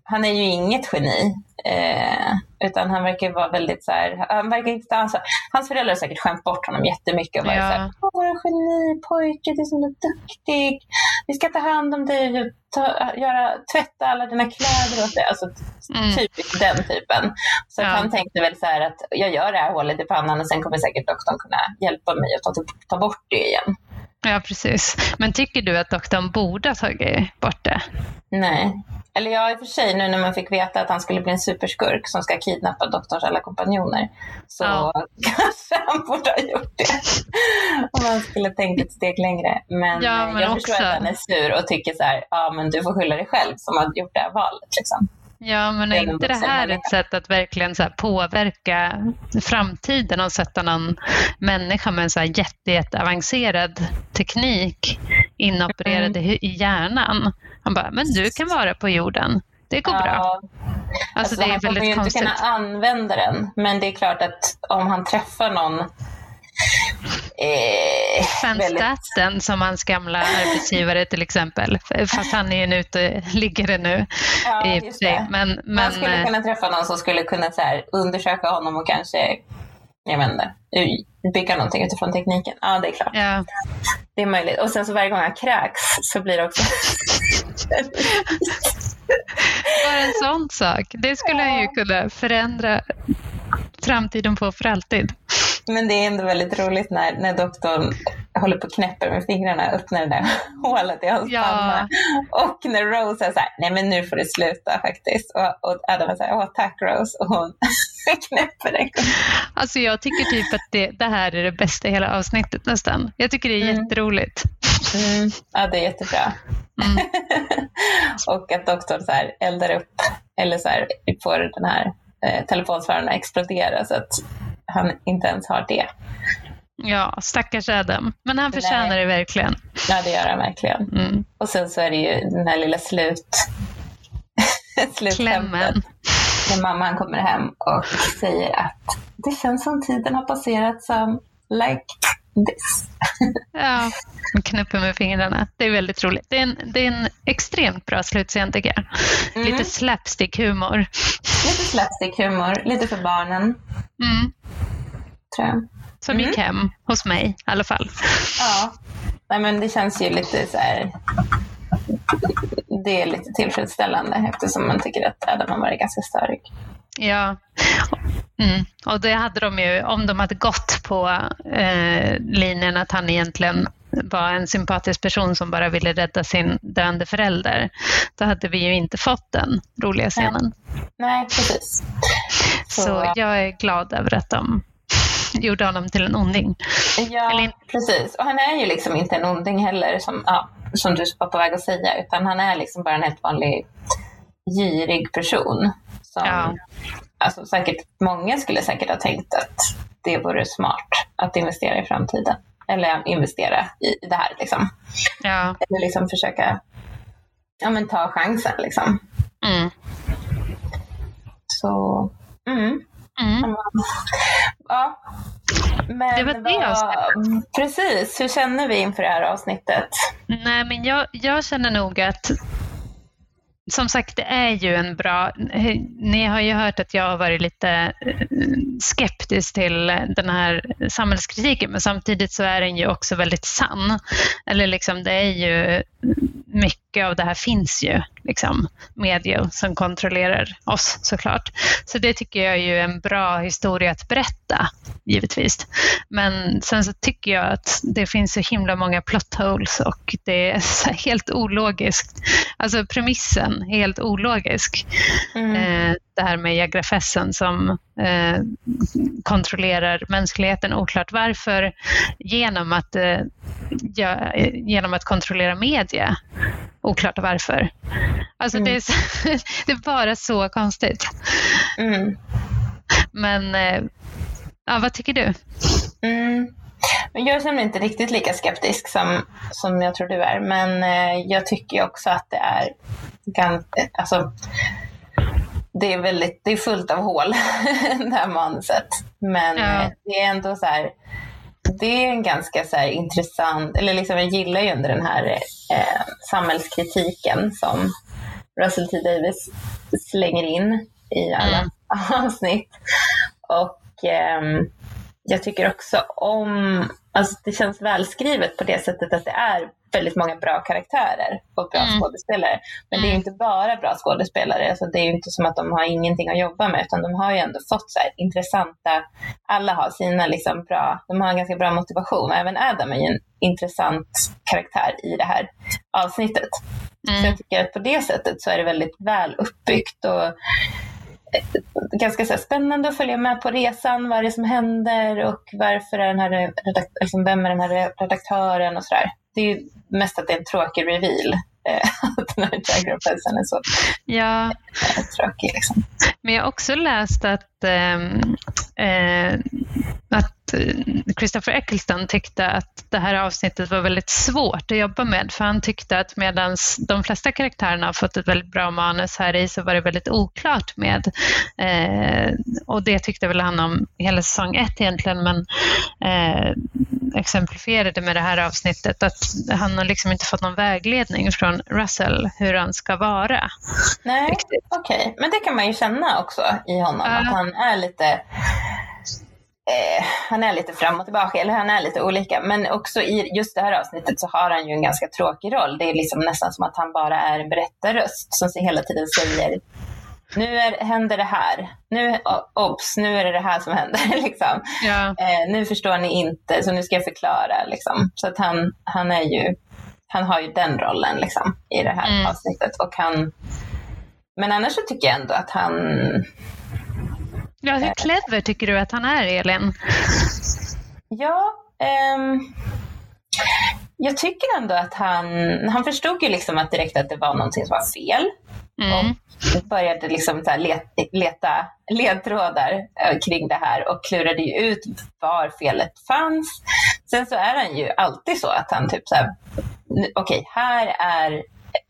S2: han är ju inget geni. Eh, utan han verkar vara väldigt så här, han verkar inte ta ansvar. Hans föräldrar har säkert skämt bort honom jättemycket och bara
S1: Ja.
S2: så här, Åh, våra genipojke, du är så duktig. Vi ska ta hand om dig och ta, göra, tvätta alla dina kläder åt dig. Alltså,
S1: Mm.
S2: Typiskt den typen. Så
S1: Ja.
S2: han tänkte väl så här att jag gör det här hålet i pannan och sen kommer säkert doktorn kunna hjälpa mig att ta, ta bort det igen.
S1: Ja, precis. Men tycker du att doktorn borde ha tagit bort det?
S2: Nej. Eller ja, i och för sig nu när man fick veta att han skulle bli en superskurk som ska kidnappa doktorns alla kompanjoner så
S1: Ja.
S2: kanske han borde ha gjort det. Om man skulle tänkt ett steg längre. Men,
S1: Ja, men
S2: jag
S1: också-
S2: förstår att han är sur och tycker så här, ja men du får skylla dig själv som har gjort det här valet. Liksom.
S1: Ja, men är inte det här ett sätt att verkligen så påverka framtiden och sätta någon människa med en så här jätte, jätteavancerad teknik inopererad i hu- i hjärnan? Han bara, men du kan vara på jorden. Det går bra.
S2: Ja,
S1: Alltså,
S2: Alltså,
S1: det är
S2: han kommer ju
S1: väldigt
S2: inte kunna använda den. Men det är klart att om han träffar någon eh,
S1: Sven
S2: väldigt-
S1: som hans gamla arbetsgivare till exempel. Fast han är ju en uteliggare nu
S2: Ja,
S1: i
S2: just det.
S1: Men,
S2: Man
S1: men
S2: skulle
S1: eh,
S2: kunna träffa någon som skulle kunna så här, undersöka honom och kanske, jag vet inte, bygga någonting utifrån tekniken. Ja, det är klart.
S1: ja,
S2: Det är möjligt. Och sen så varje gång han kräks så blir det också...
S1: bara en sån sak. Det skulle han ju kunna förändra framtiden på för alltid.
S2: Men det är ändå väldigt roligt när, när doktorn håller på och knäpper med fingrarna, öppnar det där hålet i hans
S1: Ja.
S2: panna. Och när Rose är så här, nej men nu får det sluta faktiskt. Och, och Adam är så här, åh tack Rose. Och hon knäpper den.
S1: Alltså jag tycker typ att det, det här är det bästa i hela avsnittet nästan. Jag tycker det är
S2: Mm.
S1: jätteroligt.
S2: Mm, ja, det är jättebra.
S1: Mm.
S2: och att doktorn så här eldar upp, eller så här får den här eh, telefonsvararen explodera så att han inte ens har det.
S1: Ja, stackars Adam. Men han förtjänar
S2: Nej.
S1: det verkligen.
S2: Ja, det gör han verkligen.
S1: Mm.
S2: Och sen så är det ju den här lilla slut... slutskämtet.
S1: Klämmen.
S2: När mamman kommer hem och säger att det känns som tiden har passerat som like this.
S1: Ja, och knäpper med fingrarna. Det är väldigt roligt. Det är en, det är en extremt bra slutscen tycker jag.
S2: Mm.
S1: Lite slapstick-humor.
S2: Lite slapstick-humor, lite för barnen,
S1: Mm.
S2: tror jag.
S1: Som
S2: Mm.
S1: gick hem hos mig i alla fall.
S2: Ja, Nej, men det känns ju lite så här... Det är lite tillfredsställande eftersom man tycker att Adam har varit ganska störig.
S1: Ja, mm. och det hade de ju, om de hade gått på eh, linjen att han egentligen var en sympatisk person som bara ville rädda sin döende förälder, då hade vi ju inte fått den roliga scenen.
S2: Nej, precis.
S1: Så, jag är glad över att de gjorde honom till en onding.
S2: Ja, precis. Och han är ju liksom inte en onding heller, som, ja, som du var på väg att säga, utan han är liksom bara en helt vanlig girig person. Som,
S1: Ja.
S2: alltså, säkert, många skulle säkert ha tänkt att det vore smart att investera i framtiden. Eller investera i det här. Liksom.
S1: Ja,
S2: Eller liksom försöka ja, men ta chansen. Liksom.
S1: mm.
S2: Så, mm.
S1: Mm.
S2: Ja. Men
S1: Det var det
S2: vad-
S1: avsnittet.
S2: Precis, hur känner vi inför det här avsnittet?
S1: Nej, men jag, jag känner nog att som sagt, det är ju en bra... Ni har ju hört att jag har varit lite eh, skeptisk till den här samhällskritiken, men samtidigt så är den ju också väldigt sann. Eller liksom, det är ju... Mycket av det här finns ju, liksom, medier som kontrollerar oss såklart. Så det tycker jag är ju en bra historia att berätta, givetvis. Men sen så tycker jag att det finns så himla många plot holes och det är helt ologiskt. Alltså premissen helt ologisk.
S2: Mm.
S1: Eh, det här med Jagrafessen som eh, kontrollerar mänskligheten, oklart varför, genom att, eh, ja, genom att kontrollera media. Oklart varför. Alltså
S2: Mm.
S1: det, är så, det är bara så konstigt.
S2: Mm.
S1: Men eh, ja, vad tycker du?
S2: Mm. Men jag mig inte riktigt lika skeptisk som, som jag tror du är. Men eh, jag tycker också att det är ganska, alltså, det är väldigt, det är fullt av hål, det här manuset. Men
S1: Ja.
S2: eh, det är ändå så här, det är en ganska så intressant, eller liksom jag gillar ju under den här eh, samhällskritiken som Russell T Davis slänger in i alla
S1: Mm.
S2: avsnitt. Och ehm, jag tycker också om, alltså det känns välskrivet på det sättet att det är väldigt många bra karaktärer och bra
S1: Mm.
S2: skådespelare. Men det är
S1: Mm.
S2: inte bara bra skådespelare, alltså det är ju inte som att de har ingenting att jobba med utan de har ju ändå fått så här intressanta, alla har sina liksom bra, de har en ganska bra motivation. Även Adam är ju en intressant karaktär i det här avsnittet. Så
S1: Mm.
S2: jag tycker att på det sättet så är det väldigt väl uppbyggt och ganska så spännande att följa med på resan. Vad är det som händer och varför är den här liksom, vem är den här redaktören och sådär. Det är ju mest att det är en tråkig reveal. eh, Att den här Jagger är så
S1: Ja,
S2: eh, tråkig. Liksom.
S1: men jag har också läst att, ehm, eh, att eh, Christopher Eccleston tyckte att det här avsnittet var väldigt svårt att jobba med. För han tyckte att medan de flesta karaktärerna har fått ett väldigt bra manus här i så var det väldigt oklart med. Eh, och det tyckte väl han om hela säsong ett egentligen. Men eh, exemplifierade med det här avsnittet att han har liksom inte fått någon vägledning från Russell hur han ska vara.
S2: Nej, okej. Men det kan man ju känna också i honom.
S1: Ja.
S2: Att han är lite eh, han är lite fram och tillbaka, eller han är lite olika. Men också i just det här avsnittet så har han ju en ganska tråkig roll. Det är liksom nästan som att han bara är en berättarröst som hela tiden säger nu är, händer det här. Nu, obs, nu är det det här som händer. Liksom.
S1: Ja.
S2: Eh, nu förstår ni inte, så nu ska jag förklara. Liksom. Så att han, han, är ju, han har ju den rollen liksom, i det här
S1: Mm.
S2: avsnittet. Och han, men annars så tycker jag ändå att han...
S1: Ja, hur clever tycker du att han är, Elin?
S2: Ja, ehm, jag tycker ändå att han... Han förstod ju liksom att direkt att det var någonting som var fel.
S1: Mm.
S2: Och började liksom så let, leta ledtrådar eh, kring det här och klurade ju ut var felet fanns. Sen så är han ju alltid så att han typ så här, "Nu- okej, här är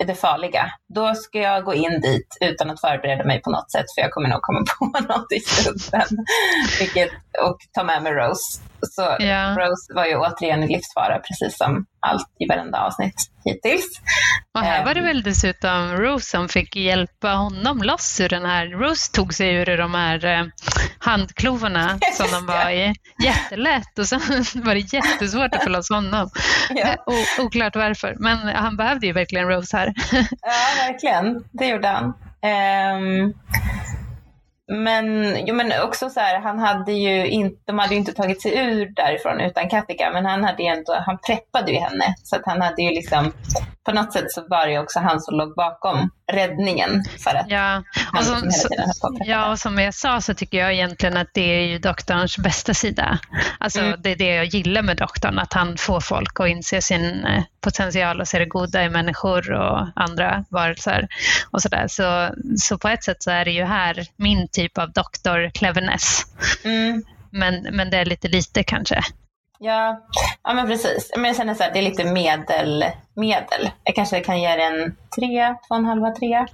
S2: det farliga. Då ska jag gå in dit utan att förbereda mig på något sätt för jag kommer nog komma på något i stunden. Vilket, och ta med mig Rose. Så
S1: Ja.
S2: Rose var ju återigen i livsfara precis som allt i varenda avsnitt hittills.
S1: Och här var det
S2: Ehm.
S1: väl dessutom Rose som fick hjälpa honom loss ur den här. Rose tog sig ur de här eh, handklovarna som de var i. Jättelätt och så var det jättesvårt att få loss honom.
S2: Ja.
S1: O- oklart varför, men han behövde ju verkligen Rose här.
S2: Ja, verkligen. Det gjorde han. Ehm, men, jo, men också så här, han hade ju inte, de hade ju inte tagit sig ur därifrån utan Kattika, men han, hade ju ändå, han preppade ju henne. Så att han hade ju liksom, på något sätt så var det också han som låg bakom räddningen. För att
S1: Ja, och som,
S2: liksom
S1: ja, och som jag sa så tycker jag egentligen att det är ju doktorns bästa sida. Alltså
S2: Mm.
S1: det är det jag gillar med doktorn, att han får folk att inse sin eh, potential och se det goda i människor och andra varelser och sådär. Så, så på ett sätt så är det ju här min typ av doktor cleverness.
S2: Mm.
S1: Men, men det är lite lite kanske.
S2: Ja, ja, men precis. Men jag känner så här, det är lite medel. medel. Jag kanske kan ge det en tre, två och en halva, tre.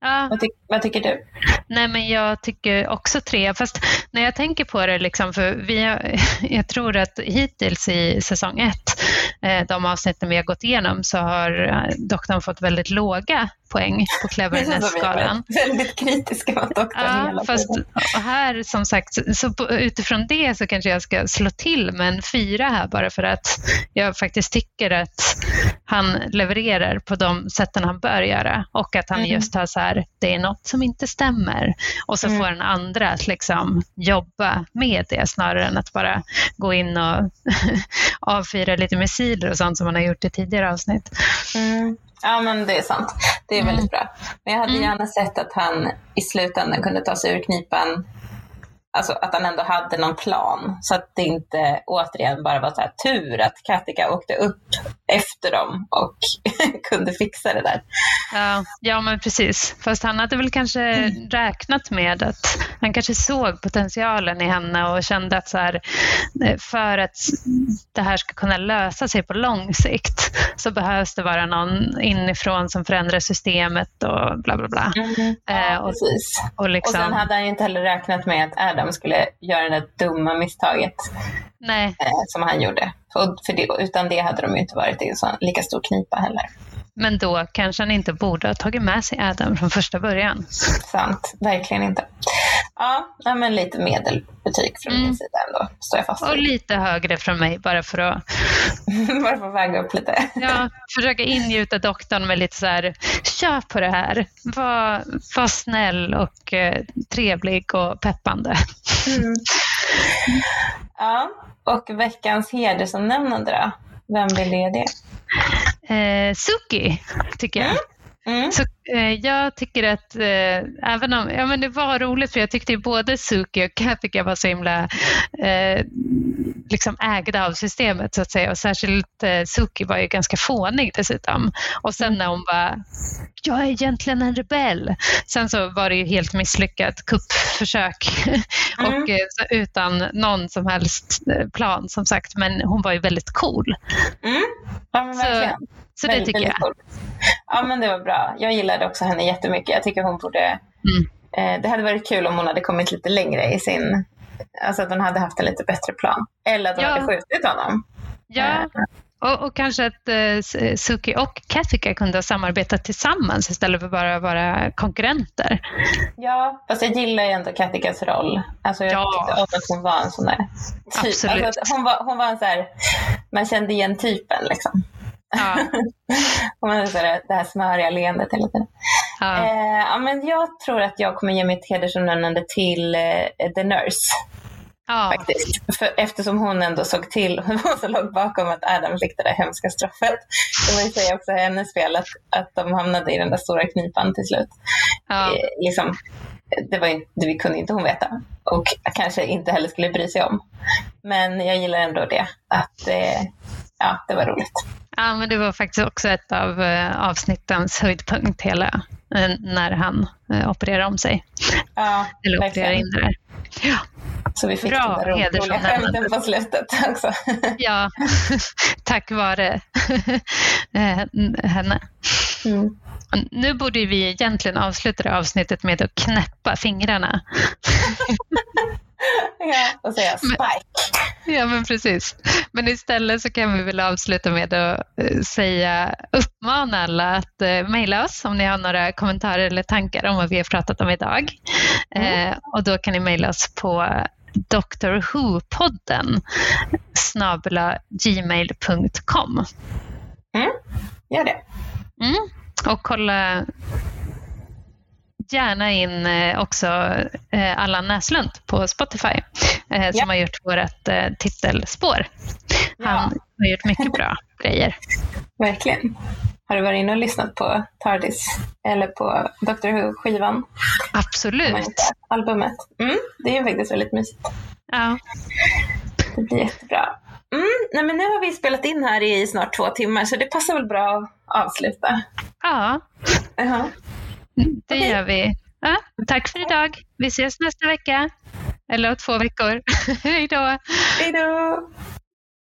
S1: Ja,
S2: Vad, ty- vad tycker du?
S1: Nej, men jag tycker också tre. Fast när jag tänker på det, liksom, för vi har, jag tror att hittills i säsong ett, eh, de avsnitten vi har gått igenom, så har eh, doktorn fått väldigt låga poäng på cleverness-skalan.
S2: väldigt kritiska mot doktorn
S1: Ja,
S2: hela
S1: fast och här som sagt, så på, utifrån det så kanske jag ska slå till med en fyra här bara för att jag faktiskt tycker att han levererar på de sätten han bör göra och att han
S2: Mm.
S1: just har så här, det är något som inte stämmer och så
S2: Mm.
S1: får den andra att liksom jobba med det snarare än att bara gå in och avfyra lite missiler och sånt som man har gjort i tidigare avsnitt.
S2: Mm. Ja, men det är sant. Det är
S1: Mm.
S2: väldigt bra. Men jag hade
S1: Mm.
S2: gärna sett att han i slutändan kunde ta sig ur knipan alltså att han ändå hade någon plan. Så att det inte återigen bara var så här tur att Katika åkte upp efter dem och kunde fixa det där.
S1: Ja, ja, men precis. Fast han hade väl kanske mm. räknat med att han kanske såg potentialen i henne och kände att så här, eh, för att det här ska kunna lösa sig på lång sikt så behövs det vara någon inifrån som förändrar systemet och bla bla bla.
S2: Mm. Ja, och, precis. Och, liksom... och sen hade han ju inte heller räknat med att Adam skulle göra det där dumma misstaget
S1: Nej.
S2: Eh, som han gjorde. För det, utan det hade de ju inte varit i en sån lika stor knipa heller.
S1: Men då kanske han inte borde ha tagit med sig Adam från första början.
S2: Sant, verkligen inte. Ja, men lite medelbetyg från mm. min sida ändå, står jag fast
S1: Och lite högre från mig, bara för att...
S2: bara för att väga upp lite.
S1: ja, försöka ingjuta doktorn med lite så här, kör på det här. Var, var snäll och eh, trevlig och peppande. Mm.
S2: Ja, och veckans hedersomnämnande då? Vem vill ge det?
S1: Eh, Suki, tycker jag. Mm. Mm. Så, eh, jag tycker att eh, även om, ja men det var roligt för jag tyckte både Suki och Katika var så himla eh, liksom ägda av systemet så att säga och särskilt eh, Suki var ju ganska fånig dessutom. Och sen när hon bara, jag är egentligen en rebell. Sen så var det ju helt misslyckat kuppförsök mm. och eh, utan någon som helst eh, plan som sagt men hon var ju väldigt cool.
S2: Mm. Ja, men verkligen. Så,
S1: så det tycker jag. Cool.
S2: Ja men det var bra. Jag gillade också henne jättemycket. Jag tycker hon borde... Mm. Eh, det hade varit kul om hon hade kommit lite längre i sin... Alltså att hon hade haft en lite bättre plan. Eller att hon ja. hade skjutit honom.
S1: Ja, eh. och, och, kanske att eh, Suki och Kathika kunde ha samarbetat tillsammans istället för bara att vara konkurrenter.
S2: Ja, fast jag gillar ju ändå Kathikas roll. Alltså jag ja. tyckte att hon var en sån där typ. Absolut. Alltså hon, var, hon var en så här, man kände igen typen liksom. Ja. och det här smöriga leendet hela tiden. Ja. Eh, ja, men jag tror att jag kommer ge mitt hedersomnämnande till eh, The Nurse. Ja. Faktiskt. För, eftersom hon ändå såg till, hon som låg bakom att Adam fick det där hemska straffet. Det var ju säga också hennes fel att, att de hamnade i den där stora knipan till slut. Ja. Eh, liksom, det, var inte, det kunde inte hon veta och kanske inte heller skulle bry sig om. Men jag gillar ändå det, att eh, ja, det var roligt.
S1: Ja, men det var faktiskt också ett av eh, avsnittens höjdpunkt hela eh, när han eh, opererade om sig.
S2: Ja,
S1: Eller opererade in det där. Ja.
S2: Så vi fick Bra den där roliga skämten på slutet också.
S1: ja, tack vare henne. Mm. Nu borde vi egentligen avsluta det avsnittet med att knäppa fingrarna.
S2: ja, och säga spike.
S1: Ja, men precis. Men istället så kan vi väl avsluta med att eh, säga, uppmana alla att eh, mejla oss om ni har några kommentarer eller tankar om vad vi har pratat om idag. Mm. Eh, och då kan ni mejla oss på Doctor Who-podden snabela gmail.com.
S2: Mm, gör det.
S1: Mm. Och kolla gärna in eh, också eh, Allan Näslund på Spotify eh, som ja. har gjort vårt titelspår. Han ja. har gjort mycket bra grejer.
S2: Verkligen. Har du varit inne och lyssnat på Tardis eller på Doctor Who-skivan?
S1: Absolut.
S2: Albumet. Mm, det är faktiskt väldigt mysigt.
S1: Ja.
S2: Det blir jättebra. Mm, nej men nu har vi spelat in här i snart två timmar så det passar väl bra att avsluta.
S1: Ja. Uh -huh. Det okay. gör vi. Ja, tack för idag. Vi ses nästa vecka. Eller två veckor. Hej då!
S2: Hej då!